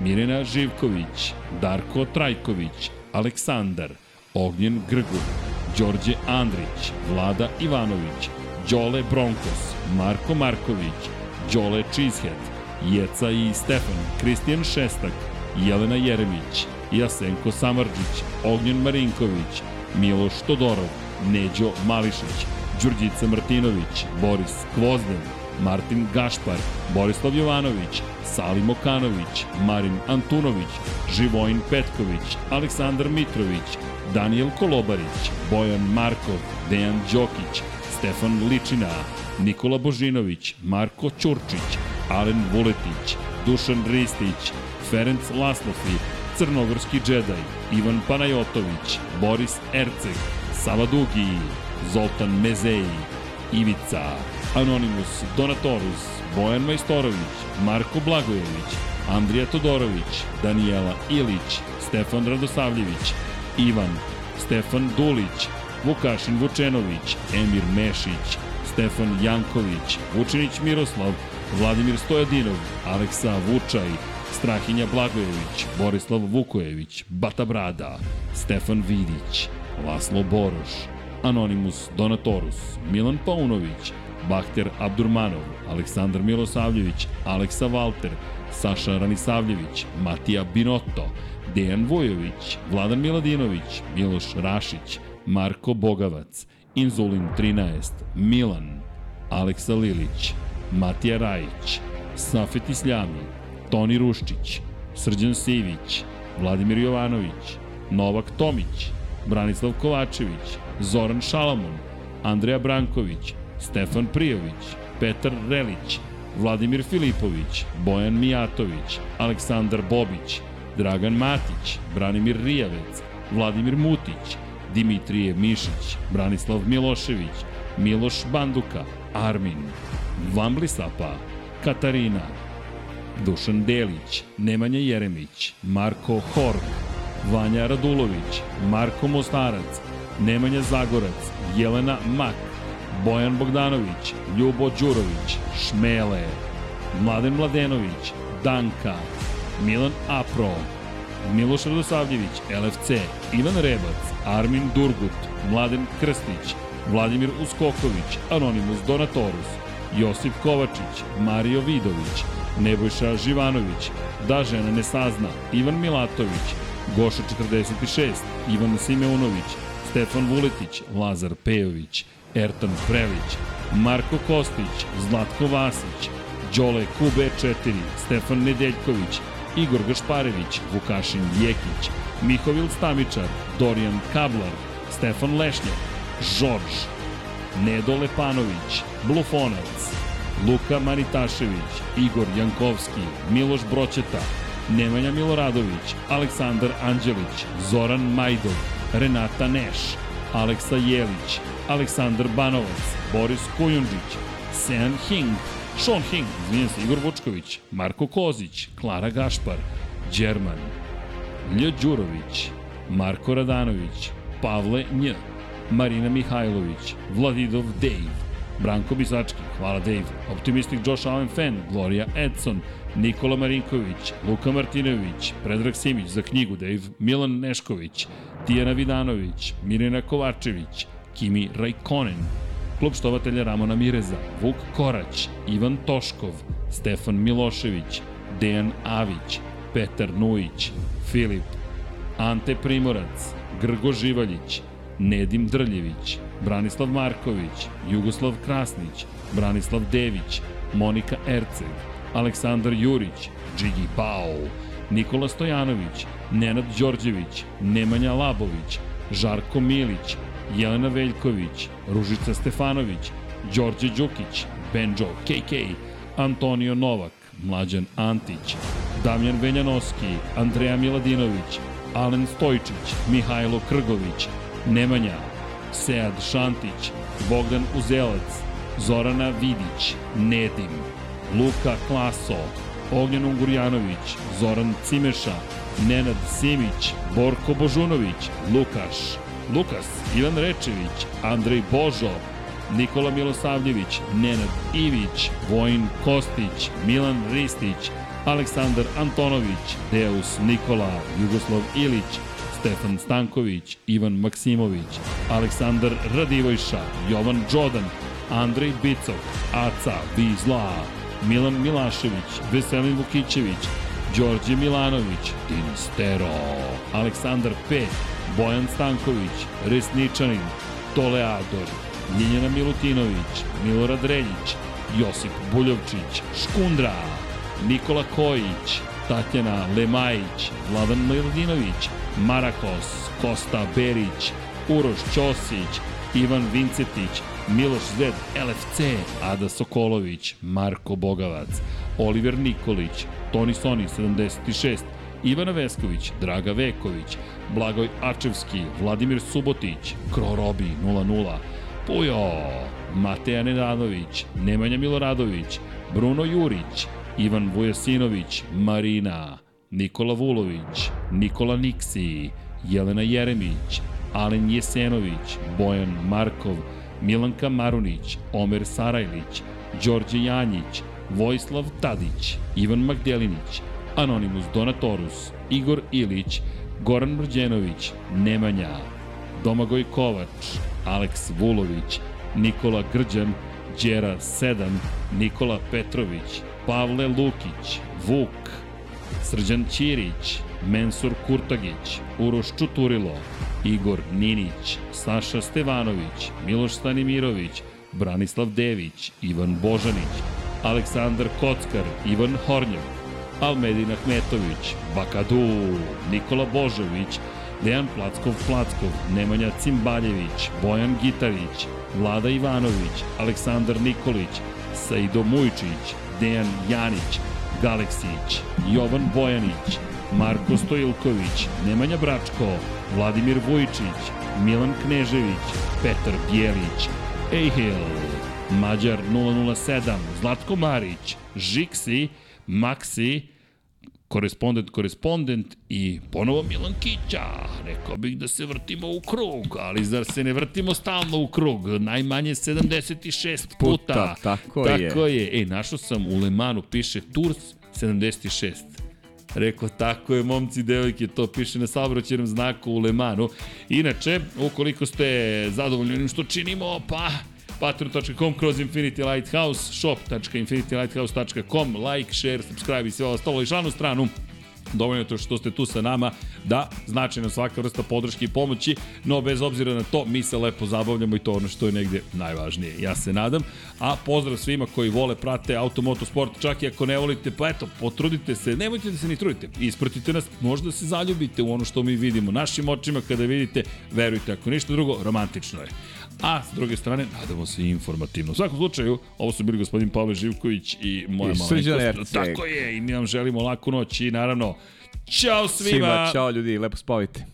Mirena Živković, Darko Trajković, Aleksandar, Ognjen Grgur, Đorđe Andrić, Vlada Ivanović, Đole Bronkos, Marko Marković, Đole Cheesehead, Jeca i Stefan, Kristijan Šestak, Jelena Jeremić, Jasenko Samarđić, Ognjen Marinković, Miloš Todorov, Neđo Mališić, Đurđica Martinović, Boris Kvozden, Martin Gašpar, Borislav Jovanović, Salim Okanović, Marin Antunović, Živojin Petković, Aleksandar Mitrović, Daniel Kolobarić, Bojan Markov, Dejan Đokić, Stefan Ličina, Nikola Božinović, Marko Ćurčić, Alen Vuletić, Dušan Ristić, Ferenc Laslofi, Crnogorski džedaj, Ivan Panajotović, Boris Erceg, Sava Dugi, Zoltan Mezeji, Ivica, Anonimus, Donatorus, Bojan Majstorović, Marko Blagojević, Andrija Todorović, Danijela Ilić, Stefan Radosavljević, Ivan, Stefan Dulić, Vukašin Vučenović, Emir Mešić, Stefan Janković, Vučinić Miroslav, Vladimir Stojadinov, Aleksa Vučaj, Strahinja Blagojević, Borislav Vukojević, Bata Brada, Stefan Vidić, Laslo Boroš, Anonimus Donatorus, Milan Paunović, Bahter Abdurmanov, Aleksandar Milosavljević, Aleksa Valter, Saša Ranisavljević, Matija Binotto, Dejan Vojović, Vladan Miladinović, Miloš Rašić, Marko Bogavac, Inzulin 13, Milan, Aleksa Lilić, Matija Rajić, Safet Isljami, Toni Ruščić, Srđan Sivić, Vladimir Jovanović, Novak Tomić, Branislav Kovačević, Zoran Šalamon, Andreja Branković, Stefan Prijović, Petar Relić, Vladimir Filipović, Bojan Mijatović, Aleksandar Bobić, Dragan Matić, Branimir Rijavec, Vladimir Mutić, Dimitrije Mišić, Branislav Milošević, Miloš Banduka, Armin, Vamblisapa, Katarina, Dušan Delić, Nemanja Jeremić, Marko Hork, Vanja Radulović, Marko Mostarac, Nemanja Zagorac, Jelena Mak, Bojan Bogdanović, Ljubo Đurović, Šmele, Mladen Mladenović, Danka, Milan Apro, Miloš Radosavljević, LFC, Ivan Rebac, Armin Durgut, Mladen Krstić, Vladimir Uskoković, Anonimus Donatorus, Josip Kovačić, Mario Vidović, Nebojša Živanović, Da žena ne sazna, Ivan Milatović, Goša 46, Ivan Simeunović, Stefan Vuletić, Lazar Pejović, Ertan Prelić, Marko Kostić, Zlatko Vasić, Đole QB4, Stefan Nedeljković, Igor Gašparević, Vukašin Jekić, Mihovil Stamičar, Dorijan Kablar, Stefan Lešnjak, Žorž, Nedo Lepanović, Blufonac, Luka Manitašević, Igor Jankovski, Miloš Broćeta, Nemanja Miloradović, Aleksandar Anđelić, Zoran Majdov, Renata Neš, Aleksa Jelić, Aleksandar Banovac, Boris Kujundžić, Sean Hing, Sean Hing, izvinjam se, Igor Vučković, Marko Kozić, Klara Gašpar, Đerman, Lj. Đurović, Marko Radanović, Pavle Nj, Marina Mihajlović, Vladidov Dave, Branko Bisački, hvala Dave, Optimistic Josh Allen Fan, Gloria Edson, Nikola Marinković, Luka Martinović, Predrag Simić za knjigu Dave, Milan Nešković, Tijana Vidanović, Mirjana Kovačević, Kimi Rajkonen, klub štovatelja Ramona Mireza, Vuk Korać, Ivan Toškov, Stefan Milošević, Dejan Avić, Petar Nujić, Filip, Ante Primorac, Grgo Živaljić, Nedim Drljević, Branislav Marković, Jugoslav Krasnić, Branislav Dević, Monika Erceg, Aleksandar Jurić, Džigi Pau, Nikola Stojanović, Nenad Đorđević, Nemanja Labović, Žarko Milić, Jelena Veljković, Ružica Stefanović, Đorđe Đukić, Benjo KK, Antonio Novak, Mlađan Antić, Damjan Veljanoski, Andreja Miladinović, Alen Stojčić, Mihajlo Krgović, Nemanja, Sead Šantić, Bogdan Uzelac, Zorana Vidić, Nedim, Luka Klaso, Ognjan Ungurjanović, Zoran Cimeša, Nenad Simić, Borko Božunović, Lukaš, Lukas, Ivan Rečević, Andrej Božo, Nikola Milosavljević, Nenad Ivić, Vojin Kostić, Milan Ristić, Aleksandar Antonović, Deus Nikola, Jugoslav Ilić, Stefan Stanković, Ivan Maksimović, Aleksandar Radivojša, Jovan Đodan, Andrej Bicok, Aca Vizla, Milan Milašević, Veselin Vukićević, Đorđe Milanović, Dinastero, Aleksandar P, Bojan Stanković, Resničanin, Toleador, Ljiljana Milutinović, Milorad Reljić, Josip Buljovčić, Škundra, Nikola Kojić, Tatjana Lemajić, Vladan Miladinović, Marakos, Kosta Berić, Uroš Ćosić, Ivan Vincetić, Miloš Zed, LFC, Ada Sokolović, Marko Bogavac, Oliver Nikolić, Toni Soni 76, Ivana Vesković, Draga Veković, Blagoj Ačevski, Vladimir Subotić, Krorobi 00, Pujo, Mateja Nedanović, Nemanja Miloradović, Bruno Jurić, Ivan Vujasinović, Marina, Nikola Vulović, Nikola Niksi, Jelena Jeremić, Alen Jesenović, Bojan Markov, Milanka Marunić, Omer Sarajlić, Đorđe Janjić, Vojislav Tadić, Ivan Magdelinić, Anonimus Donatorus, Igor Ilić, Goran Mrđenović, Nemanja, Domagoj Kovač, Aleks Vulović, Nikola Grđan, Đera 7, Nikola Petrović, Pavle Lukić, Vuk, Srđan Ćirić, Mensur Kurtagić, Uroš Čuturilo, Igor Ninić, Saša Stevanović, Miloš Stanimirović, Branislav Dević, Ivan Božanić, Aleksandar Kockar, Ivan Hornjak, Almedin Ahmetović, Bakadu, Nikola Božović, Dejan Plackov Plackov, Nemanja Cimbaljević, Bojan Gitarić, Vlada Ivanović, Aleksandar Nikolić, Saido Mujčić, Dejan Janić, Galeksić, Jovan Bojanić, Marko Stojilković, Nemanja Bračko, Vladimir Vujičić, Milan Knežević, Petar Bjelić, Ejhil, Mađar 007, Zlatko Marić, Žiksi, Maksi, korespondent, korespondent i ponovo Milan Kića. Rekao bih da se vrtimo u krug, ali zar se ne vrtimo stalno u krug? Najmanje 76 puta. Puta, tako je. Tako je. E, našao sam u Lemanu, piše Tours 76. Rekao, tako je, momci devojke, to piše na saobraćenom znaku u Lemanu. Inače, ukoliko ste zadovoljni onim što činimo, pa patreon.com kroz Infinity Lighthouse, shop.infinitylighthouse.com, like, share, subscribe i sve ostalo i šlanu stranu dovoljno je to što ste tu sa nama, da, značajna svaka vrsta podrške i pomoći, no bez obzira na to, mi se lepo zabavljamo i to ono što je negde najvažnije. Ja se nadam, a pozdrav svima koji vole, prate automoto sport, čak i ako ne volite, pa eto, potrudite se, nemojte da se ni trudite, ispratite nas, možda se zaljubite u ono što mi vidimo našim očima kada vidite, verujte, ako ništa drugo, romantično je a s druge strane, nadamo se informativno. U svakom slučaju, ovo su bili gospodin Pavle Živković i moja malenkost. Tako je, i mi vam želimo laku noć i naravno, čao svima! Svima, čao ljudi, lepo spavite.